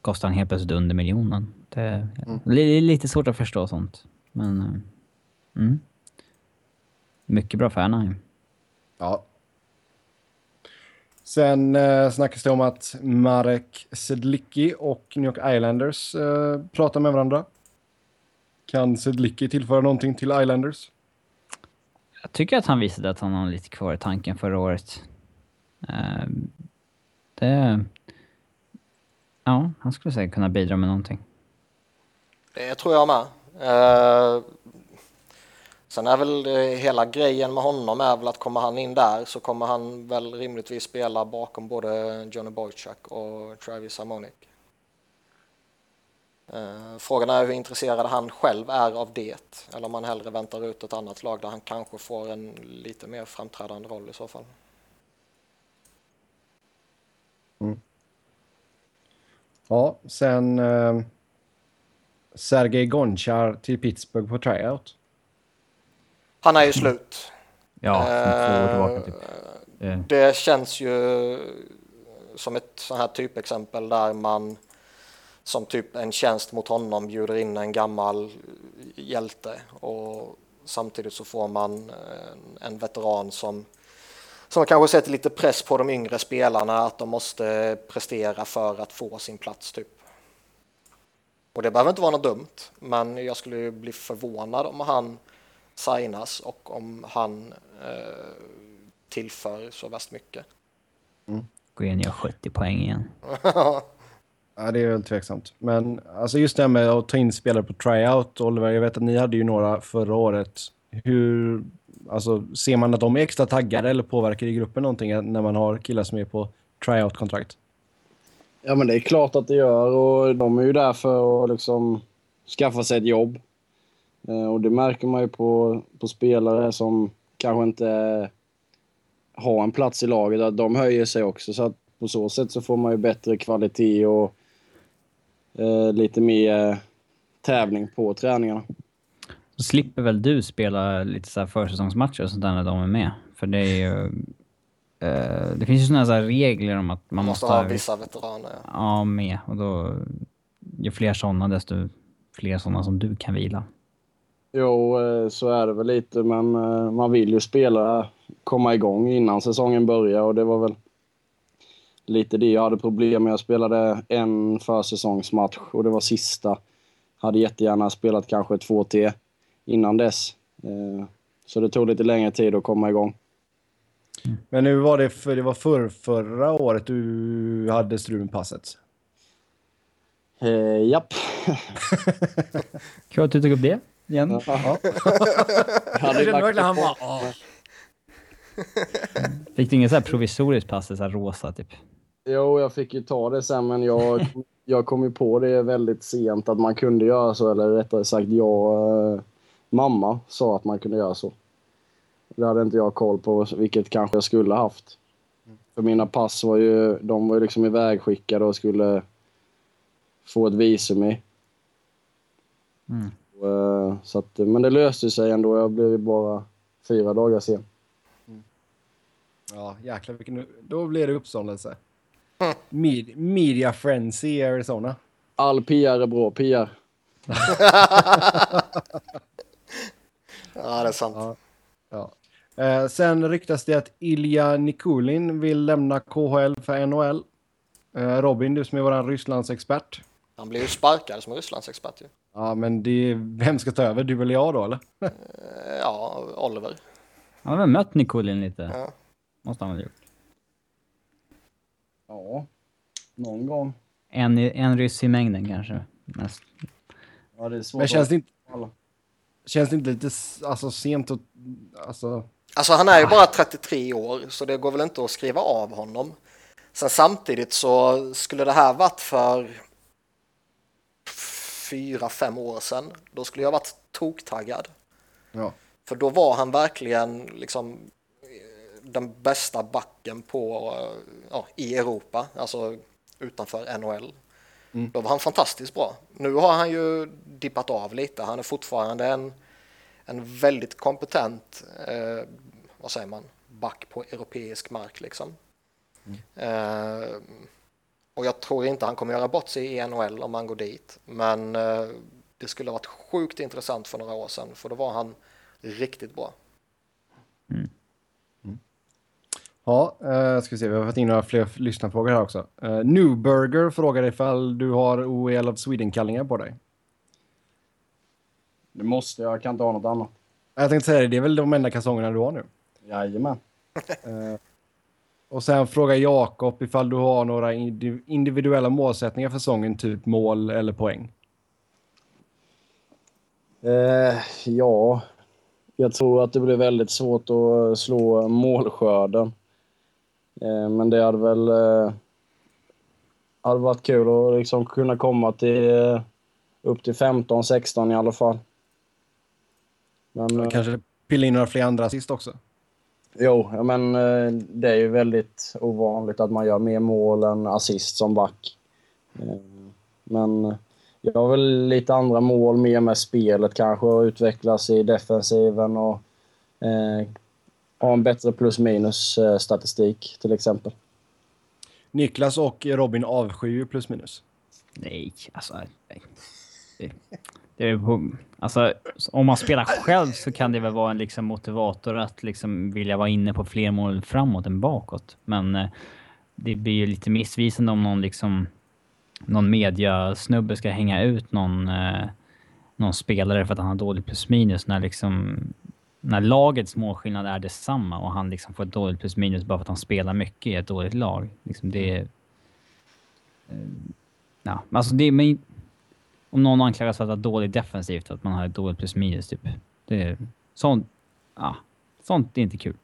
kostar han helt plötsligt under miljonen. Det, mm. det är lite svårt att förstå sånt. Men... Uh, mm. Mycket bra för Anaheim. Ja, Sen eh, snackas det om att Marek Sedlicki och New York Islanders eh, pratar med varandra. Kan Sedlicki tillföra någonting till Islanders? Jag tycker att han visade att han har lite kvar i tanken förra året. Uh, det... Ja, han skulle säkert kunna bidra med någonting. Det tror jag med. Uh, Sen är väl eh, hela grejen med honom är väl att kommer han in där så kommer han väl rimligtvis spela bakom både Johnny Boychuk och Travis Harmonic. Eh, frågan är hur intresserad han själv är av det eller om han hellre väntar ut ett annat lag där han kanske får en lite mer framträdande roll i så fall. Mm. Ja, sen eh, Sergej Gonchar till Pittsburgh på tryout. Han är ju slut. Ja, år tillbaka typ. Eh, det känns ju som ett sånt här typexempel där man som typ en tjänst mot honom bjuder in en gammal hjälte och samtidigt så får man en, en veteran som som kanske sätter lite press på de yngre spelarna att de måste prestera för att få sin plats typ. Och det behöver inte vara något dumt, men jag skulle bli förvånad om han signas och om han eh, tillför så värst mycket. Mm. Gå igen och gör 70 poäng igen. ja, det är väl tveksamt. Men alltså just det här med att ta in spelare på tryout, Oliver, jag vet att ni hade ju några förra året. Hur, alltså, ser man att de är extra taggade eller påverkar i gruppen någonting när man har killar som är på tryout-kontrakt? Ja, men det är klart att det gör och de är ju där för att liksom skaffa sig ett jobb. Eh, och det märker man ju på, på spelare som kanske inte har en plats i laget, att de höjer sig också. Så att på så sätt så får man ju bättre kvalitet och eh, lite mer tävling på träningarna. Så slipper väl du spela lite så här försäsongsmatcher och sånt där när de är med? För det är ju... Eh, det finns ju såna här regler om att man, man måste, måste ha vissa veteraner. Ja. ja, med. Och då... Ju fler sådana, desto fler sådana som du kan vila. Jo, eh, så är det väl lite, men eh, man vill ju spela, komma igång innan säsongen börjar och det var väl lite det jag hade problem med. Jag spelade en försäsongsmatch och det var sista. Hade jättegärna spelat kanske två till innan dess. Eh, så det tog lite längre tid att komma igång. Men nu var det, för, det var för, förra året du hade strul med passet? Eh, japp. Kul att du tog upp det. Igen. Ja. Jag kände verkligen han bara... "Åh." Fick du inget så här provisoriskt pass, så här rosa typ? Jo, jag fick ju ta det sen, men jag, jag kom ju på det väldigt sent att man kunde göra så, eller rättare sagt jag, eh, mamma sa att man kunde göra så. Det hade inte jag koll på, vilket kanske jag skulle haft. För mina pass var ju, de var ju liksom ivägskickade och skulle få ett visum i. Mm. Eh, Så att, men det löste sig ändå. Jag blev bara fyra dagar sen. Ja, jäklar vilken... Då blir det uppståndelse. Med, media frenzy i Arizona. All PR är bra PR. Ja, det är sant. Ja. Ja. Eh, sen ryktas det att Ilja Nikulin vill lämna KHL för NHL. Eh, Robin, du som är vår Rysslandsexpert. Han blir ju sparkad som Rysslandsexpert ju. Ja, men det, vem ska ta över? Du eller jag då, eller? Eh, Ja, Oliver. Han har väl mött Nikulin lite? Ja. Måste han ha gjort. Ja, någon gång. En, en ryss i mängden kanske. Mest. Ja, det är svårt Men känns det inte, känns det inte lite alltså, sent att... Alltså, Alltså han är ju bara 33 år så det går väl inte att skriva av honom. Sen samtidigt så skulle det här varit för fyra, fem år sedan. Då skulle jag varit toktaggad. ja. För då var han verkligen liksom den bästa backen på, eh, ja, i Europa, alltså utanför NHL. Mm. Då var han fantastiskt bra. Nu har han ju dippat av lite. Han är fortfarande en, en väldigt kompetent, eh, vad säger man, back på europeisk mark liksom. Eh, och jag tror inte han kommer göra bort sig i NHL om han går dit. Men eh, det skulle ha varit sjukt intressant för några år sedan, för då var han riktigt bra. Ja, eh, ska vi se. Vi har fått in några fler lyssnarfrågor här också. Uh, Newburger frågar ifall du har OEL of Sweden-kallingar på dig. Det måste jag. Jag kan inte ha något annat. Jag tänkte säga det, det är väl de enda kalsongerna du har nu. Jajamän. Eh, och sen frågar Jakob ifall du har några indi- individuella målsättningar för säsongen, typ mål eller poäng. Eh, ja, jag tror att det blir väldigt svårt att slå målskörden. Eh, men det hade väl eh, hade varit kul att liksom kunna komma till eh, upp till 15-16 i alla fall. Men, Kanske pilla in några fler andra assist också. Jo, men eh, det är ju väldigt ovanligt att man gör mer mål än assist som back. Eh, Men jag har väl lite andra mål, mer med spelet kanske, och utvecklas i defensiven och eh, ha en bättre plus minus eh, statistik till exempel. Niklas och Robin avskyr ju plus minus. Nej, alltså... Nej. Det, det är på, alltså, om man spelar själv så kan det väl vara en liksom motivator att liksom vilja vara inne på fler mål framåt än bakåt. Men eh, det blir ju lite missvisande om någon liksom någon mediasnubbe ska hänga ut någon, eh, någon spelare för att han har dålig plus minus när liksom när lagets målskillnad är detsamma och han liksom får ett dåligt plus minus bara för att han spelar mycket i ett dåligt lag. Liksom det är... eh, Ja, alltså det. Men, om någon anklagas för att vara dålig defensivt, att man har ett dåligt plus minus typ. Det är... Sånt... Ja. Sånt är inte kul.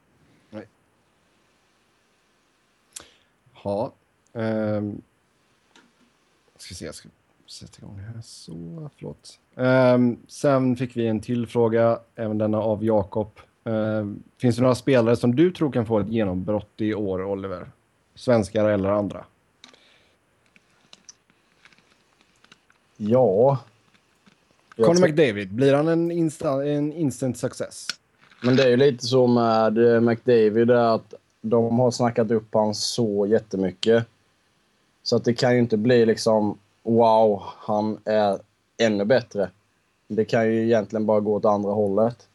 Ja. Um, ska se, jag ska sätta igång här. Så, förlåt. Um, sen fick vi en till fråga, även denna av Jakob. Ehm, finns det några spelare som du tror kan få ett genombrott i år, Oliver? Svenskar eller andra? Ja. Conor McDavid, blir han en, insta, en instant success? Men det är ju lite så med eh, McDavid är att de har snackat upp han så jättemycket. Så att det kan ju inte bli liksom wow, han är ännu bättre. Det kan ju egentligen bara gå åt andra hållet.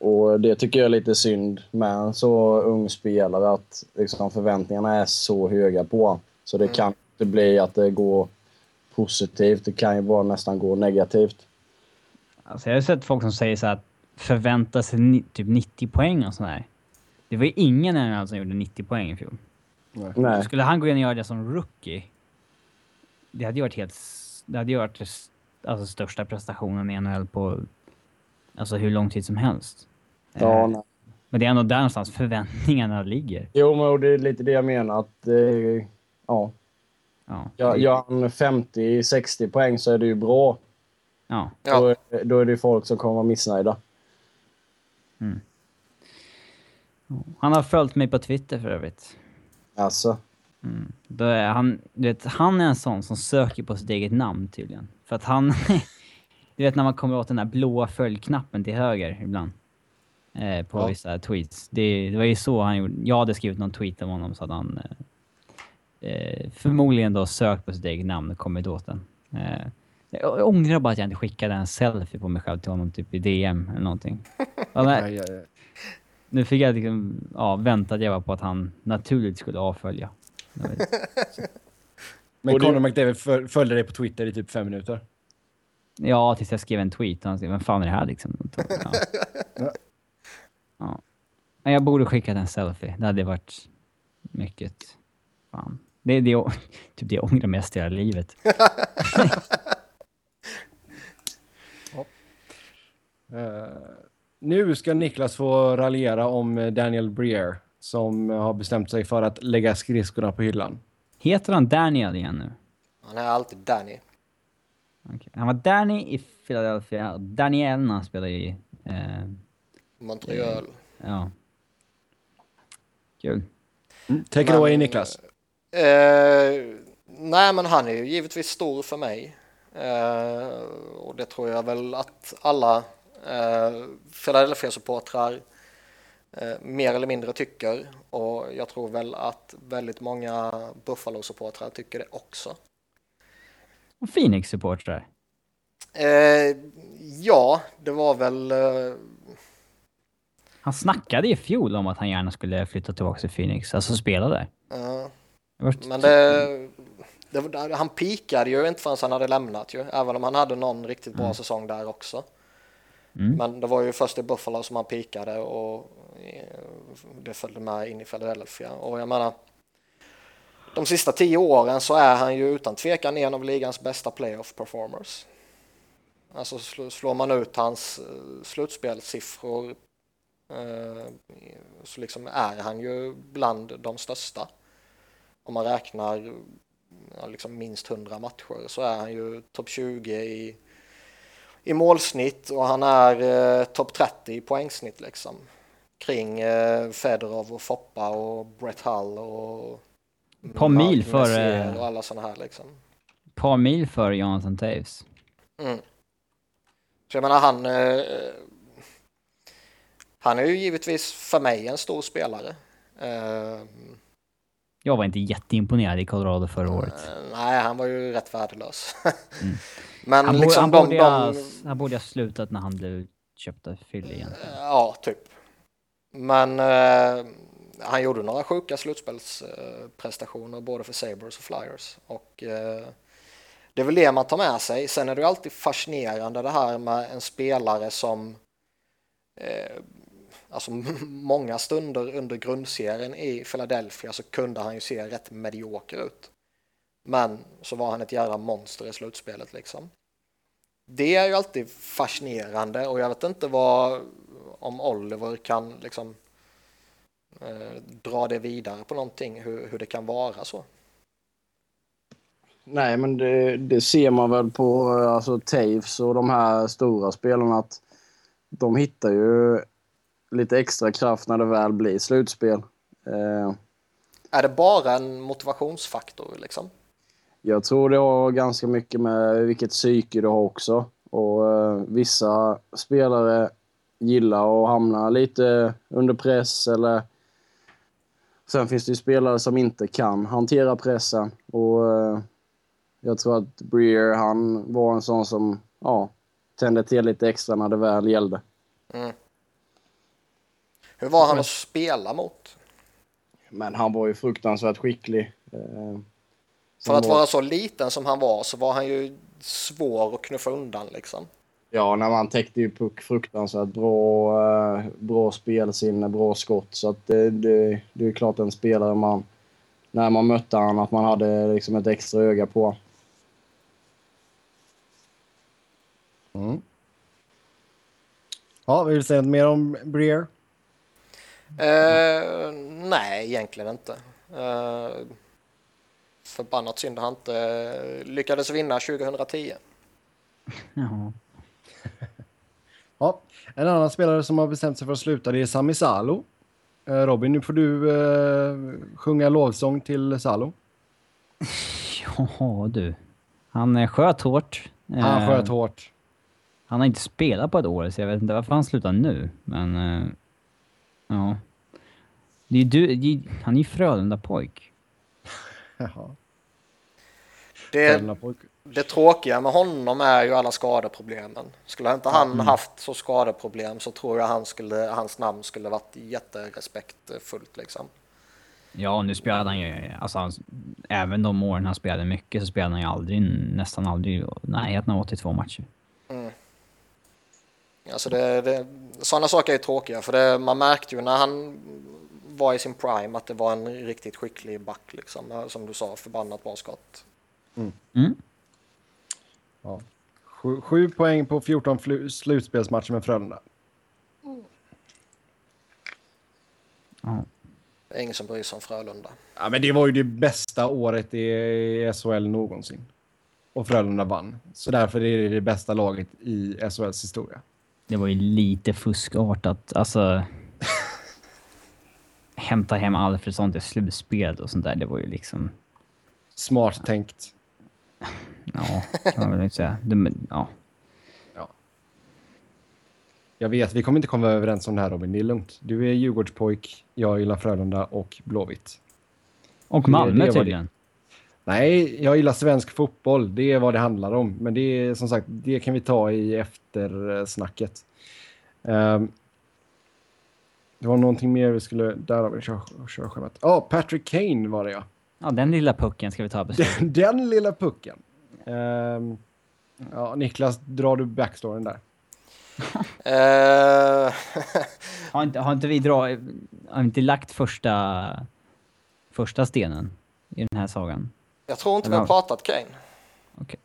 Och det tycker jag är lite synd med en så ung spelare att liksom förväntningarna är så höga på honom. Så det kan inte bli att det går positivt. Det kan ju bara nästan gå negativt. Alltså jag har sett folk som säger så att förvänta sig typ 90 poäng och sådär. Det var ju ingen i NHL som gjorde 90 poäng i fjol. Nej. Skulle han gå in och göra det som rookie, det hade ju varit helt... Det hade ju varit alltså största prestationen i NHL på Alltså hur lång tid som helst. Ja, Eh, nej. Men det är ändå där någonstans förväntningarna ligger. Jo, men det är lite det jag menar. Att, eh, ja, Ja. gör gör han 50-60 poäng så är det ju bra. ja. Då, då är det folk som kommer vara missnöjda. Han har följt mig på Twitter för övrigt. Alltså, Då är han, du vet, han är en sån som söker på sitt eget namn tydligen. För att han... du vet när man kommer åt den där blåa följknappen till höger ibland. Eh, på Ja. vissa tweets. Det, det var ju så han gjorde. Jag hade skrivit någon tweet om honom så hade han eh, eh, förmodligen då sökt på sitt eget namn och kommit åt den. Eh, jag ångrar bara att jag inte skickade en selfie på mig själv till honom typ i DM eller någonting. Aj. nu fick jag liksom, ja, väntade jag på att han naturligt skulle avfölja. Men Conor McDavid föl- följde dig på Twitter i typ fem minuter. Ja, tills jag skrev en tweet. Han skrev, vem fan är det här liksom? Ja. ja. Men jag borde skickat en selfie. Det hade varit mycket... Fan. Det är det, jag- typ det jag ångrar mest i hela livet. Eh, nu ska Niklas få raljera om eh, Daniel Breer som har bestämt sig för att lägga skridskorna på hyllan. Heter han Daniel igen nu? Han är alltid Danny. Okej. Han var Danny i Philadelphia. Daniel när han spelade i... Eh, Montreal. ja. Kul. Take it away Niklas. Eh, nej, men han är ju givetvis stor för mig. Eh, och det tror jag väl att alla eh, Philadelphia-supportrar eh, mer eller mindre tycker. Och jag tror väl att väldigt många Buffalo-supportrar tycker det också. Och Phoenix-supportrar. Eh, ja, det var väl... Eh, Han snackade i fjol om att han gärna skulle flytta tillbaka till Phoenix. Alltså spela där. Det var- Men det, det, han pikade ju inte förrän han hade lämnat ju, även om han hade någon riktigt bra säsong där också. Mm. Men det var ju först i Buffalo som han pikade och eh, det följde med in i Philadelphia. Och jag menar, de sista tio åren så är han ju utan tvekan en av ligans bästa playoff performers. Alltså sl- slår man ut hans eh, slutspelssiffror eh, så liksom är han ju bland de största om man räknar ja, liksom minst 100 matcher så är han ju topp 20 i, i målsnitt och han är eh, topp 30 i poängsnitt liksom. Kring eh, Fedorov och Foppa och Brett Hull och Par mil före- och alla sådana här liksom. par mil för Jonathan Taves. Mm. Så jag menar han eh, han är ju givetvis för mig en stor spelare. Eh, Jag var inte jätteimponerad i Colorado förra året. Eh, Nej, han var ju rätt värdelös. Men Han, borde, liksom han, de, borde ha, de, han borde ha slutat när han blev köpt av Philly egentligen. Ja, typ. Men eh, han gjorde några sjuka slutspelsprestationer både för Sabres och Flyers. Och eh, det är väl det man tar med sig. Sen är det ju alltid fascinerande det här med en spelare som eh, alltså många stunder under grundserien i Philadelphia så kunde han ju se rätt medioker ut. Men så var han ett jävla monster i slutspelet liksom. Det är ju alltid fascinerande och jag vet inte vad om Oliver kan liksom eh, dra det vidare på någonting, hur, hur det kan vara så. Nej, men det, det ser man väl på eh, alltså, Taves och de här stora spelarna att de hittar ju lite extra kraft när det väl blir slutspel. Eh, Är det bara en motivationsfaktor liksom? jag tror det har ganska mycket med vilket psyke du har också. Och eh, vissa spelare gillar att hamna lite under press eller Sen finns det ju spelare som inte kan hantera pressen och eh, jag tror att Breer han var en sån som ja, tände till lite extra när det väl gällde. Hur var han att spela mot? Men han var ju fruktansvärt skicklig. Eh, För att var- vara så liten som han var så var han ju svår att knuffa undan liksom. Ja, när man täckte ju puck fruktansvärt bra, eh, bra spelsinne, bra skott. Så att det, det, det är klart en spelare man, när man mötte han att man hade liksom ett extra öga på. Mm. Ja, vill du säga något mer om Breer? Eh, nej, egentligen inte. Eh, förbannat synd att han inte lyckades vinna 2010. Ja. Ja, en annan spelare som har bestämt sig för att sluta det är Sami Salo. Eh, Robin, nu får du eh, sjunga lovsång till Salo. ja, du. Han eh, sköt hårt. Han Eh, sköt hårt. Han har inte spelat på ett år, så jag vet inte varför han slutar nu. Men... ja. Det är du, det är, han är ju Frölunda-pojk. Jaha. Det, det tråkiga med honom är ju alla skadeproblemen. Skulle inte han haft så skadeproblem så tror jag han skulle, hans namn skulle varit jätterespektfullt liksom. Ja, nu spelade han ju... Alltså, han, även de åren han spelade mycket så spelade han ju aldrig, nästan aldrig, närheten av 82 matcher. Alltså det, det, sådana saker är tråkiga för det, man märkte ju när han var i sin prime att det var en riktigt skicklig back liksom. Som du sa, förbannat bra skott. Mm. Ja. Sju, sju poäng på 14 flu- slutspelsmatcher med Frölunda. Ja. Det är ingen som bryr sig om Frölunda. Ja, men det var ju det bästa året i SHL någonsin. Och Frölunda vann. Så därför är det det bästa laget i SHLs historia. Det var ju lite fuskartat. Alltså... hämta hem Alfredsson till slutspel och sånt där. Det var ju liksom... Smart tänkt. Ja, kan man väl inte säga. Det, men, ja. Jag vet, vi kommer inte komma överens om det här Robin. Det är lugnt. Du är Djurgårdspojk, jag gillar Frölunda och Blåvitt. Och Malmö tydligen. Nej, jag gillar svensk fotboll. Det är vad det handlar om. Men det är som sagt, det kan vi ta i eftersnacket. Um, det var någonting mer vi skulle... Där har vi kör, körschemat. Ja, Patrick Kane var det ja. Ja, den lilla pucken ska vi ta beslut. Den, den lilla pucken. Ehm, ja, Niklas, drar du backstoryn där? Eh, Har inte, har inte vi dra, har inte lagt första, första stenen i den här sagan? Jag tror inte vi har pratat Kane. Okej.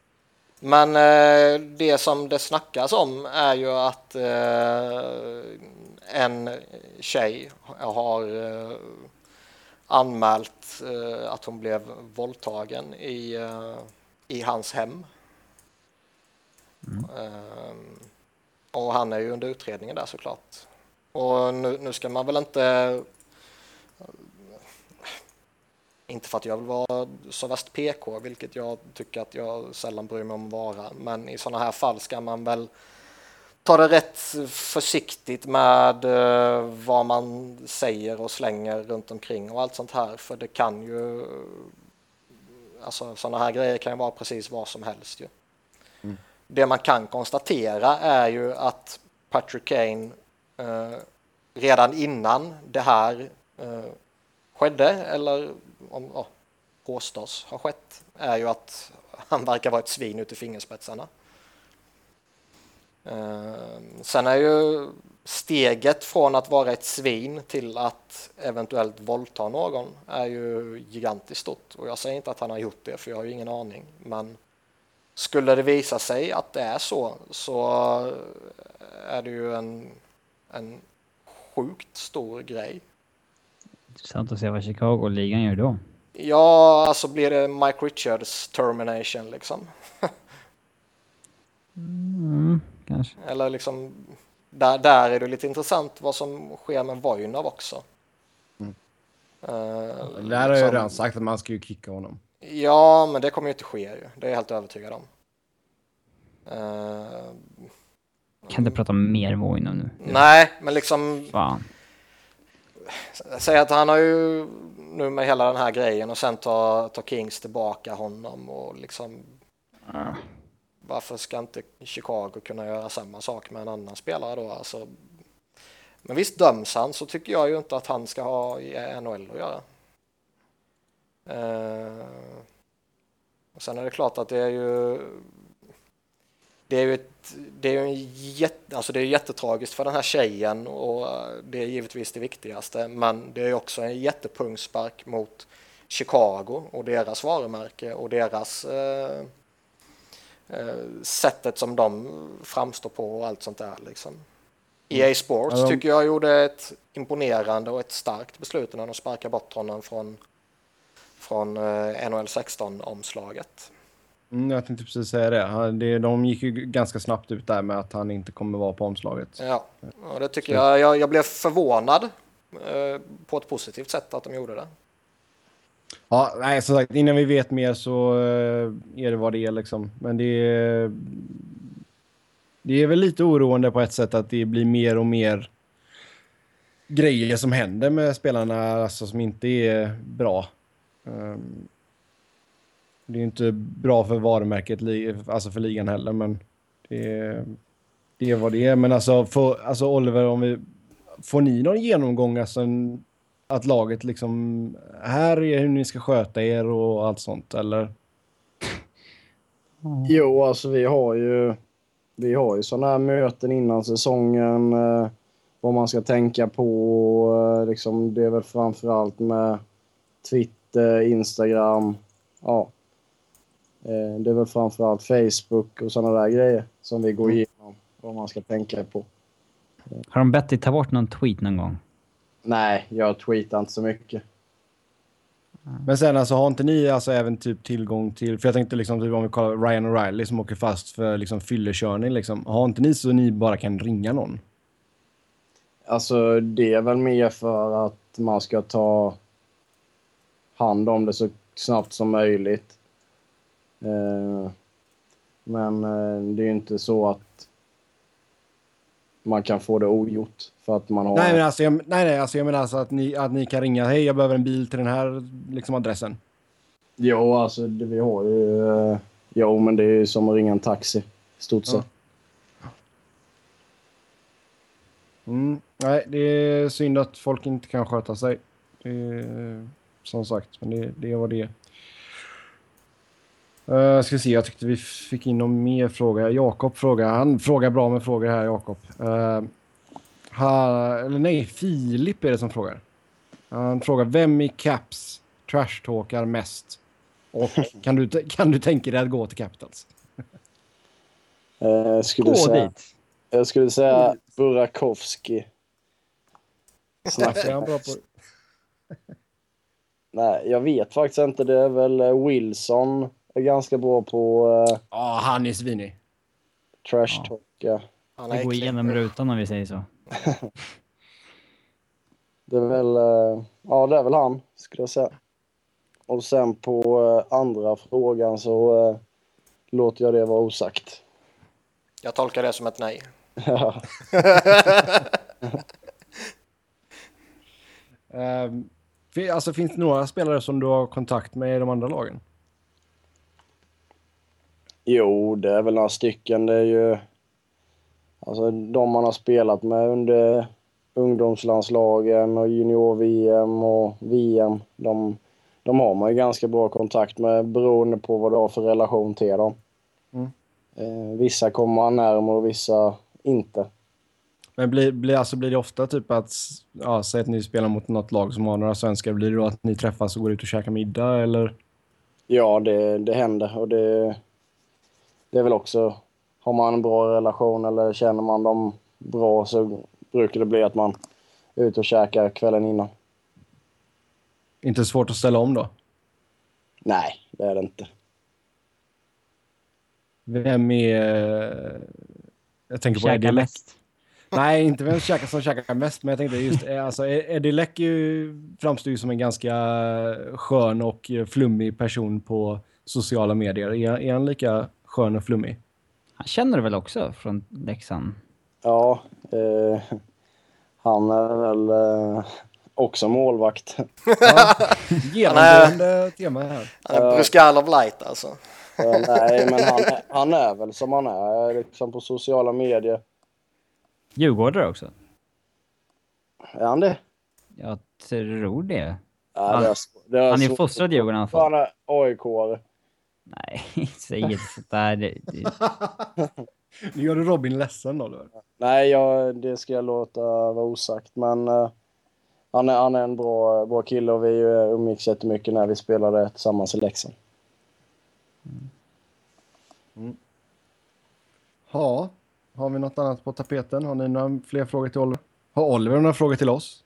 Men eh, det som det snackas om är ju att eh, en tjej har eh, anmält eh, att hon blev våldtagen i, eh, i hans hem. Eh, och han är ju under utredningen där såklart. Och nu, nu ska man väl inte inte för att jag vill vara så värst PK, vilket jag tycker att jag sällan bryr mig om att vara, men i sådana här fall ska man väl ta det rätt försiktigt med eh, vad man säger och slänger runt omkring och allt sånt här, för det kan ju... Alltså sådana här grejer kan ju vara precis vad som helst ju. Det man kan konstatera är ju att Patrick Kane eh, redan innan det här eh, skedde, eller om ja, påstås ha skett, är ju att han verkar vara ett svin ut i fingerspetsarna. Eh, sen är ju steget från att vara ett svin till att eventuellt våldta någon är ju gigantiskt stort. Och jag säger inte att han har gjort det, för jag har ju ingen aning. Men skulle det visa sig att det är så, så är det ju en, en sjukt stor grej. Intressant att se vad Chicago-ligan gör då. Ja, alltså blir det Mike Richards termination liksom. Mm, kanske. Eller liksom, där, där är det lite intressant vad som sker med Voinov också. Mm. Eh, Där har jag ju liksom- redan sagt att man ska ju kicka honom. Ja, men det kommer ju inte ske ju. Det är jag helt övertygad om. Eh, Kan inte prata mer Voinov nu. nej, men liksom Fan. Säg att han har ju nu med hela den här grejen och sen tar, tar Kings tillbaka honom och liksom varför ska inte Chicago kunna göra samma sak med en annan spelare då? Alltså, men visst döms han så tycker jag ju inte att han ska ha i NHL att göra. Eh, och sen är det klart att det är ju det är ju ett, det är en jätte, alltså det är jättetragiskt för den här tjejen och det är givetvis det viktigaste men det är också en jättepungspark mot Chicago och deras varumärke och deras eh, eh, sättet som de framstår på och allt sånt där liksom. EA Sports de- tycker jag gjorde ett imponerande och ett starkt beslut när de sparkade bort honom från, från eh, NHL 16-omslaget. Mm, jag tänkte precis säga det. De gick ju ganska snabbt ut där med att han inte kommer vara på omslaget. Ja, och det tycker jag, jag. Jag blev förvånad eh, på ett positivt sätt att de gjorde det. Ja, nej, som sagt, innan vi vet mer så eh, är det vad det är liksom. Men det är, det är väl lite oroande på ett sätt att det blir mer och mer grejer som händer med spelarna alltså, som inte är bra. Ehm, det är ju inte bra för varumärket, alltså för ligan heller, men det är, det är vad det är. Men alltså, för, alltså Oliver, om vi, får ni någon genomgång, alltså en, att laget liksom, här är hur ni ska sköta er och allt sånt, eller? Jo, alltså vi har ju, vi har ju sådana här möten innan säsongen. Eh, vad man ska tänka på. Eh, liksom, det är väl framförallt med Twitter, Instagram. Ja. Eh, det är väl framförallt Facebook och sådana där grejer som vi går igenom. Vad man ska tänka på. Har de bett dig ta bort någon tweet någon gång? Nej, jag tweetar inte så mycket. Men sen alltså har inte ni alltså även typ tillgång till, för jag tänkte liksom typ om vi kollar Ryan O'Reilly som åker fast för liksom fyllekörning liksom. Har inte ni så ni bara kan ringa någon? Alltså det är väl mer för att man ska ta hand om det så snabbt som möjligt. Eh, men eh, det är ju inte så att man kan få det ogjort för att man har... Nej, men alltså jag, nej, nej, alltså jag menar alltså att ni, att ni kan ringa, hej jag behöver en bil till den här liksom adressen. Jo, alltså det, vi har ju... Eh, jo, men det är ju som att ringa en taxi. Stort sett. Mm, nej, det är synd att folk inte kan sköta sig. Är, som sagt, men det, det vad det. Uh, ska se, jag tyckte vi fick in någon mer fråga. Jakob frågar, han frågar bra med frågor här, Jakob. Uh, ha, eller nej, Filip är det som frågar. Han frågar, vem i Caps trashtalkar mest? Och kan du, kan du tänka dig att gå till Capitals? Eh, skulle Gå säga, dit! jag skulle säga Burakovsky. Är han bra på... Nej, jag vet faktiskt inte. Det är väl Wilson är ganska bra på uh, Ja, han är svinig. trash talk. Ja. Han Det går äcklig. igenom rutan om vi säger så. Det är väl, eh, ja det är väl han skulle jag säga. Och sen på eh, andra frågan så uh, låter jag det vara osagt. Jag tolkar det som ett nej. Ja. Um, alltså, finns det några spelare som du har kontakt med i de andra lagen? Jo, det är väl några stycken. Det är ju alltså de man har spelat med under ungdomslandslagen och junior-VM och VM. De, de har man ju ganska bra kontakt med beroende på vad du har för relation till dem. Mm. Eh, vissa kommer man närmare och vissa inte. Men blir, blir, alltså, blir det ofta typ att, ja, säg att ni spelar mot något lag som har några svenskar, blir det då att ni träffas och går ut och käkar middag eller? Ja, det, det händer och det, det är väl också... Har man en bra relation eller känner man dem bra så brukar det bli att man är ute och käkar kvällen innan. Inte svårt att ställa om då? Nej, det är det inte. Vem är... Jag tänker på Eddie mest. Nej, inte vem käkar som käkar mest, men jag tänkte just, eh, alltså Eddie Leck är ju, framstår ju som en ganska skön och flummig person på sociala medier. Är, är han lika skön och flummig? Han känner du väl också från Leksand? Ja, eh, han är väl eh, också målvakt. Ja, genomgående tema här. Han är Bruskalov light alltså. Eh, nej, men han, är- han är väl som han är liksom på sociala medier. Djurgårdare också? Är han det? Jag tror det. Ja, det är, det är Han är fostrad i Djurgården i alla fall. Han är AIK-are. Nej, säg inte sånt där. Det, det, Nu gör du Robin ledsen då. Oliver. Nej, jag, det ska jag låta vara osagt. Men eh, han, är, han är en bra, bra kille och vi uh, umgicks jättemycket när vi spelade tillsammans i Leksand. Ja. Har vi något annat på tapeten? Har ni några fler frågor till Oliver? Har Oliver några frågor till oss?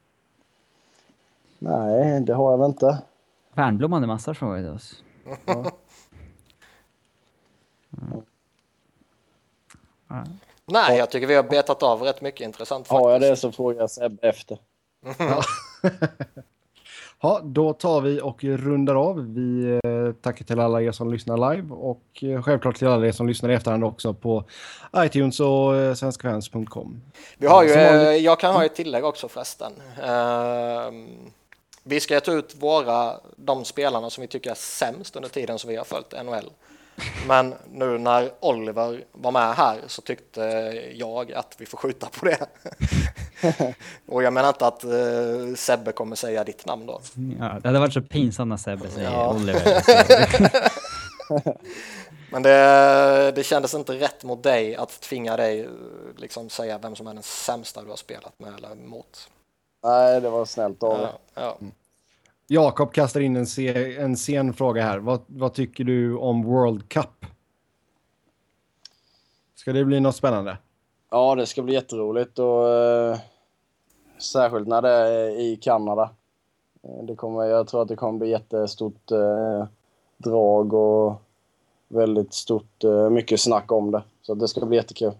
Nej, det har jag väl inte. Värnblom hade massa frågor till oss. Ja. Nej, jag tycker vi har betat av rätt mycket intressant faktiskt. Har jag det så frågar jag Seb efter. Ja, då tar vi och rundar av. Vi eh, tackar till alla er som lyssnar live och eh, självklart till alla er som lyssnar i efterhand också på iTunes och eh, svenskafans.com. Vi har ju, jag kan ha ett tillägg också förresten. Ehm, vi ska ta ut våra, de spelarna som vi tycker är sämst under tiden som vi har följt NHL. Men nu när Oliver var med här så tyckte jag att vi får skjuta på det. Och jag menar inte att uh, Sebbe kommer säga ditt namn då. Ja, det hade varit så pinsamt när Sebbe säger Ja. Oliver. Men det, det kändes inte rätt mot dig att tvinga dig liksom säga vem som är den sämsta du har spelat med eller mot. Nej, det var snällt av. Ja, ja. Jakob kastar in en, se, en sen fråga här. Vad, vad tycker du om World Cup? Ska det bli något spännande? Ja, det ska bli jätteroligt och eh, särskilt när det är i Kanada. Eh, Det kommer, jag tror att det kommer bli jättestort eh, drag och väldigt stort, eh, mycket snack om det. Så det ska bli jättekul.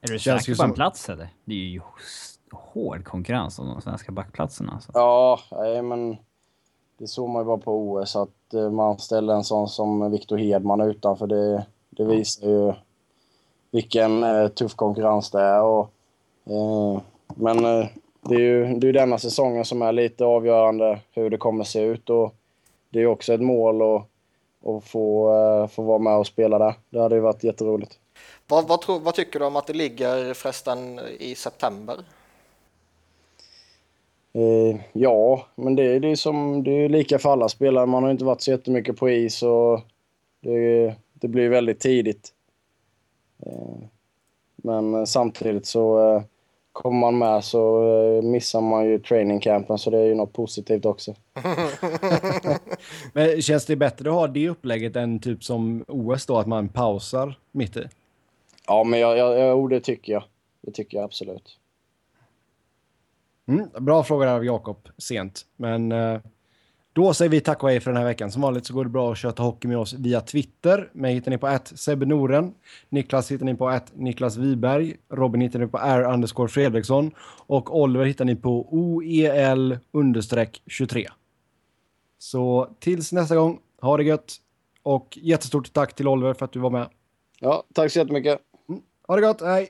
är du säker på en som- plats eller? Det är ju hård konkurrens om de svenska backplatserna. Alltså. Ja, nej, men det såg man ju bara på OS att eh, man ställer en sån som Victor Hedman utanför. Det, det visar ju vilken eh, tuff konkurrens det är. Och, eh, men eh, det är ju det är denna säsongen som är lite avgörande hur det kommer se ut. Och det är också ett mål att, att få, få vara med och spela där. Det hade ju varit jätteroligt. Vad, vad, tror, vad tycker du om att det ligger förresten i september? Eh, ja, men det, det är som det är lika för alla spelare. Man har inte varit så jättemycket på is och det, det blir väldigt tidigt. Eh, men samtidigt så eh, kommer man med så eh, missar man ju training campen så det är ju något positivt också. Men känns det bättre att ha det upplägget än typ som OS då, att man pausar mitt i? Ja, men jag, jag, jag, det tycker jag. Det tycker jag absolut. Mm, bra fråga där av Jakob, sent. Men eh, då säger vi tack och hej för den här veckan. Som vanligt så går det bra att köta hockey med oss via Twitter. Mig hittar ni på att Noren. Niklas hittar ni på att Niklas Wiberg. Robin hittar ni på R underscore Fredriksson. Och Oliver hittar ni på OEL understreck 23. Så tills nästa gång, ha det gött. Och jättestort tack till Oliver för att du var med. Ja, tack så jättemycket. Ha det gott, hej!